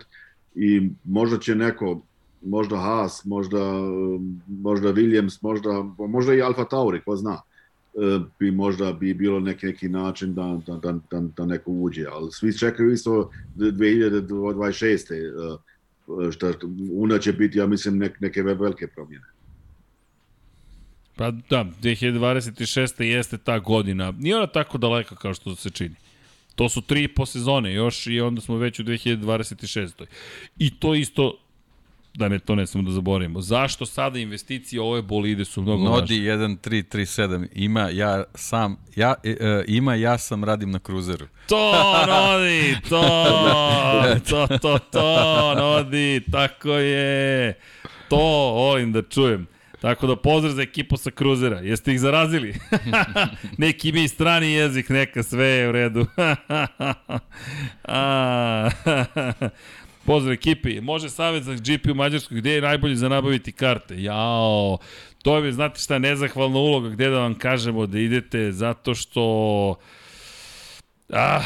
i možda će neko, možda Haas, možda, možda Williams, možda, možda i Alfa Tauri, ko zna e, bi možda bi bilo neki neki način da, da, da, da, da neko uđe, ali svi čekaju isto 2026 šta, una će biti, ja mislim, nek, neke velike promjene. Pa da, 2026. jeste ta godina. Nije ona tako daleka kao što se čini. To su tri po sezone još i onda smo već u 2026. I to isto da ne to ne samo da zaboravimo. Zašto sada investicije ove bolide su mnogo Nodi 1337 ima ja sam ja e, e, ima ja sam radim na kruzeru. To Nodi, to to to to Nodi, tako je. To volim da čujem. Tako da pozdrav za ekipu sa kruzera. Jeste ih zarazili? Neki mi strani jezik, neka sve je u redu. A, Pozdrav ekipi. Može savjet za GP u Mađarskoj, gde je najbolje za nabaviti karte? Jao, to je, znate šta, nezahvalna uloga, gde da vam kažemo da idete, zato što... Ah,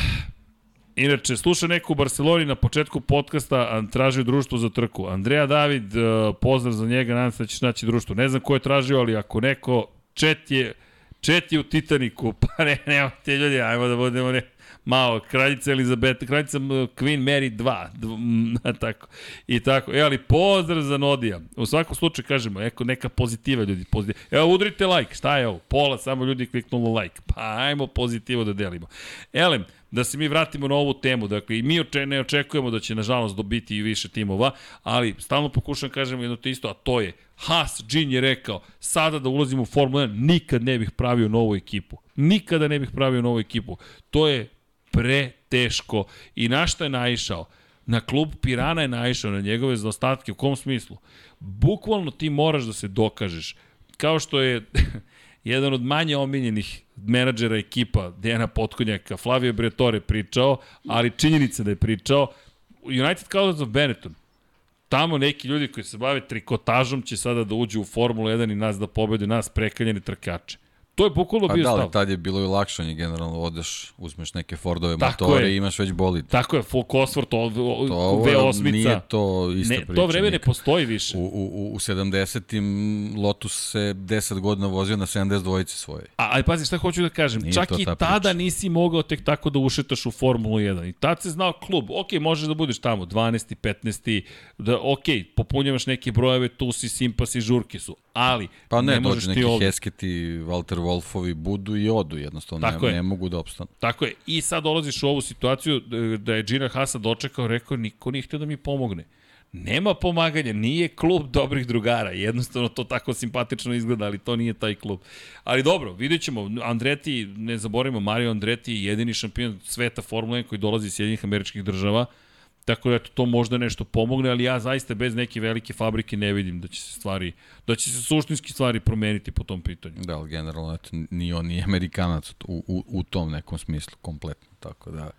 Inače, sluša neko u Barceloni na početku podcasta, tražio društvo za trku. Andreja David, eh, pozdrav za njega, nadam se da ćeš naći društvo. Ne znam ko je tražio, ali ako neko, čet je, čet je u Titaniku, pa ne, nemojte ljudi, ajmo da budemo ne, malo, kraljica Elizabeta, kraljica Queen Mary 2, tako, i tako. E, ali pozdrav za Nodija. U svakom slučaju kažemo, eko, neka pozitiva ljudi, pozitiva. Evo, udrite like, šta je ovo? Pola samo ljudi kliknulo like. Pa ajmo pozitivo da delimo. Elem, da se mi vratimo na ovu temu. Dakle, i mi oče, ne očekujemo da će, nažalost, dobiti i više timova, ali stalno pokušam kažem jedno to isto, a to je Haas, Gin je rekao, sada da ulazim u Formulu 1, nikad ne bih pravio novu ekipu. Nikada ne bih pravio novu ekipu. To je preteško. I na šta je naišao? Na klub Pirana je naišao, na njegove zaostatke. U kom smislu? Bukvalno ti moraš da se dokažeš. Kao što je jedan od manje omiljenih menadžera ekipa Dejana Potkonjaka, Flavio Bretore pričao, ali činjenica da je pričao, United Colors of Benetton, tamo neki ljudi koji se bave trikotažom će sada da uđu u Formulu 1 i nas da pobede, nas prekaljeni trkače. To je bukvalno bio da, stav. ali tad je bilo i lakšanje, generalno odeš, uzmeš neke Fordove Tako motore je. i imaš već bolid. Tako je, full Cosworth, To ovo V8. nije to ista ne, priča. to vreme ne nikad. postoji više. U, u, u 70-im Lotus se 10 godina vozio na 72 svoje. A, ali pazi šta hoću da kažem, Nije čak to i ta tada priča. nisi mogao tek tako da ušetaš u Formulu 1. I tad se znao klub, ok, možeš da budeš tamo 12. 15. Da, ok, popunjavaš neke brojeve, tu si, simpasi, žurke su, ali Pa ne, ne možeš neki ovde. Hesketi, Walter Wolfovi budu i odu, jednostavno Tako ne, je. ne mogu da opstanu. Tako je. I sad dolaziš u ovu situaciju da je Gina Hasa dočekao, rekao, niko nije htio da mi pomogne. Nema pomaganja, nije klub dobrih drugara, jednostavno to tako simpatično izgleda, ali to nije taj klub. Ali dobro, vidjet ćemo, Andreti, ne zaboravimo, Mario Andreti je jedini šampion sveta Formule 1 koji dolazi iz Sjedinih američkih država, tako da to možda nešto pomogne, ali ja zaista bez neke velike fabrike ne vidim da će se stvari, da će se suštinski stvari promeniti po tom pitanju. Da, ali generalno, eto, ni on ni Amerikanac u, u, u tom nekom smislu kompletno, tako da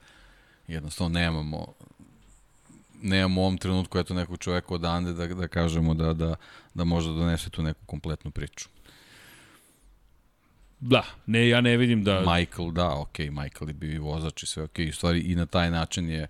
jednostavno nemamo nemamo u ovom trenutku eto nekog čoveka odande da, da kažemo da, da, da može da donese tu neku kompletnu priču. Da, ne, ja ne vidim da... Michael, da, ok, Michael je bio i vozač i sve ok, u stvari i na taj način je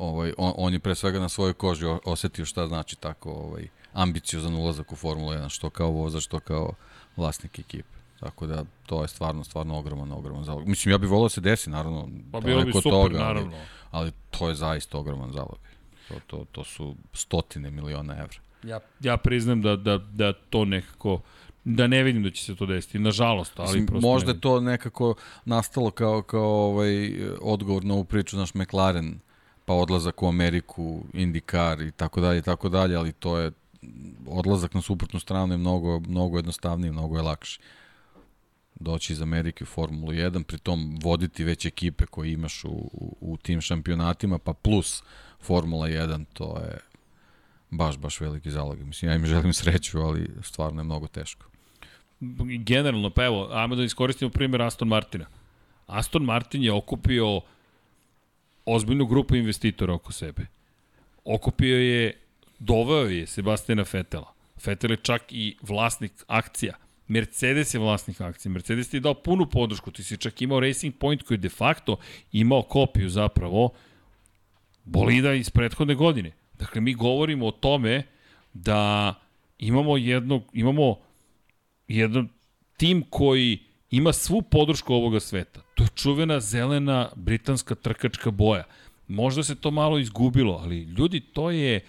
ovaj, on, on je pre svega na svojoj koži osetio šta znači tako ovaj, ambiciozan ulazak u Formulu 1, što kao vozač, što kao vlasnik ekipe. Tako da to je stvarno, stvarno ogroman, ogroman zalog. Mislim, ja bih volao da se desi, naravno, Pa bilo bi super, ali, naravno. ali to je zaista ogroman zalog. To, to, to su stotine miliona evra. Ja, ja priznam da, da, da to nekako, da ne vidim da će se to desiti, nažalost, ali Mislim, prosto možda je to nekako nastalo kao, kao ovaj, odgovor na ovu priču, naš McLaren, pa odlazak u Ameriku, IndyCar i tako dalje i tako dalje, ali to je odlazak na suprotnu stranu je mnogo, mnogo jednostavniji, mnogo je lakši. Doći iz Amerike u Formulu 1, pritom voditi već ekipe koje imaš u, u, u tim šampionatima, pa plus Formula 1, to je baš, baš veliki zalog. Mislim, ja im želim sreću, ali stvarno je mnogo teško. Generalno, pa evo, ajmo da iskoristimo primjer Aston Martina. Aston Martin je okupio ozbiljnu grupu investitora oko sebe. Okupio je, doveo je Sebastina Fetela. Fetel je čak i vlasnik akcija. Mercedes je vlasnik akcije. Mercedes ti je dao punu podršku. Ti si čak imao Racing Point koji je de facto imao kopiju zapravo bolida iz prethodne godine. Dakle, mi govorimo o tome da imamo jednog, imamo jedan tim koji ima svu podršku ovoga sveta. To je čuvena zelena britanska trkačka boja. Možda se to malo izgubilo, ali ljudi, to je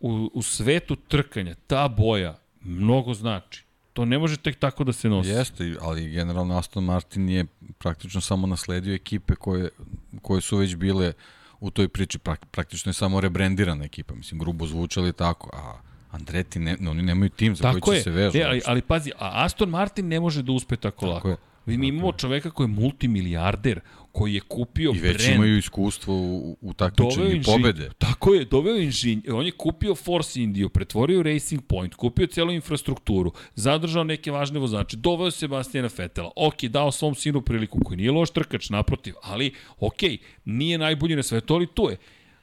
u, u svetu trkanja, ta boja mnogo znači. To ne može tek tako da se nosi. Jeste, ali generalno Aston Martin je praktično samo nasledio ekipe koje, koje su već bile u toj priči. Prak, praktično je samo rebrendirana ekipa. Mislim, grubo zvuče ali tako. A Andreti, ne, oni nemaju tim za Tako koji će je. se vežu. E, ali, ali pazi, a Aston Martin ne može da uspe tako, Tako lako. je. Mi mi imamo čoveka koji je multimilijarder, koji je kupio I već brand. imaju iskustvo u, u Doveo takmičenju i inženj- pobede. Tako je, doveo inženjer, on je kupio Force Indio, pretvorio Racing Point, kupio celu infrastrukturu, zadržao neke važne vozače, doveo Sebastijana Fetela, ok, dao svom sinu priliku koji nije loš trkač, naprotiv, ali ok, nije najbolji na svetu, ali to je.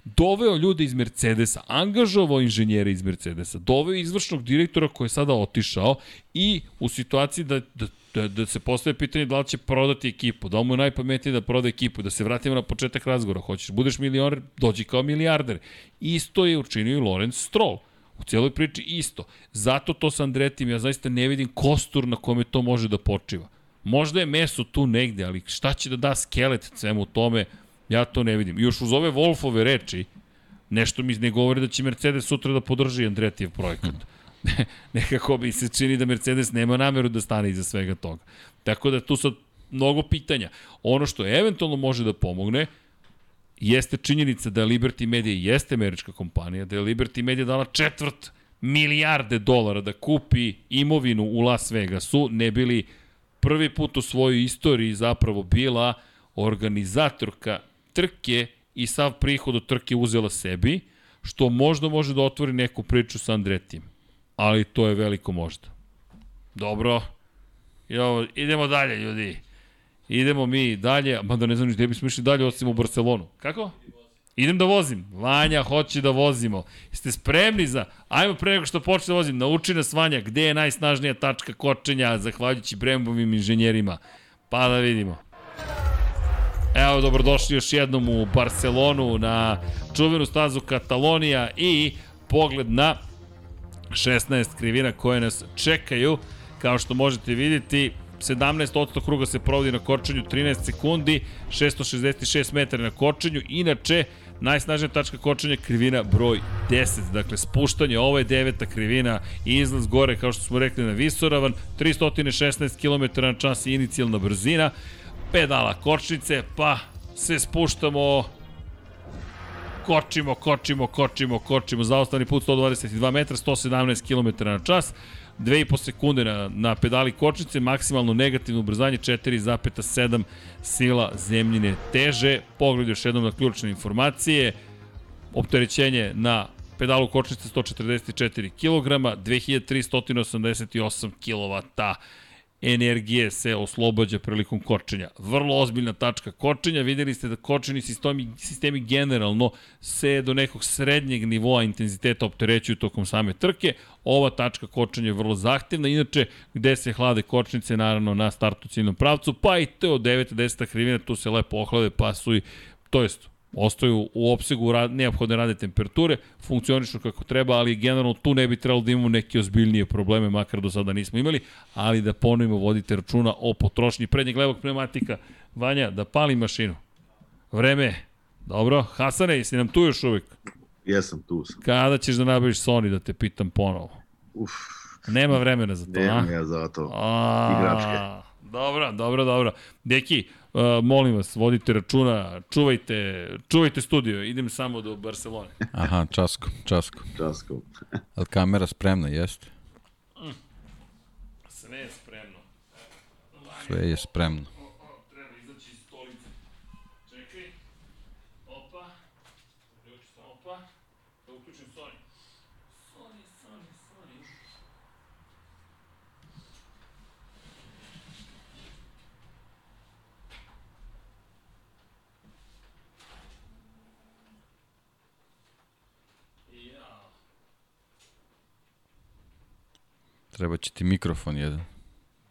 Doveo ljude iz Mercedesa, angažovao inženjere iz Mercedesa, doveo izvršnog direktora koji je sada otišao i u situaciji da, da da, da se postaje pitanje da li će prodati ekipu, da li mu je najpametnije da proda ekipu, da se vratimo na početak razgovora, hoćeš budeš milioner, dođi kao milijarder. Isto je učinio i Lorenz Stroll. U cijeloj priči isto. Zato to sa Andretim, ja zaista ne vidim kostur na kome to može da počiva. Možda je meso tu negde, ali šta će da da skelet svemu tome, ja to ne vidim. Još uz ove Wolfove reči, nešto mi ne govori da će Mercedes sutra da podrži Andretijev projekat. Nekako bi se čini da Mercedes nema nameru da stane iza svega toga. Tako da tu sad mnogo pitanja. Ono što eventualno može da pomogne jeste činjenica da Liberty Media jeste američka kompanija, da je Liberty Media dala četvrt milijarde dolara da kupi imovinu u Las Vegasu, ne bili prvi put u svojoj istoriji zapravo bila organizatorka trke i sav prihod od trke uzela sebi, što možda može da otvori neku priču sa Andretijem. Ali to je veliko možda. Dobro. Jo, idemo dalje, ljudi. Idemo mi dalje, mada ne znam gde bismo išli dalje osim u Barcelonu. Kako? Idem da vozim. Vanja hoće da vozimo. Jeste spremni za... Ajmo pre nego što počne da vozim. Nauči nas Vanja gde je najsnažnija tačka kočenja zahvaljujući Brembovim inženjerima. Pa da vidimo. Evo, dobrodošli još jednom u Barcelonu na čuvenu stazu Katalonija i pogled na 16 krivina koje nas čekaju. Kao što možete vidjeti, 17% kruga se provodi na kočenju 13 sekundi, 666 metara na kočenju. Inače, najsnažnija tačka kočenja krivina broj 10. Dakle, spuštanje, ovo je deveta krivina izlaz gore, kao što smo rekli, na Visoravan, 316 km na čas i inicijalna brzina, pedala kočnice, pa se spuštamo kočimo, kočimo, kočimo, kočimo, zaostavni put 122 metra, 117 km na čas, 2,5 sekunde na, na pedali kočnice, maksimalno negativno ubrzanje 4,7 sila zemljine teže. Pogled još jednom na ključne informacije. Opterećenje na pedalu kočnice 144 kg, 2388 kW energije se oslobađa prilikom kočenja. Vrlo ozbiljna tačka kočenja, videli ste da kočeni sistemi, sistemi generalno se do nekog srednjeg nivoa intenziteta opterećuju tokom same trke. Ova tačka kočenja je vrlo zahtevna, inače gde se hlade kočnice naravno na startu ciljnom pravcu, pa i to od 9. 10. krivina tu se lepo ohlade, pa su i, to jest ostaju u opsegu rad, neophodne rade temperature, funkcionišu kako treba, ali generalno tu ne bi trebalo da imamo neke ozbiljnije probleme, makar do sada nismo imali, ali da ponovimo vodite računa o potrošnji prednjeg levog pneumatika. Vanja, da pali mašinu. Vreme. Dobro. Hasane, jesi nam tu još uvijek? Jesam, tu sam. Kada ćeš da nabaviš Sony da te pitam ponovo? Uf, Nema vremena za to, a? nemam ja za to. A, Igračke. Dobro, dobro, dobro. Deki, uh, molim vas, vodite računa, čuvajte, čuvajte studio, idem samo do Barcelone. Aha, časko, časko. Časkov. Ali kamera spremna, jeste? Sve je spremno. Sve je spremno. Treba izaći iz stolice. Čekaj. Opa. Uključim opa. Da uključim Sony. Sony, Sony, Sony. Ja. Treba će ti mikrofon jedan.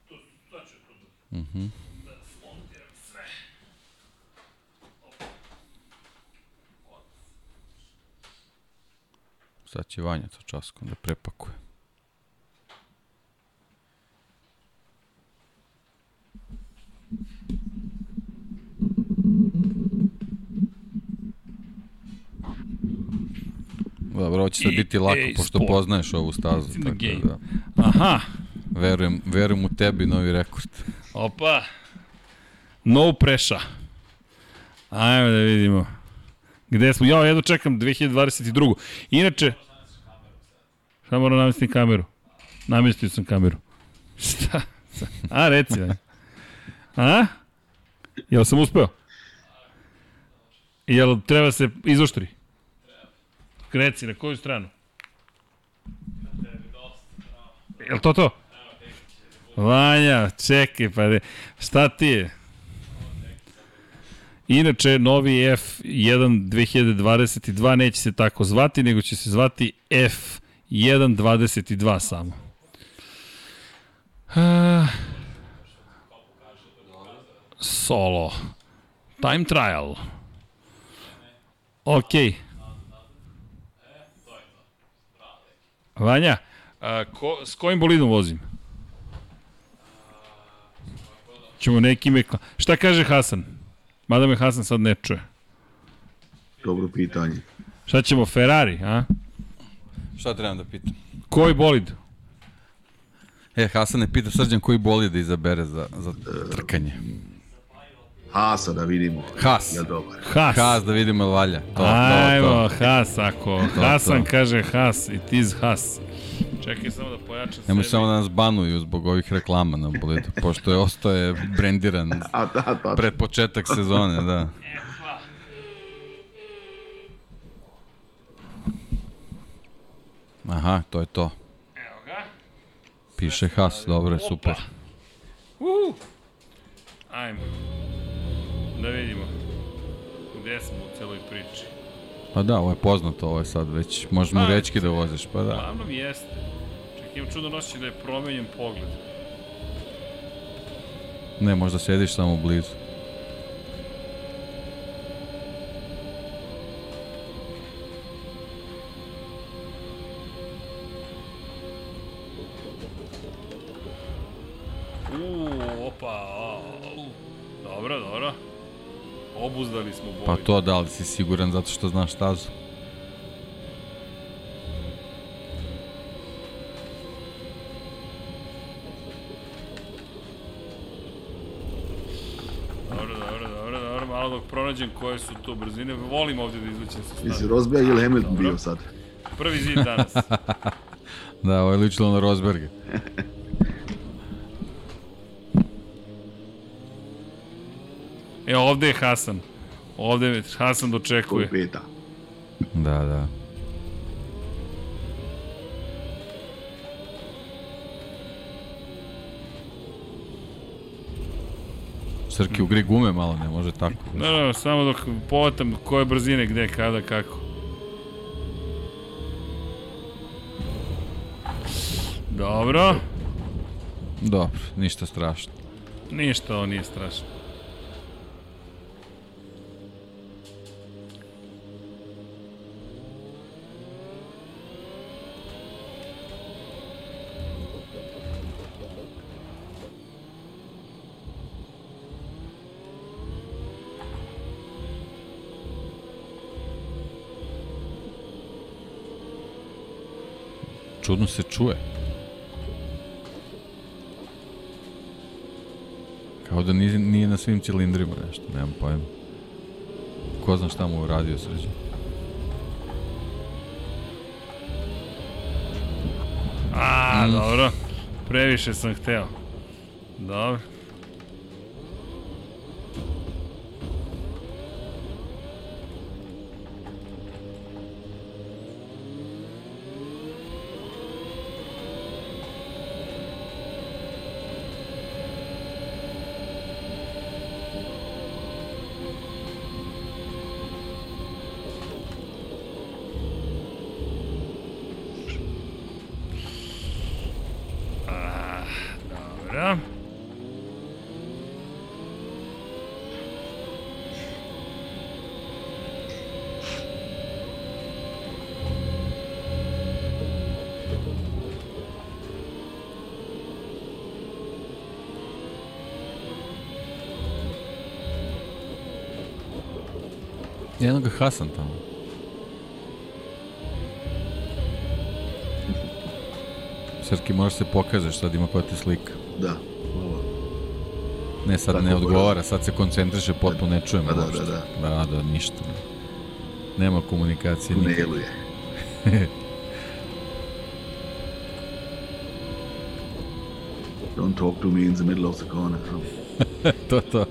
To da... Mhm. Da smontiram sve. Sad će Vanja to časkom da prepakuje. Dobro, ovo će sad biti lako, EA pošto Sport. poznaješ ovu stazu. The Tako da, Aha. verujem, verujem u tebi novi rekord. Opa. No pressure. Ajmo da vidimo. Gde smo? Ja jedno čekam 2022. Inače, šta moram namestiti kameru? Namestio sam kameru. Šta? A, reci. A? Jel sam uspeo? Jel treba se izoštri? Kreci, na koju stranu? Jel to to? Vanja, čekaj, pa šta ti je? Inače, novi F1 2022 neće se tako zvati, nego će se zvati F122 samo. Uh, solo. Time trial. Ok. Vanja, a, ko, s kojim bolidom vozim? Ćemo neki mekla. Šta kaže Hasan? Mada me Hasan sad ne čuje. Dobro pitanje. Šta ćemo, Ferrari, a? Šta trebam da pitam? Koji bolid? E, Hasan je pita Srđan koji boli da izabere za, za trkanje. Hasa da vidimo. Has. Je dobar. Has. Has da vidimo valja. To, Ajmo, to, to. Has, ako To, Hasan to. kaže Has, it is Has. Čekaj samo da pojačam Nemoj samo da nas banuju zbog ovih reklama na Blidu, pošto je ostaje brendiran A da, da, pred početak sezone, da. Aha, to je to. Evo ga. Piše Has, dobro, je, super. Uh. Ajmo. Da vidimo. Gde smo u celoj priči? Pa da, ovo je poznato, ovo je sad već, možemo Pa, reći da voziš, pa da. Uglavnom jeste. Čekaj, imam čudno osjećaj da je promenjen pogled. Ne, možda sediš samo blizu. To da li si siguran zato što znaš stazu? Pronađem koje su to brzine. Volim ovdje da izlučem sa Jesi staze. Rozbija ili Hamilton Dobro. bio sad? Prvi zid danas. Da, ovo je ličilo na Rosberga. E, ovde je Hasan. Ovde je Hasan dočekuje. peta. Da, da. Srki, ugri gume malo, ne može tako. Da, da, samo dok povatam koje brzine, gde, kada, kako. Dobro. Dobro, ništa strašno. Ništa, ovo nije strašno. Se čuje. Kao da nije, nije na svim cilindrima nešto, nemam pojma. Ko zna šta mu je uradio sređe. A, dobro. Previše sam hteo. Dobro. Jedno ga Hasan tamo. Srki, možeš se pokažeš, sad ima koja ti slika. Da. Ovo. Ne, sad Tako ne bude. odgovara, sad se koncentriše, potpuno ne čujemo Pa da, uopšte. da, Da, da, ništa. Nema komunikacije. Tunelu je. Don't talk to me in the middle of the corner. to, to.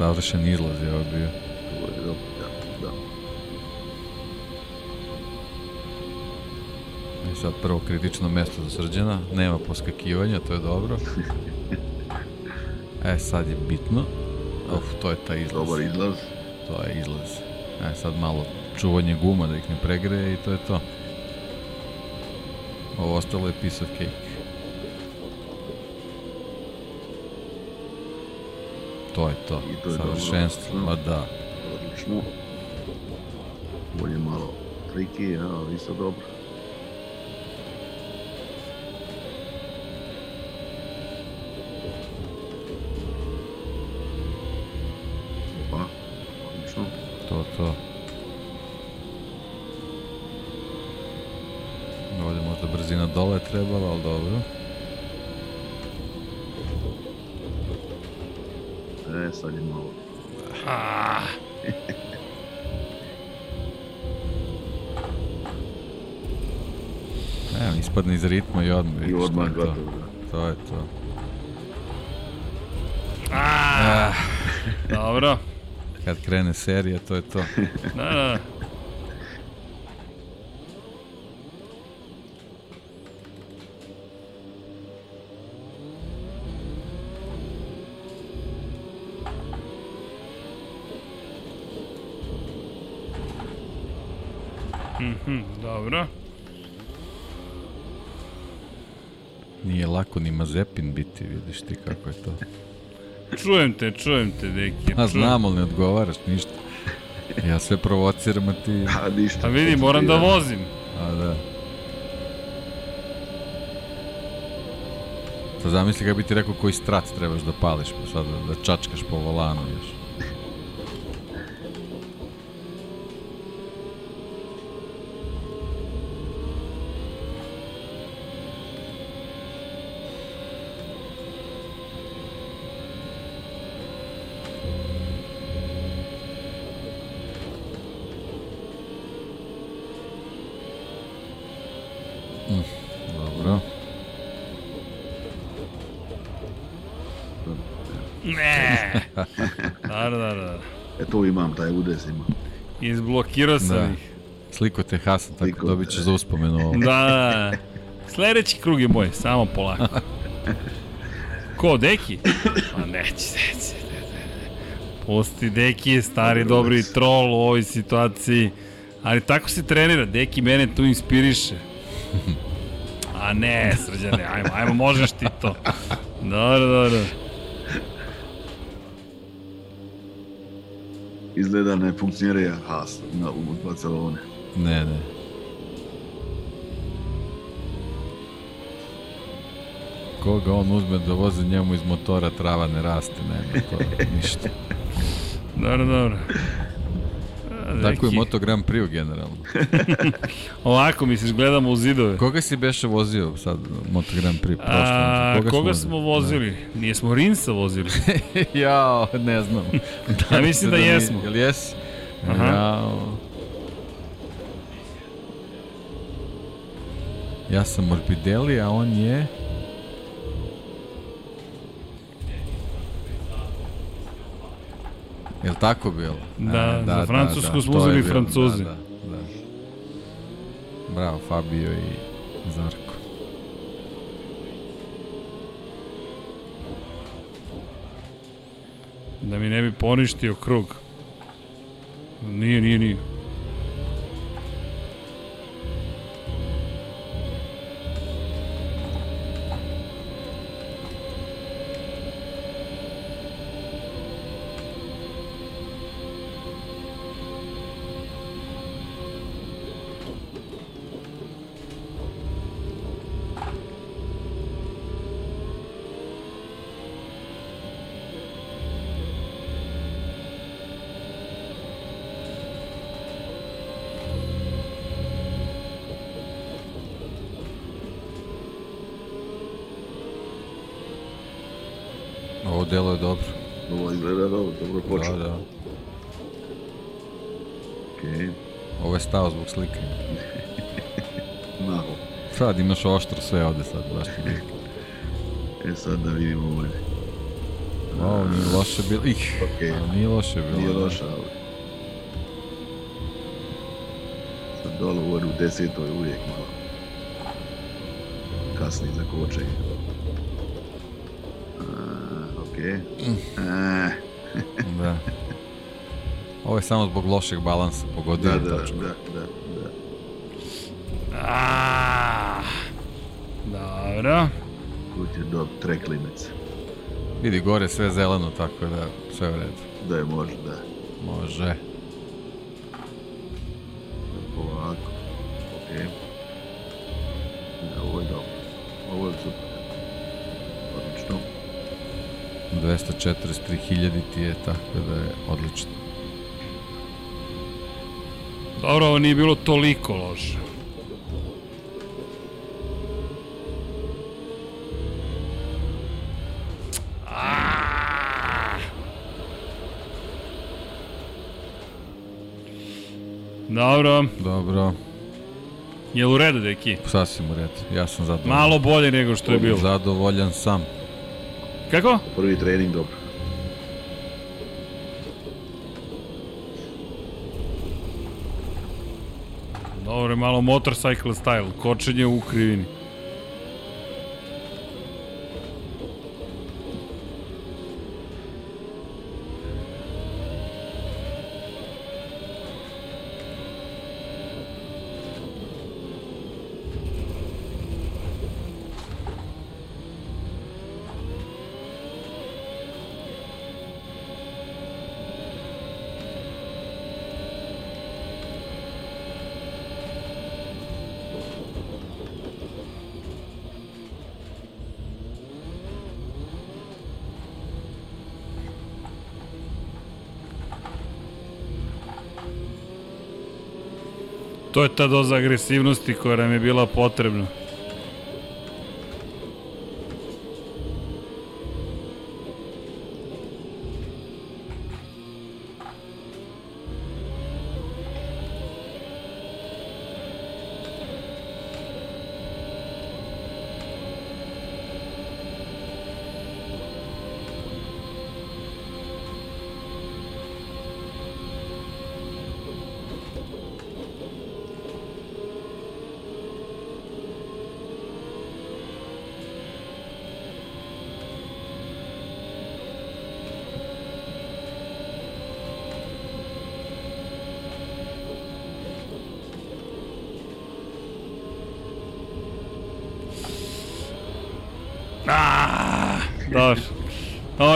Savršen izlaz je ovo bio. Da, da. I sad prvo kritično mesto za srđana, nema poskakivanja, to je dobro. E, sad je bitno. Uf, to je taj izlaz. Dobar izlaz. To je izlaz. E, sad malo čuvanje guma da ih ne pregreje i to je to. Ovo ostalo je piece of cake. To je to. I to je dobro. Savršenstvo. Mm. Ma da. Odlično. Bolje triki, ja, isto dobro. Ispadne iz ritma i odmah. I odmah to je to. gotovo. da. To je to. Ah, dobro. Kad krene serija, to je to. Da, da. Mhm, dobro. Nije lako ni Mazepin biti, vidiš ti kako je to. Čujem te, čujem te, deki. A čujem. znam, ali ne odgovaraš ništa. Ja sve provociram, a ti... A ništa. A vidi, moram da vozim. A da. Sad zamisli kako bi ti rekao koji strat trebaš da pališ, pa sad da, da čačkaš po volanu još. Izblokirao sam Da. ih. Sliko te Hasan, tako Sliko dobit ćeš za uspomenu ovo. Da. Sledeći krug je moj, samo polako. Ko, Deki? Ma neće, neće. ne, ne, ne. Pusti, Deki je stari, dobri trol u ovoj situaciji. Ali tako se trenira, Deki mene tu inspiriše. A ne, srđane, ajmo, ajmo, možeš ti to. Dobro, dobro. Izgleda ne funkcionira Haas na, u Barcelone. Ne, ne. Koga on uzme da vozi njemu iz motora trava ne raste, nema to ništa. Dobro, dobro. A, Tako je Moto Grand Prix generalno. Ovako, misliš, gledamo u zidove. Koga si beše vozio sad Moto Grand Prix? Prošlo, A, koga, vozio? smo vozili? Nije smo Rinsa vozili. Jao, ne znam. Ja mislim da mi- jesmo. Jel jesi? Aha. Jao. Ja sam Morbidelli, a on je... Jel tako bilo? Da, za Francusku smo to je uzeli Francuzi. Da, da, da. Bravo, Fabio i Zarko. Da mi ne bi poništio krug. Nije, nije, nije. Sad imaš oštro sve ovde sad, baš ti. E sad da vidimo ovdje. Ovo nije loše bilo. Ih, Okej. a nije loše bilo. Nije da. loša, ali... Sad dole u u desetoj uvijek malo. Kasni za kočenje. A, Okej. A, Da. Ovo je samo zbog lošeg balansa, pogodio Da, da, tačku. da, da, Dobro. Tu ti je do tre klimece. Vidi gore sve zeleno, tako da sve u redu. Da je, može, da. Može. Polako. Ok. E. Ja, ovo je dobro. Ovo je super. Odlično. 243.000 ti je, tako da je odlično. Dobro, ovo nije bilo toliko loše. Dobro, Dobro, je u redu, deki? sasvim u redu. Ja sam zadovoljan. Malo bolje nego što je bilo. Zadovoljan sam. Kako? Prvi trening dobro. Dobro, je malo motorcycle style, kočenje u krivini. To je ta doza agresivnosti koja nam je bila potrebna.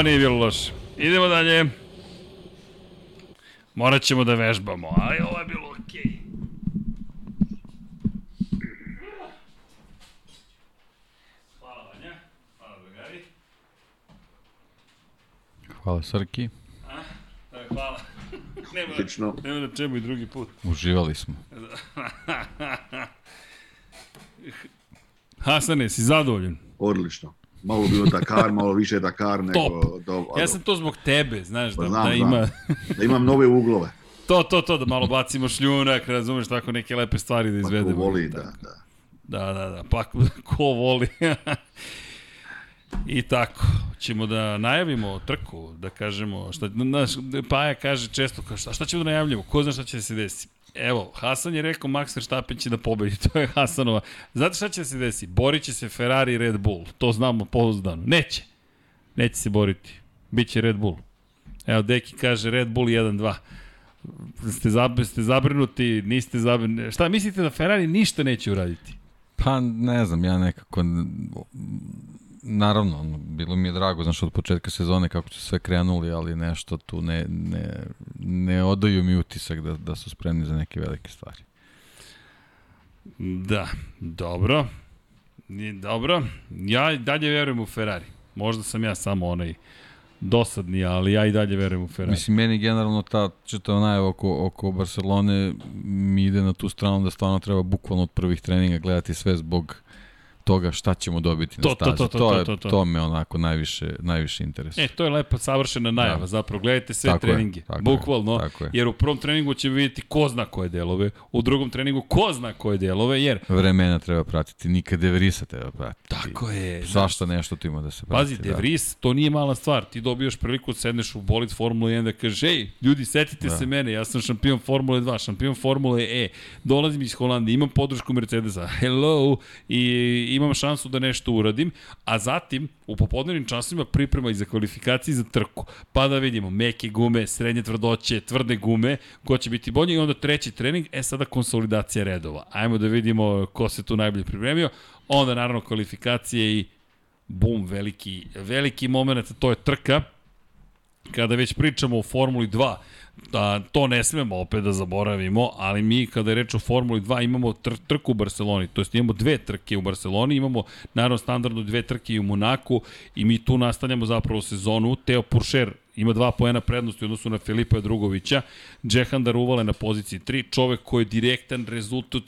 Nije bilo loše. Idemo dalje. Morat ćemo da vežbamo, ali ovo je bilo okej. Okay. Hvala Vanja. Hvala drugari. Hvala Srki. Da, hvala. Nema, Odlično. nema na čemu i drugi put. Uživali smo. Hasane, si zadovoljan? Odlično. Malo bilo Dakar, malo više Dakar nego... Top. Do, Ja sam to zbog tebe, znaš, da, Pa znam, da znam. ima... da imam nove uglove. To, to, to, da malo bacimo šljunak, razumeš, tako neke lepe stvari da Pa ko izvedemo. voli, da, da. Da, da, da, pa ko voli. I tako, ćemo da najavimo trku, da kažemo, šta, naš, Paja kaže često, kao, šta, šta ćemo da najavljamo, ko zna šta će da se desi. Evo, Hasan je rekao Max Verstappen će da pobedi, to je Hasanova. Znate šta će da se desi? Borit će se Ferrari i Red Bull, to znamo pouzdano. Neće, neće se boriti, Biće Red Bull. Evo, Deki kaže Red Bull 1-2 ste, zab, ste zabrinuti, niste zabrinuti. Šta mislite da Ferrari ništa neće uraditi? Pa ne znam, ja nekako naravno, ono, bilo mi je drago, znaš, od početka sezone kako su sve krenuli, ali nešto tu ne, ne, ne odaju mi utisak da, da su spremni za neke velike stvari. Da, dobro. Dobro. Ja dalje verujem u Ferrari. Možda sam ja samo onaj dosadni, ali ja i dalje verujem u Ferrari. Mislim, meni generalno ta čitava najava oko, oko Barcelone mi ide na tu stranu da stvarno treba bukvalno od prvih treninga gledati sve zbog toga šta ćemo dobiti To, na to, stazi. to, to, je, to, to. to me onako najviše, najviše interesuje. E, to je lepa savršena najava, Da. zapravo gledajte sve Tako je, treninge, tako je, bukvalno, tako je. jer u prvom treningu će vidjeti ko zna koje delove, u drugom treningu ko zna koje delove, jer Vremena treba pratiti, nikad De Vrisa treba pratiti. tako je, Svašta nešto tu ima da se prati. Pazi, De Vries, to nije mala stvar. Ti dobijaš priliku da sedneš u bolid Formule 1 da kažeš, ej, ljudi, setite da. se mene, ja sam šampion Formule 2, šampion Formule E, dolazim iz Holandije, imam podršku Mercedesa, hello, i imam šansu da nešto uradim, a zatim u popodnevnim časovima priprema i za kvalifikacije za trku. Pa da vidimo, meke gume, srednje tvrdoće, tvrde gume, ko će biti bolji i onda treći trening, e sada konsolidacija redova. Ajmo da vidimo ko se tu najbolje pripremio, onda naravno kvalifikacije i bum, veliki, veliki moment, to je trka. Kada već pričamo o Formuli 2, Da, to ne smemo opet da zaboravimo, ali mi kada je reč o Formuli 2 imamo tr trku u Barceloni, to jest imamo dve trke u Barceloni, imamo naravno standardno dve trke i u Monaku i mi tu nastavljamo zapravo sezonu. Teo Puršer ima dva poena prednosti u odnosu na Filipa Drugovića, Džehandar Uvale na poziciji 3, čovek koji je direktan rezultat,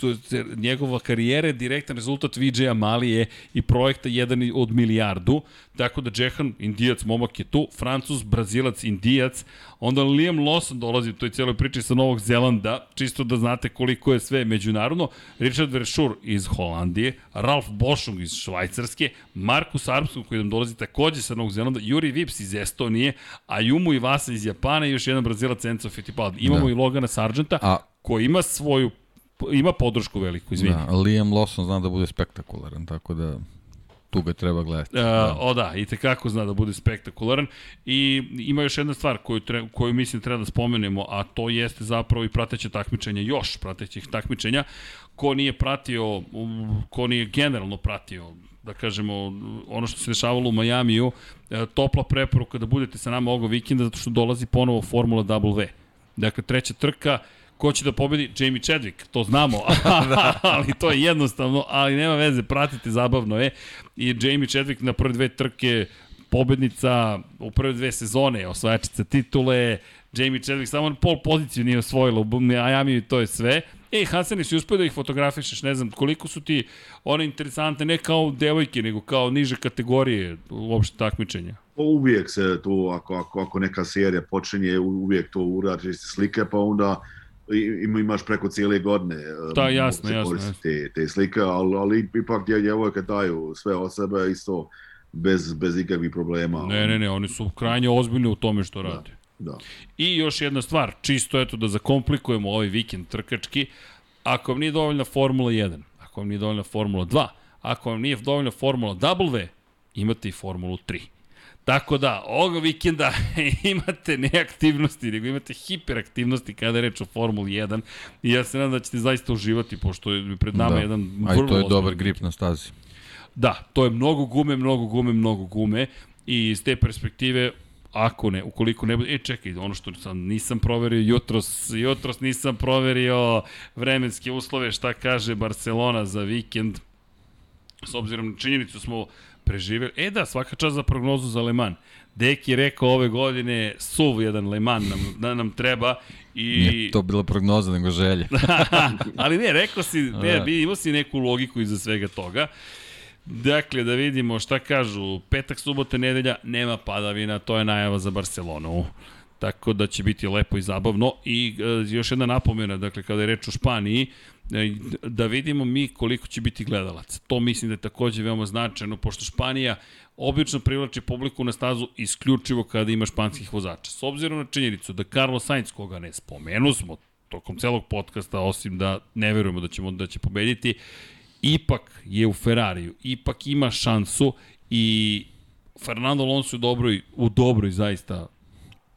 njegova karijera je direktan rezultat Vijaya Malije i projekta jedan od milijardu, tako da Džehan, Indijac, momak je tu, Francus, Brazilac, Indijac, onda Liam Lawson dolazi u toj cijeloj priči sa Novog Zelanda, čisto da znate koliko je sve međunarodno, Richard Verschur iz Holandije, Ralf Boschung iz Švajcarske, Markus Armstrong koji nam dolazi takođe sa Novog Zelanda, Juri Vips iz Estonije, Ayumu Iwasa iz Japana i još jedan Brazilac Enzo Fittipaldi. Imamo da. i Logana Sargenta A... koji ima svoju ima podršku veliku, izvini. Da, Liam Lawson zna da bude spektakularan, tako da tu ga treba gledati. Uh, da. O da, i tekako zna da bude spektakularan. I ima još jedna stvar koju, tre, koju mislim treba da spomenemo, a to jeste zapravo i prateće takmičenja, još pratećih takmičenja. Ko nije pratio, ko nije generalno pratio da kažemo, ono što se dešavalo u Majamiju, e, topla preporuka da budete sa nama ovog vikenda, zato što dolazi ponovo Formula W. Dakle, treća trka, ko će da pobedi? Jamie Chadwick, to znamo, ali to je jednostavno, ali nema veze, pratite, zabavno je. I Jamie Chadwick na prve dve trke pobednica u prve dve sezone, osvajačica titule, Jamie Chadwick samo pol poziciju nije osvojila u Miami to je sve. Ej, Hasani, si uspio da ih fotografišeš, ne znam, koliko su ti one interesante, ne kao devojke, nego kao niže kategorije uopšte takmičenja? Pa uvijek se tu, ako, ako, ako neka serija počinje, uvijek to uradiš slike, pa onda ima, imaš preko cijele godine da, jasno, jasno, jasno. Te, te slike, ali, ali ipak djevojke daju sve o sebe isto bez, bez ikakvih problema. Ne, ne, ne, oni su krajnje ozbiljni u tome što da. rade. Da. I još jedna stvar, čisto eto da zakomplikujemo ovaj vikend trkački, ako vam nije dovoljna Formula 1, ako vam nije dovoljna Formula 2, ako vam nije dovoljna Formula W, imate i Formulu 3. Tako da, ovoga vikenda imate ne aktivnosti, nego imate hiperaktivnosti kada je reč o Formuli 1 i ja se nadam da ćete zaista uživati, pošto je pred nama da. jedan vrlo... A i to je dobar grip na stazi. Da, to je mnogo gume, mnogo gume, mnogo gume i iz te perspektive ako ne, ukoliko ne bude, e čekaj, ono što sam nisam proverio jutros, jutros nisam proverio vremenske uslove, šta kaže Barcelona za vikend, s obzirom na činjenicu smo preživeli, e da, svaka čast za prognozu za Le Mans. Deki rekao ove godine suv jedan Le Mans nam, da nam treba i... Nije to bila prognoza, nego želja. Ali ne, rekao si, ne, da. imao si neku logiku iza svega toga. Dakle, da vidimo šta kažu. Petak, subota, nedelja, nema padavina, to je najava za Barcelonu. Tako da će biti lepo i zabavno. I e, još jedna napomena, dakle, kada je reč o Španiji, e, da vidimo mi koliko će biti gledalaca. To mislim da je takođe veoma značajno, pošto Španija obično privlači publiku na stazu isključivo kada ima španskih vozača. S obzirom na činjenicu da Carlos Sainz, koga ne spomenu smo tokom celog podcasta, osim da ne verujemo da, ćemo, da će pobediti, ipak je u Ferrariju, ipak ima šansu i Fernando Alonso u dobroj, u dobroj zaista,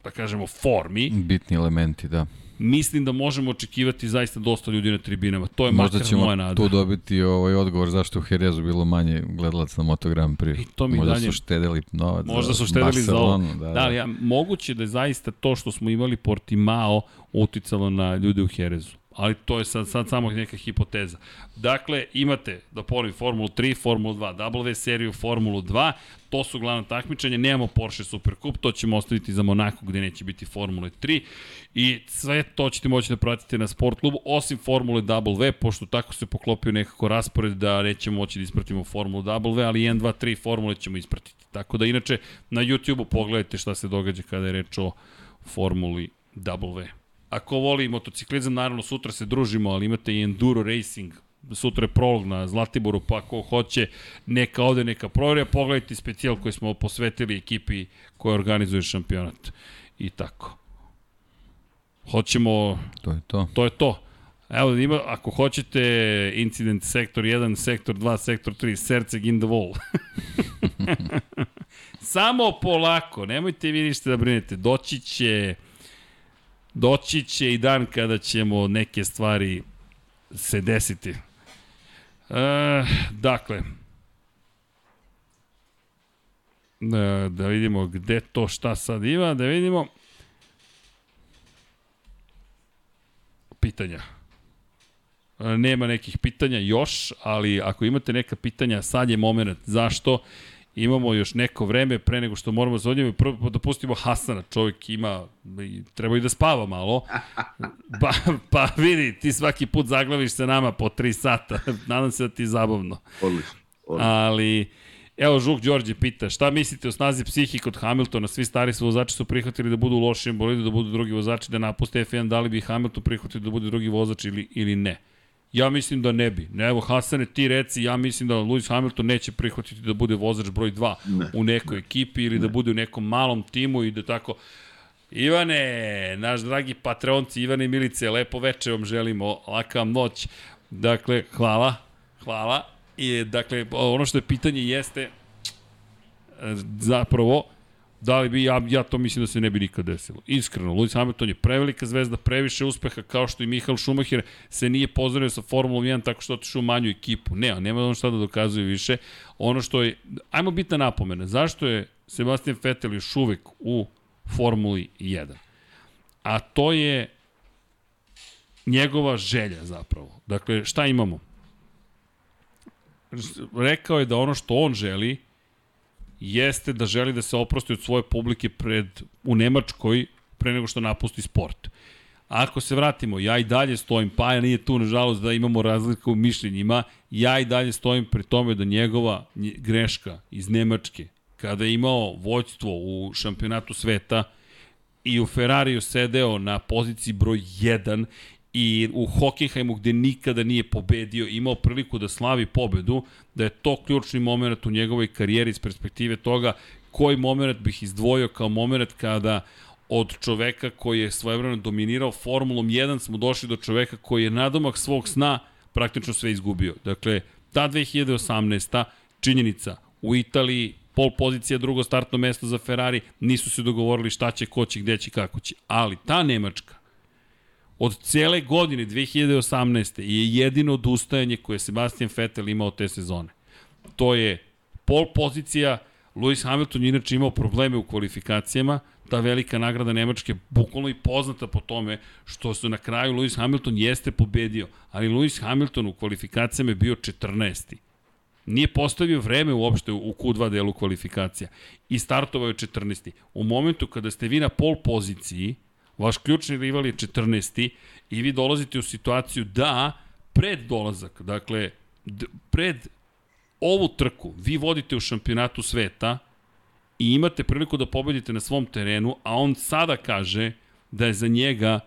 da kažemo, formi. Bitni elementi, da. Mislim da možemo očekivati zaista dosta ljudi na tribinama. To je Možda makar moja nada. Možda ćemo tu dobiti ovaj odgovor zašto u Herezu bilo manje gledalaca na Moto Grand Prix. I to mi Možda dalje... su štedeli novac Možda su štedeli Barcelonu, za ovo. Da, da. da ali ja, moguće da je zaista to što smo imali Portimao uticalo na ljude u Herezu ali to je sad, sad samo neka hipoteza. Dakle, imate, da ponovim, Formulu 3, Formulu 2, W seriju, Formulu 2, to su glavna takmičenja, nemamo Porsche Supercup, to ćemo ostaviti za Monaco gde neće biti Formule 3 i sve to ćete moći da pratite na sport klubu, osim Formule W, pošto tako se poklopio nekako raspored da nećemo moći da ispratimo Formulu W, ali 1, 2, 3 Formule ćemo ispratiti. Tako da, inače, na YouTube-u pogledajte šta se događa kada je reč o Formuli W. Ako voli motociklizam, naravno sutra se družimo, ali imate i enduro racing, sutra je prolog na Zlatiboru, pa ako hoće, neka ode, neka provjerja, pogledajte specijal koji smo posvetili ekipi koja organizuje šampionat. I tako. Hoćemo... To je to. To je to. Evo, ima, ako hoćete incident sektor 1, sektor 2, sektor 3, Serceg in the wall. Samo polako, nemojte vi ništa da brinete, doći će doći će i dan kada ćemo neke stvari se desiti. E, dakle, e, da vidimo gde to šta sad ima, da vidimo. pitanja. E, Nema nekih pitanja još, ali ako imate neka pitanja, sad je moment. Zašto? Imamo još neko vreme pre nego što moramo za odnjemo. Prvo da pustimo Hasana, čovjek ima, treba i da spava malo. Pa, pa vidi, ti svaki put zaglaviš se nama po 3 sata. Nadam se da ti je zabavno. Odlično. odlično. Ali, evo Žuk Đorđe pita, šta mislite o snazi psihi kod Hamiltona? Svi stari su vozači su prihvatili da budu u lošijem bolidu, da budu drugi vozači, da napuste F1, da li bi Hamilton prihvatio da bude drugi vozač ili, ili ne? Ja mislim da ne bi. Ne, evo, Hasane, ti reci, ja mislim da Lewis Hamilton neće prihvatiti da bude vozač broj 2 Ne, u nekoj ekipi ili da bude u nekom malom timu i da tako... Ivane, naš dragi patronci, Ivane Milice, lepo veče vam želimo, laka vam noć. Dakle, hvala, hvala. I, dakle, ono što je pitanje jeste, e, zapravo, da li bi, ja, ja to mislim da se ne bi nikad desilo. Iskreno, Lewis Hamilton je prevelika zvezda, previše uspeha, kao što i Michael Schumacher se nije pozdravio sa Formulom 1 tako što otišao u manju ekipu. Ne, nema on šta da dokazuje više. Ono što je, ajmo biti napomena, zašto je Sebastian Vettel još uvek u Formuli 1? A to je njegova želja zapravo. Dakle, šta imamo? Rekao je da ono što on želi jeste da želi da se oprosti od svoje publike pred, u Nemačkoj pre nego što napusti sport. Ako se vratimo, ja i dalje stojim, pa ja nije tu, nažalost, da imamo razliku u mišljenjima, ja i dalje stojim pri tome da njegova nje- greška iz Nemačke, kada je imao vođstvo u šampionatu sveta i u Ferrariju sedeo na poziciji broj 1 i u Hockenheimu gde nikada nije pobedio, imao priliku da slavi pobedu, da je to ključni moment u njegovoj karijeri iz perspektive toga koji moment bih izdvojio kao moment kada od čoveka koji je svojevremeno dominirao Formulom 1 smo došli do čoveka koji je nadomak svog sna praktično sve izgubio. Dakle, ta 2018. činjenica u Italiji pol pozicija, drugo startno mesto za Ferrari, nisu se dogovorili šta će, ko će, gde će, kako će. Ali ta Nemačka, od cele godine 2018. je jedino odustajanje koje je Sebastian Vettel imao te sezone. To je pol pozicija, Lewis Hamilton je inače imao probleme u kvalifikacijama, ta velika nagrada Nemačke bukvalno i poznata po tome što su na kraju Lewis Hamilton jeste pobedio, ali Lewis Hamilton u kvalifikacijama je bio 14. Nije postavio vreme uopšte u Q2 delu kvalifikacija i startovao je 14. U momentu kada ste vi na pol poziciji, vaš ključni rival je 14. i vi dolazite u situaciju da pred dolazak, dakle, pred ovu trku vi vodite u šampionatu sveta i imate priliku da pobedite na svom terenu, a on sada kaže da je za njega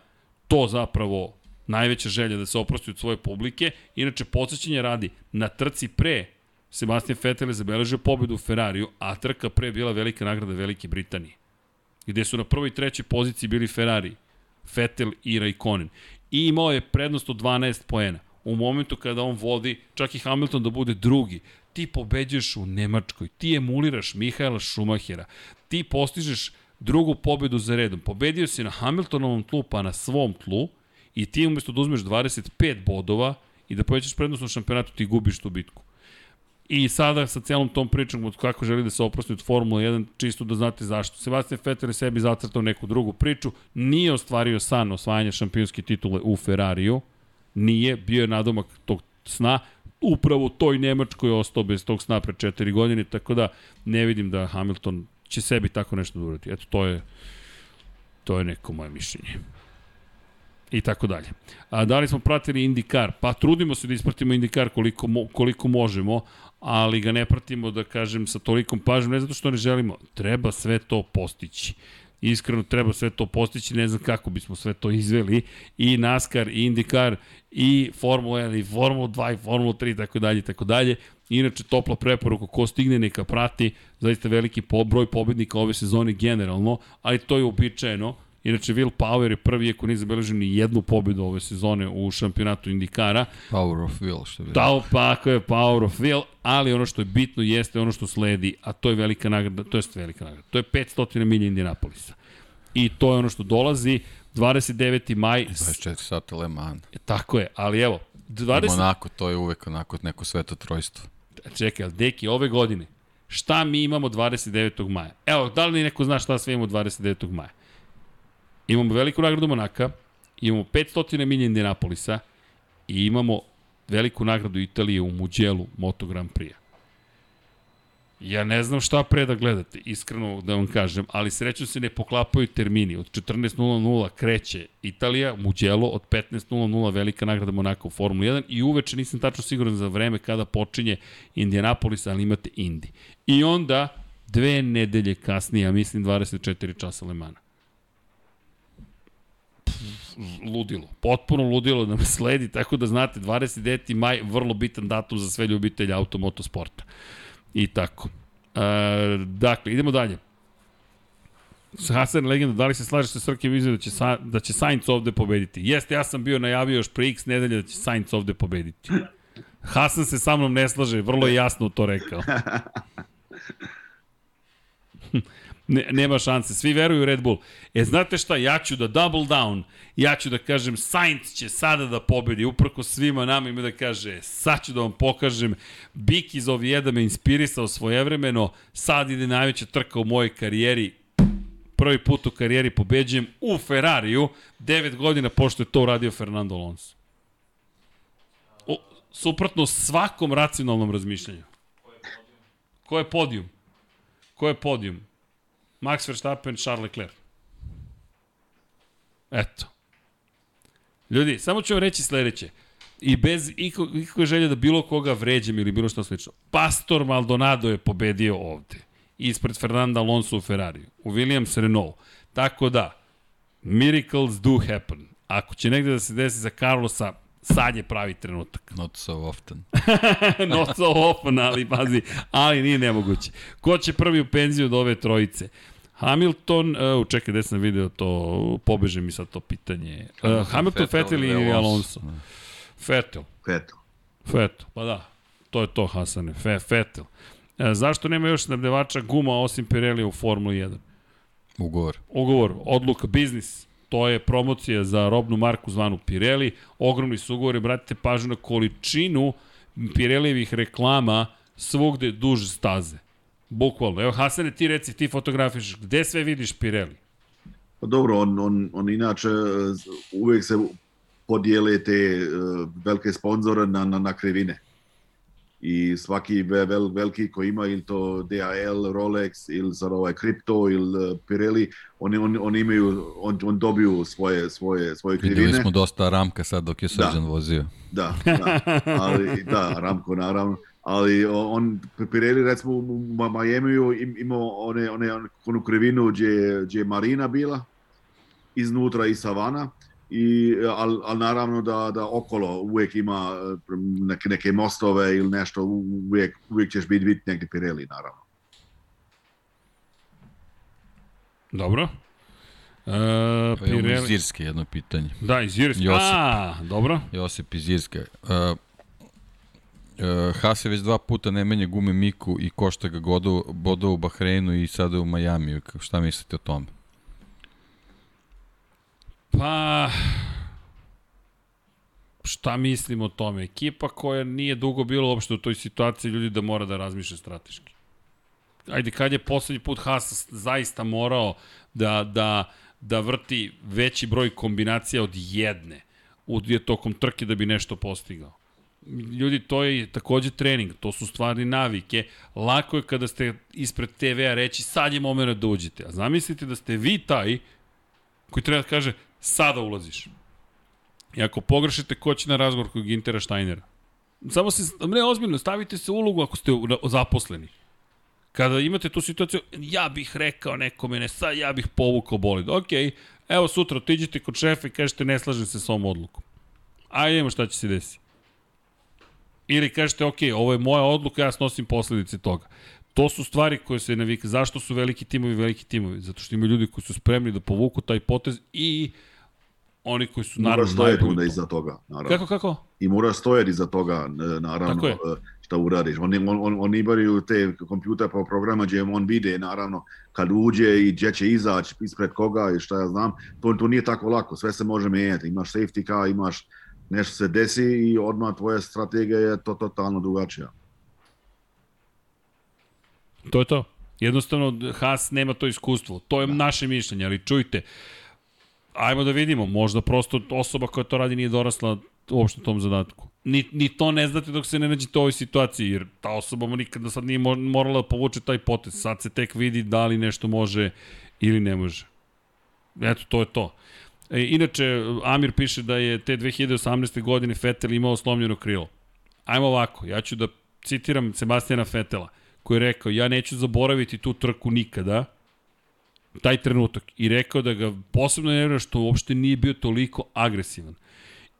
to zapravo najveća želja da se oprosti od svoje publike. Inače, podsjećanje radi, na trci pre Sebastian Vettel je zabeležio pobedu u Ferrariju, a trka pre bila velika nagrada Velike Britanije gde su na prvoj i trećoj poziciji bili Ferrari, Vettel i Raikkonen. I imao je prednost od 12 poena. U momentu kada on vodi, čak i Hamilton da bude drugi, ti pobeđuješ u Nemačkoj, ti emuliraš Mihaela Schumachera, ti postižeš drugu pobedu za redom. Pobedio si na Hamiltonovom tlu, pa na svom tlu, i ti umesto da uzmeš 25 bodova i da povećaš prednost na šampionatu, ti gubiš tu bitku. I sada sa celom tom pričom od kako želi da se oprosti od Formula 1, čisto da znate zašto. Sebastian Vettel je sebi zacrtao neku drugu priču, nije ostvario san osvajanja šampionske titule u Ferrariju, nije, bio je nadomak tog sna, upravo toj Nemačkoj je ostao bez tog sna pre četiri godine, tako da ne vidim da Hamilton će sebi tako nešto da uradi. Eto, to je, to je neko moje mišljenje i tako dalje. A da li smo pratili IndyCar? Pa trudimo se da ispratimo IndyCar koliko, mo, koliko možemo, ali ga ne pratimo, da kažem, sa tolikom pažnjom, ne zato što ne želimo. Treba sve to postići. Iskreno treba sve to postići, ne znam kako bismo sve to izveli. I NASCAR, i IndyCar, i Formula 1, i Formula 2, i Formula 3, tako dalje, tako dalje. Inače, topla preporuka, ko stigne neka prati, zaista veliki broj pobednika ove sezone generalno, ali to je uobičajeno. Inače, Will Power je prvi, ako nije zabeležen ni jednu pobedu ove sezone u šampionatu Indikara. Power of Will, što bi Da, pa je Power of Will, ali ono što je bitno jeste ono što sledi, a to je velika nagrada, to je velika nagrada, to je 500 milija Indianapolisa. I to je ono što dolazi, 29. maj, 24 sata Le Mans. tako je, ali evo, 20... Monako, to je uvek onako neko sveto trojstvo. Čekaj, ali deki, ove godine, šta mi imamo 29. maja? Evo, da li neko zna šta sve imamo 29. maja? Imamo veliku nagradu Monaka, Imamo 500 milija Indianapolisa i imamo veliku nagradu Italije u Muđelu Moto Grand Prix. Ja ne znam šta pre da gledate, iskreno da vam kažem, ali srećno se ne poklapaju termini. Od 14.00 kreće Italija, Mugello, od 15.00 velika nagrada Monaka u Formula 1 i uveče nisam tačno siguran za vreme kada počinje Indianapolis, ali imate Indi. I onda dve nedelje kasnije, ja mislim 24 časa Lemana. Ludilo, potpuno ludilo da me sledi, tako da znate, 29. maj, vrlo bitan datum za sve ljubitelje automotosporta. I tako. E, dakle, idemo dalje. Hasan Legenda, da li se slaže sa Srkem izgleda da će, da će Sainz ovde pobediti? Jeste, ja sam bio najavio još pre x nedelje da će Sainz ovde pobediti. Hasan se sa mnom ne slaže, vrlo je jasno to rekao. ne, nema šanse, svi veruju Red Bull. E, znate šta, ja ću da double down, ja ću da kažem, Sainz će sada da pobedi, uprko svima nama ima da kaže, sad ću da vam pokažem, Bik iz Ovijeda me inspirisao svojevremeno, sad ide najveća trka u mojoj karijeri, prvi put u karijeri pobeđujem u Ferrariju, 9 godina pošto je to uradio Fernando Alonso. O, suprotno svakom racionalnom razmišljanju. Ko je podijum? Ko je podijum? Max Verstappen, Charles Leclerc. Eto. Ljudi, samo ću vam reći sledeće. I bez ikakve želje da bilo koga vređem ili bilo što slično. Pastor Maldonado je pobedio ovde. Ispred Fernanda Alonso u Ferrari. U Williams Renault. Tako da, miracles do happen. Ako će negde da se desi za Carlosa, sad je pravi trenutak. Not so often. Not so often, ali pazi, ali nije nemoguće. Ko će prvi u penziju od ove trojice? Hamilton, uh, čekaj, gde sam video to, pobeže mi sad to pitanje. Uh, Hamilton, Vettel ili Alonso? Vettel. Vettel. Vettel, pa da. To je to, Hasane. Fe, Vettel. Uh, zašto nema još snabdevača guma osim Pirelli u Formuli 1? Ugovor. Ugovor, odluka, biznis. To je promocija za robnu marku zvanu Pirelli. Ogromni su ugovori, bratite pažnju na količinu Pirelijevih reklama svugde duže staze. Bukvalno. Evo, Hasane, ti reci, ti fotografiš, gde sve vidiš Pirelli? Pa dobro, on, on, on inače uvek se podijele te uh, velike sponzore na, na, na krivine. I svaki vel, veliki ko ima ili to DHL, Rolex ili sad ovaj Crypto ili uh, Pirelli, oni, on, oni imaju, on, on dobiju svoje, svoje, svoje krivine. Videli smo dosta Ramka sad dok je Srđan da. vozio. Da, da, ali da, Ramko naravno ali on Pirelli recimo u Majemiju imao one, one, onu krivinu gdje, gdje je Marina bila iznutra i savana i al, al naravno da da okolo uvijek ima neke neke mostove ili nešto uvijek uvijek ćeš biti vidjeti negdje Pirelli naravno. Dobro. E, Pirelli... Iz Irske jedno pitanje. Da, iz Irske. Josip. A, dobro. Josip iz Irske. Uh, Uh, Haas je već dva puta ne menja gume Miku i košta ga godu, bodo u Bahreinu i sada u Majamiju. Šta mislite o tome? Pa, šta mislim o tome? Ekipa koja nije dugo bila uopšte u toj situaciji ljudi da mora da razmišlja strateški. Ajde, kad je poslednji put Haas zaista morao da, da, da vrti veći broj kombinacija od jedne u tokom trke da bi nešto postigao? Ljudi, to je takođe trening, to su stvari navike. Lako je kada ste ispred TV-a reći sad je moment da uđete. A zamislite da ste vi taj koji treba da kaže sada ulaziš. I ako pogrešite, ko će na razgovor kod Gintera Steinera? Samo se, ne ozbiljno, stavite se u ulogu ako ste zaposleni. Kada imate tu situaciju, ja bih rekao nekome, ne sad ja bih povukao bolid. Ok, evo sutra otiđete kod šefa i kažete ne slažem se s ovom odlukom. Ajde, imamo šta će se desiti. Ili kažete, ok, ovo je moja odluka, ja snosim posledice toga. To su stvari koje se navika. Zašto su veliki timovi veliki timovi? Zato što ima ljudi koji su spremni da povuku taj potez i oni koji su naravno mora stojati onda iza toga. Naravno. Kako, kako? I mora stojati iza toga, naravno, e, šta uradiš. Oni, on, on, oni imaju te kompjuter programa gdje on vide, naravno, kad uđe i gdje će izaći, ispred koga i šta ja znam. To, to nije tako lako, sve se može mijenjati. Imaš safety car, imaš nešto se desi i odmah tvoja strategija je to totalno drugačija. To je to. Jednostavno, Haas nema to iskustvo. To je da. naše mišljenje, ali čujte, ajmo da vidimo, možda prosto osoba koja to radi nije dorasla uopšte tom zadatku. Ni, ni to ne znate dok se ne nađete u ovoj situaciji, jer ta osoba mu nikada sad nije morala da povuče taj potez. Sad se tek vidi da li nešto može ili ne može. Eto, to je to. E, inače, Amir piše da je te 2018. godine Fetel imao slomljeno krilo. Ajmo ovako, ja ću da citiram Sebastijana Fetela, koji je rekao, ja neću zaboraviti tu trku nikada, taj trenutak, i rekao da ga posebno nervira što uopšte nije bio toliko agresivan.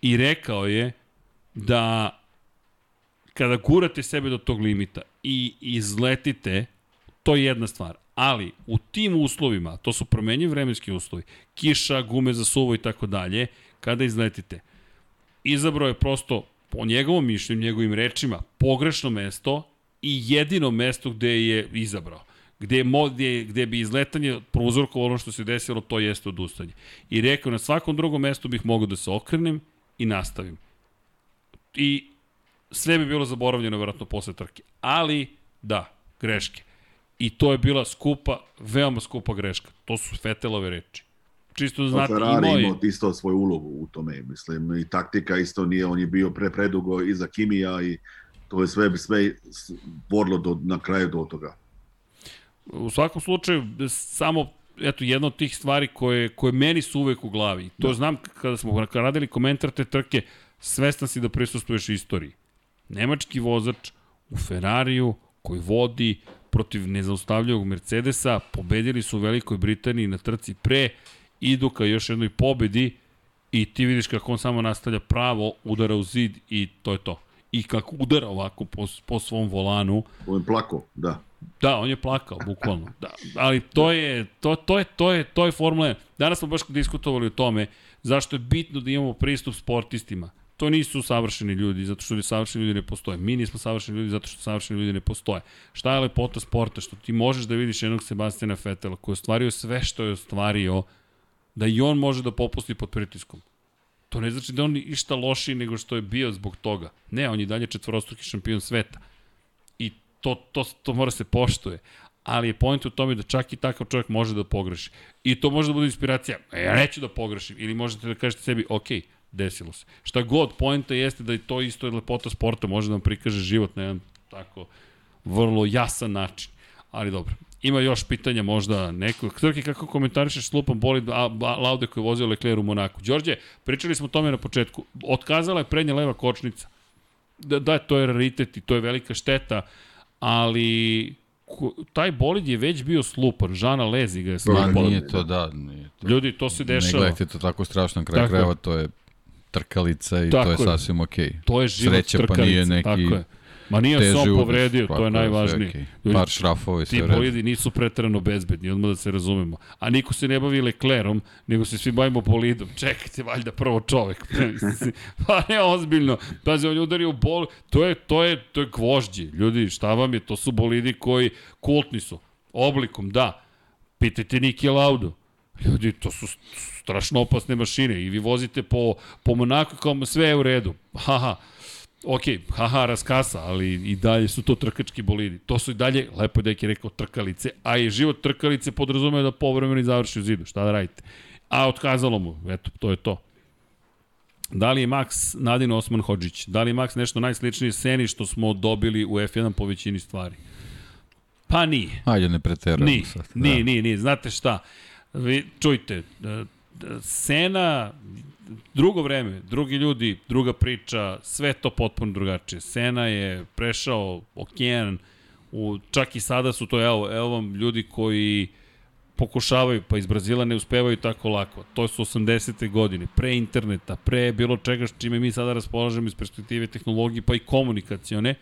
I rekao je da kada gurate sebe do tog limita i izletite, to je jedna stvar. Ali u tim uslovima, to su promenjivi vremenski uslovi, kiša, gume za suvo i tako dalje, kada izletite, izabrao je prosto, po njegovom mišljenju, njegovim rečima, pogrešno mesto i jedino mesto gde je izabrao. Gde, je, gde, gde bi izletanje prouzrokovalo ono što se desilo, to jeste odustanje. I rekao, na svakom drugom mestu bih mogao da se okrenem i nastavim. I sve bi bilo zaboravljeno, verovatno, posle trke. Ali, da, greške. I to je bila skupa, veoma skupa greška. To su Fetelove reči. Čisto da znate, Ferrari imao je... imao isto svoju ulogu u tome, mislim, i taktika isto nije, on je bio pre predugo iza Kimija i to je sve, sve vodilo do, na kraju do toga. U svakom slučaju, samo eto, jedna od tih stvari koje, koje meni su uvek u glavi. To da. znam kada smo radili komentar te trke, svestan si da prisustuješ istoriji. Nemački vozač u Ferrariju koji vodi protiv nezaustavljivog Mercedesa, pobedili su u Velikoj Britaniji na trci pre, idu ka još jednoj pobedi i ti vidiš kako on samo nastavlja pravo, udara u zid i to je to. I kako udara ovako po, po svom volanu. On je plako, da. Da, on je plakao, bukvalno. Da, ali to je, to, to je, to je, to je Formula Danas smo baš diskutovali o tome zašto je bitno da imamo pristup sportistima. To nisu savršeni ljudi, zato što savršeni ljudi ne postoje. Mi nismo savršeni ljudi zato što savršeni ljudi ne postoje. Šta je lepota sporta? Što ti možeš da vidiš jednog Sebastiana Fetela koji je ostvario sve što je ostvario, da i on može da popusti pod pritiskom. To ne znači da on išta lošiji nego što je bio zbog toga. Ne, on je dalje četvorostruki šampion sveta. I to, to, to mora se poštuje. Ali je point u tome da čak i takav čovjek može da pogreši. I to može da bude inspiracija. E, ja neću da pogrešim. Ili možete da kažete sebi, ok, desilo se. Šta god, poenta jeste da je to isto lepota sporta, može da vam prikaže život na jedan tako vrlo jasan način. Ali dobro, ima još pitanja možda neko. Srki, kako komentarišeš slupan bolid Laude koji je vozio Leclerc u Monaku? Đorđe, pričali smo o tome na početku. Otkazala je prednja leva kočnica. Da, da, to je raritet i to je velika šteta, ali taj bolid je već bio slupan, Žana Lezi ga je slupan. Da, nije to, da. Nije to. Ljudi, to se dešava. Ne gledajte to tako strašno na kraju krajeva, to je trkalica i tako to je, je sasvim okej. Okay. To je život Sreća, trkalica, pa nije neki... tako je Ma nije se on povredio, to je najvažnije. Okay. Par šrafova i sve Ti bolidi nisu pretrano bezbedni, odmah da se razumemo. A niko se ne bavi Leclerom, nego se svi bavimo bolidom. Čekajte, valjda prvo čovek. pa ne, ozbiljno. Pazi, on je udario u bol, to je, to je, to je gvožđi. Ljudi, šta vam je, to su bolidi koji kultni su. Oblikom, da. Pitajte Niki Laudu. Ljudi, to su strašno opasne mašine i vi vozite po, po Monaku kao sve je u redu. Haha, ok, haha, raskasa, ali i dalje su to trkački bolidi. To su i dalje, lepo je deki rekao, trkalice, a i život trkalice podrazume da povremeno završi u zidu. Šta da radite? A otkazalo mu, eto, to je to. Da li je Max Nadin Osman Hođić? Da li je Max nešto najsličnije seni što smo dobili u F1 po većini stvari? Pa nije. Ajde, ne preterujemo nije, sad. Da. Nije, nije, nije. Znate šta? Vi, čujte, Sena drugo vreme, drugi ljudi, druga priča, sve to potpuno drugačije. Sena je prešao okean, u, čak i sada su to, evo, evo vam ljudi koji pokušavaju, pa iz Brazila ne uspevaju tako lako. To su 80. godine, pre interneta, pre bilo čega čime mi sada raspolažemo iz perspektive tehnologije, pa i komunikacione.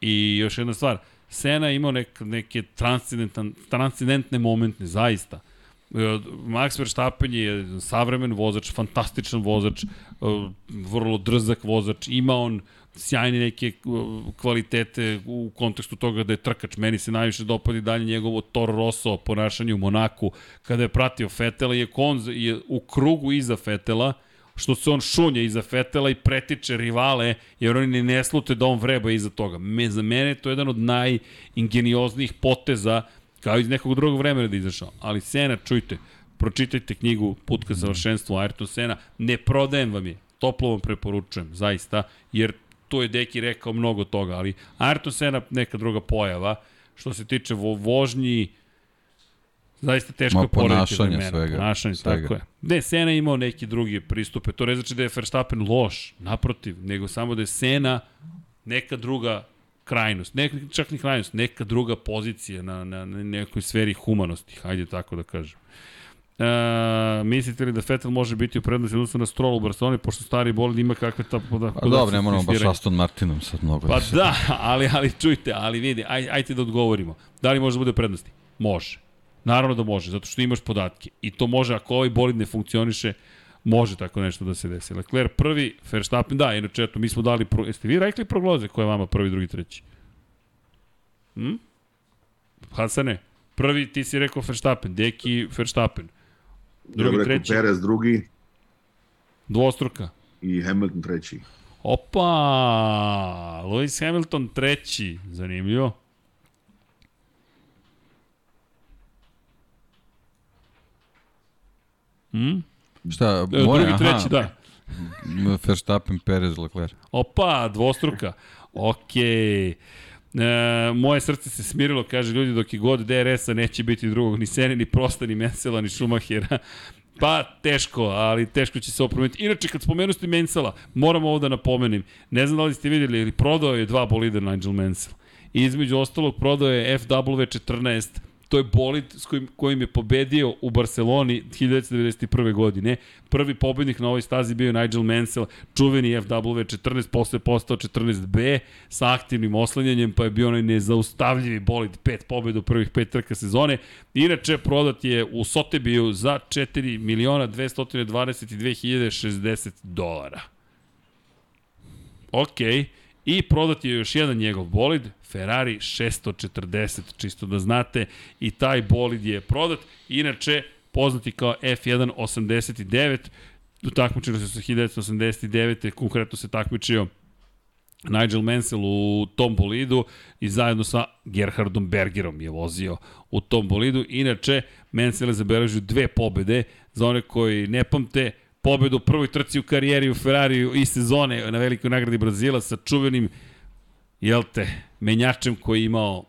I još jedna stvar, Sena je imao nek, neke transcendentne momente, zaista. Max Verstappen je savremen vozač, fantastičan vozač, e, vrlo drzak vozač, ima on sjajne neke e, kvalitete u kontekstu toga da je trkač. Meni se najviše dopadi dalje njegovo Toro Rosso ponašanje u Monaku kada je pratio Fetela je, on je u krugu iza Fetela što se on šunje iza Fetela i pretiče rivale, jer oni ne slute da on vreba iza toga. Me, za mene to je jedan od najingenioznijih poteza kao iz nekog drugog vremena da izašao. Ali Sena, čujte, pročitajte knjigu Put ka savršenstvu Ayrton Sena, ne prodajem vam je, toplo vam preporučujem, zaista, jer to je Deki rekao mnogo toga, ali Ayrton Sena neka druga pojava, što se tiče vo vožnji, zaista teško Ma, ponašanje vremena. svega, Ponašanje, svega. tako je. Ne, Sena je imao neki drugi pristupe, to ne znači da je Verstappen loš, naprotiv, nego samo da je Sena neka druga krajnost, ne, čak ni krajnost, neka druga pozicija na, na, na nekoj sferi humanosti, hajde tako da kažem. E, mislite li da Vettel može biti u prednosti odnosno na Stroll u Barceloni, pošto stari bolid ima kakve ta poda, Pa dobro, ne moramo baš Aston Martinom sad mnogo. Pa se- da, ali, ali čujte, ali vidi, aj, ajte da odgovorimo. Da li može da bude u prednosti? Može. Naravno da može, zato što imaš podatke. I to može, ako ovaj bolid ne funkcioniše, može tako nešto da se desi. Leclerc prvi, Verstappen, da, inače, eto, mi smo dali, pro, jeste vi rekli prognoze ko je vama prvi, drugi, treći? Hm? Hasane, prvi ti si rekao Verstappen, Deki Verstappen, drugi, ja treći, Perez drugi dvostruka. i Hamilton treći. Opa, Lewis Hamilton treći, zanimljivo. Hmm? Šta, E, moje, drugi, treći, da. Verstappen, Perez, Leclerc. Opa, dvostruka. Okej. E, moje srce se smirilo, kaže ljudi, dok je god DRS-a neće biti drugog, ni Sene, ni Prosta, ni Mensela, ni Schumachera. Pa, teško, ali teško će se opromeniti. Inače, kad spomenu ste Mensela, moram ovo da napomenem. Ne znam da li ste vidjeli, ili prodao je dva bolida Nigel Mansell. I između ostalog prodao je FW14, to je bolid s kojim, kojim je pobedio u Barceloni 1991. godine. Prvi pobednik na ovoj stazi bio je Nigel Mansell, čuveni FW14, posle je postao 14B sa aktivnim oslanjanjem, pa je bio onaj nezaustavljivi bolid, pet pobeda u prvih pet trka sezone. Inače, prodat je u Sotebiju za 4 miliona 222.060 dolara. Okej. Okay. I prodat je još jedan njegov bolid, Ferrari 640, čisto da znate, i taj bolid je prodat. Inače, poznati kao F189, u takmičenju se sa 1989. konkretno se takmičio Nigel Mansell u tom bolidu i zajedno sa Gerhardom Bergerom je vozio u tom bolidu. Inače, Mansell je zabeležio dve pobede za one koji ne pamte, pobedu u prvoj trci u karijeri u Ferrariju i sezone na velikoj nagradi Brazila sa čuvenim, jel te, menjačem koji je imao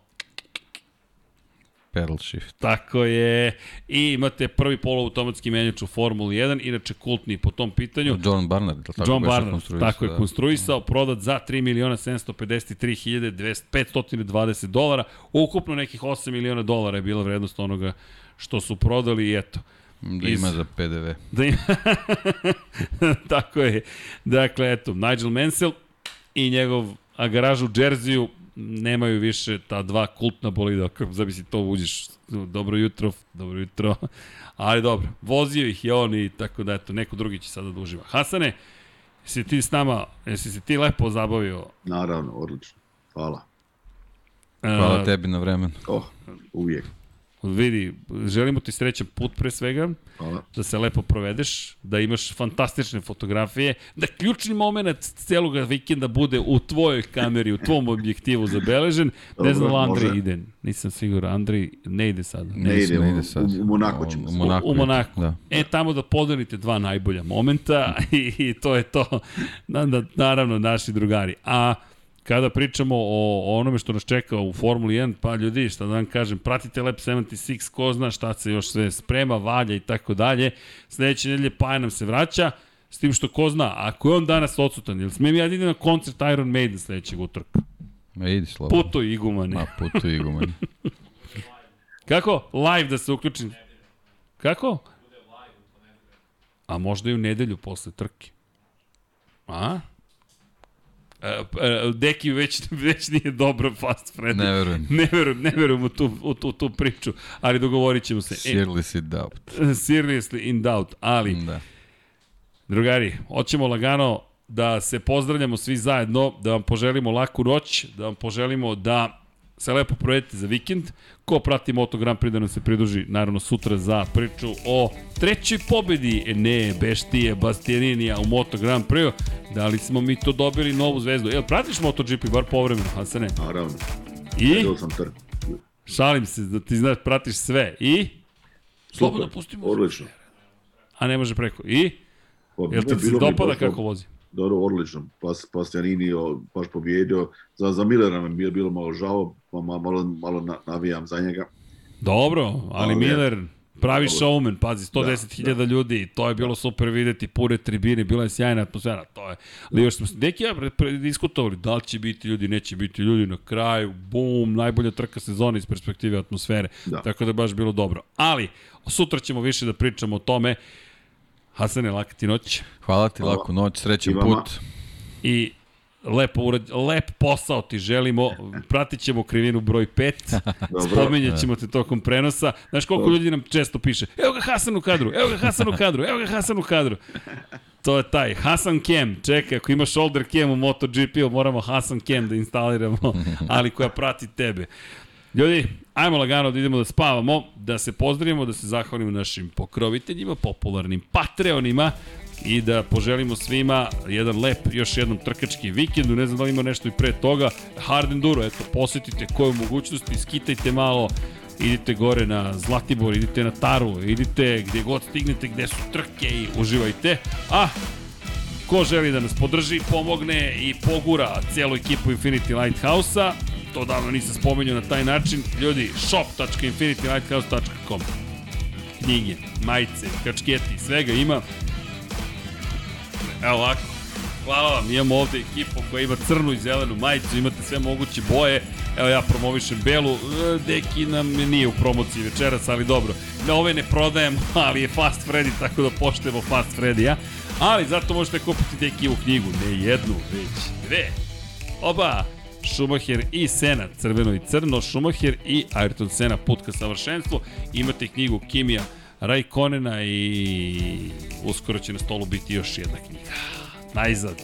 Pedal shift. Tako je. I imate prvi poluautomatski menjač u Formuli 1, inače kultni po tom pitanju. John Barnard, tako John Barnard, tako je da. konstruisao, prodat za 3 miliona 753.520 dolara, ukupno nekih 8 miliona dolara je bila vrednost onoga što su prodali i eto. Da iz- ima za PDV. Da ima... tako je. Dakle, eto, Nigel Mansell i njegov a garaž u Džerziju nemaju više ta dva kultna bolida, kako zamisli to uđeš, dobro jutro, dobro jutro, ali dobro, vozio ih je on i tako da, eto, neko drugi će sada da uživa. Hasane, jesi ti s nama, jesi se ti lepo zabavio? Naravno, odlično. Hvala. Hvala tebi na vremenu. Oh, uvijek. Vidi, želimo ti srećan put pre svega, Hvala. da se lepo provedeš, da imaš fantastične fotografije, da ključni moment celog vikenda bude u tvojoj kameri, u tvom objektivu zabeležen. Dobro, ne znam da Andrej može. ide, nisam siguran, Andrej ne ide sada. Ne ide, ne u- ide sad. u- u Monako ćemo U, se. Monako. U, u Monaku. Da. E, tamo da podelite dva najbolja momenta i, i to je to. Na, na, naravno, naši drugari. A kada pričamo o, o onome što nas čeka u Formuli 1, pa ljudi, šta da vam kažem, pratite Lab 76, ko zna šta se još sve sprema, valja i tako dalje. Sledeće nedelje Paja nam se vraća, s tim što ko zna, ako je on danas odsutan, jel smijem ja da idem na koncert Iron Maiden sledećeg utorka? Ma idi slobodno. Puto igumane. Ma putu iguman. Kako? Live da se uključim. Kako? A možda i u nedelju posle trke. A? Deki već, već nije dobro fast Freddy. Ne verujem. Ne verujem, ne verujem u tu, u, tu, u tu priču, ali dogovorit ćemo se. Seriously doubt. E, seriously in doubt, ali Da. Drugari, hoćemo lagano da se pozdravljamo svi zajedno, da vam poželimo laku noć, da vam poželimo da se lepo provedete za vikend. Ko prati Moto Grand Prix da nam se pridruži naravno sutra za priču o trećoj pobedi ne Beštije Bastianinija u Moto Grand Prix. Da li smo mi to dobili novu zvezdu? Jel pratiš MotoGP bar povremeno, Hasane? Naravno. I? Gledao sam trk. Šalim se da ti znaš, pratiš sve. I? Slobodno pustimo. Odlično. A ne može preko. I? Pa, Jel ne, se dopada kako vozi? Dobro, odlično. Pas, Pasjanini baš pobjedio. Za, za Millera mi je bilo, malo žao, pa ma- malo, malo na, navijam za njega. Dobro, ali Ali- Miller, pravi Dobro. showman, pazi, 110.000 da, ljudi, to je bilo super videti, pune tribine, bila je sjajna atmosfera, to je. Ali još smo neki ja diskutovali, da li će biti ljudi, neće biti ljudi na kraju, bum, najbolja trka sezone iz perspektive atmosfere, Da. tako da je baš bilo dobro. Ali, sutra ćemo više da pričamo o tome, Hasane, laka ti noć Hvala ti, Hvala. laku noć, srećan put. i lepo urad, lep posao ti želimo, pratit ćemo krivinu broj 5, Dobro. spomenjat ćemo te tokom prenosa. Znaš koliko ljudi nam često piše, evo ga Hasan u kadru, evo ga Hasan u kadru, evo ga Hasan u kadru. To je taj Hasan Cam, čekaj, ako imaš shoulder cam u MotoGP-u, moramo Hasan Cam da instaliramo, ali koja prati tebe. Ljudi, ajmo lagano da idemo da spavamo, da se pozdravimo, da se zahvalimo našim pokroviteljima, popularnim Patreonima i da poželimo svima jedan lep, još jednom trkački vikend, ne znam da li ima nešto i pre toga, Hard Enduro, eto, posetite koju mogućnosti, skitajte malo, idite gore na Zlatibor, idite na Taru, idite gdje god stignete, gde su trke i uživajte. A, ko želi da nas podrži, pomogne i pogura cijelu ekipu Infinity Lighthouse-a, to davno nisam spomenuo na taj način, ljudi, shop.infinitylighthouse.com knjige, majice, kačketi, svega ima. Evo ovako, hvala vam, imamo ovde ekipu koja ima crnu i zelenu majicu, imate sve moguće boje, evo ja promovišem belu, e, deki nam nije u promociji večeras, ali dobro, na ove ne prodajem, ali je Fast Freddy, tako da poštujemo Fast Freddy-a, ali zato možete kupiti deki u knjigu, ne jednu, već dve. Oba, Schumacher i Sena, crveno i crno, Schumacher i Ayrton Sena, put ka savršenstvu. Imate knjigu Kimija Rajkonena i uskoro će na stolu biti još jedna knjiga. Najzad.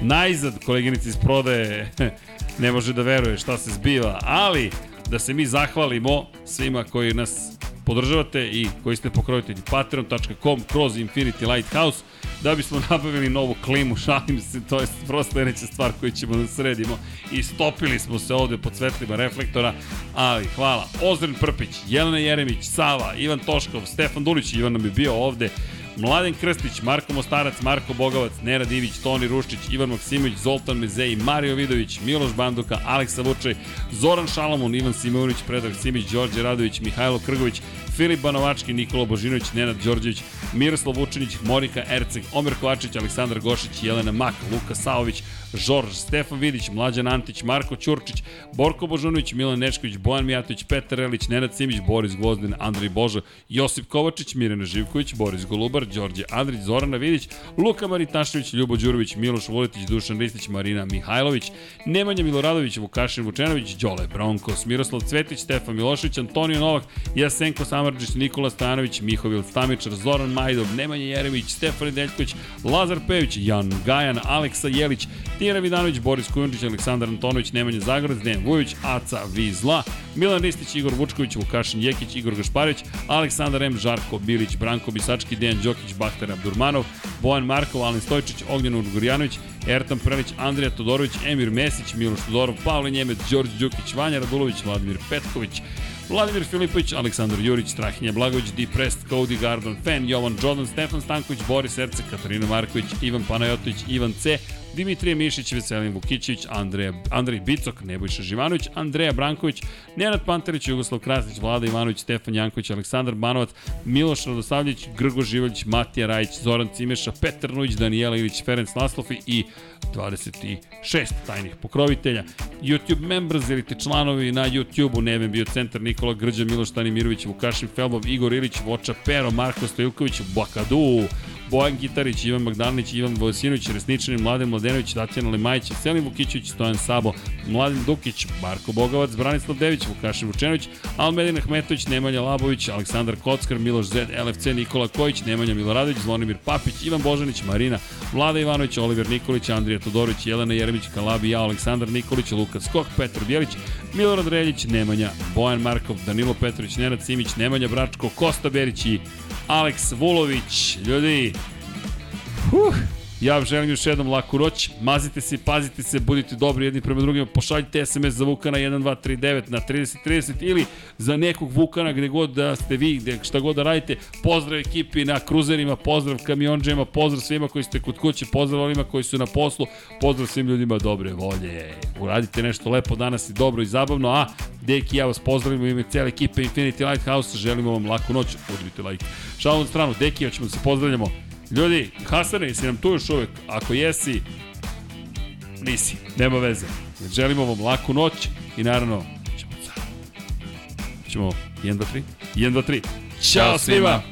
Najzad, koleginica iz prodaje, ne može da veruje šta se zbiva, ali da se mi zahvalimo svima koji nas podržavate i koji ste pokrovitelji patreon.com kroz Infinity Lighthouse da bismo nabavili novu klimu, šalim se, to je prosto sledeća stvar koju ćemo da sredimo i stopili smo se ovde pod svetlima reflektora, ali hvala. Ozren Prpić, Jelena Jeremić, Sava, Ivan Toškov, Stefan Dulić, Ivan nam je bio ovde, Mladen Krstić, Marko Mostarac, Marko Bogavac, Nera Divić, Toni Ruščić, Ivan Maksimović, Zoltan Mezej, Mario Vidović, Miloš Banduka, Aleksa Vučaj, Zoran Šalamun, Ivan Simović, Predrag Simić, Đorđe Radović, Mihajlo Krgović, Filip Banovački, Nikola Božinović, Nenad Đorđević, Miroslav Vučinić, Morika Erceg, Omer Kovačić, Aleksandar Gošić, Jelena Mak, Luka Saović, Žorž, Stefan Vidić, Mlađan Antić, Marko Ćurčić, Borko Božunović, Milan Nečković, Bojan Mijatović, Petar Relić, Nenad Simić, Boris Gvozden, Andrej Božo, Josip Kovačić, Mirjana Živković, Boris Golubar, Đorđe Andrić, Zorana Vidić, Luka Maritašević, Ljubo Đurović, Miloš Vuletić, Dušan Ristić, Marina Mihajlović, Nemanja Miloradović, Vukašin Vučenović, Đole Bronkos, Miroslav Cvetić, Stefan Milošević, Antonio Novak, Jasenko Samarđić, Nikola Stanović, Mihovil Stamičar, Zoran Majdov, Nemanja Jeremić, Stefan Deljković, Lazar Pević, Jan Gajan, Aleksa Jelić, Tijera Vidanović, Boris Kujundžić, Aleksandar Antonović, Nemanja Zagorac, Dejan Vujović, Aca Vizla, Milan Ristić, Igor Vučković, Vukašin Jekić, Igor Gašparić, Aleksandar M, Žarko Bilić, Branko Bisački, Dejan Đokić, Bahtar Abdurmanov, Bojan Markov, Alen Stojčić, Ognjen Urgurjanović, Ertan Prelić, Andrija Todorović, Emir Mesić, Miloš Todorov, Pavle Njemec, Đorđe Đukić, Vanja Radulović, Vladimir Petković, Vladimir Filipović, Aleksandar Jurić, Strahinja Blagović, Depressed, Cody Gardon, Fan, Jovan Jordan, Stefan Stanković, Boris Erce, Katarina Marković, Ivan Panajotović, Ivan C, Dimitrije Mišić, Veselin Vukićević, Andreja, Andrej Bicok, Nebojša Živanović, Andreja Branković, Nenad Pantarić, Jugoslav Krasnić, Vlada Ivanović, Stefan Janković, Aleksandar Banovac, Miloš Radosavljević, Grgo Živaljić, Matija Rajić, Zoran Cimeša, Petar Nujić, Danijela Ilić, Ferenc Laslofi i 26 tajnih pokrovitelja. YouTube members ili članovi na YouTube-u, Neven bio centar, Nikola Grđa, Miloš Stanimirović, Vukašin Felbov, Igor Ilić, Voča Pero, Marko Stojilković, Bakadu, Bojan Gitarić, Ivan Magdalinić, Ivan Vojsinović, Resničanin, Mladen Mladenović, Tatjana Lemajić, Selin Vukićević, Stojan Sabo, Mladen Dukić, Marko Bogavac, Branislav Dević, Vukašin Vučenović, Almedin Ahmetović, Nemanja Labović, Aleksandar Kockar, Miloš Zed, LFC, Nikola Kojić, Nemanja Miloradović, Zvonimir Papić, Ivan Božanić, Marina, Vlada Ivanović, Oliver Nikolić, Andrija Todorović, Jelena Jeremić, Kalabi, ja, Aleksandar Nikolić, Luka Skok, Petar Bjelić, Milorad Reljić, Nemanja, Bojan Markov, Danilo Petrović, Nenad Simić, Nemanja Bračko, Kosta Berić i Aleks Vulović. Ljudi, huh, Ja vam želim još jednom laku noć. Mazite se, pazite se, budite dobri jedni prema drugima. Pošaljite SMS za Vukana 1239 na 3030 ili za nekog Vukana gde god da ste vi, gde šta god da radite. Pozdrav ekipi na kruzerima, pozdrav kamionđema, pozdrav svima koji ste kod kuće, pozdrav onima koji su na poslu, pozdrav svim ljudima dobre volje. Uradite nešto lepo danas i dobro i zabavno, a Deki, ja vas pozdravim u ime cijele ekipe Infinity Lighthouse, želimo vam laku noć, udrite like. Šalom stranu, Deki, ja ćemo da se pozdravljamo. Ljudi, Hasane, jesi nam tu još uvek? Ako jesi, nisi, nema veze. Želimo vam laku noć i naravno, ćemo sad. Ćemo 1, 2, 3, 1, 2, 3. Ćao svima!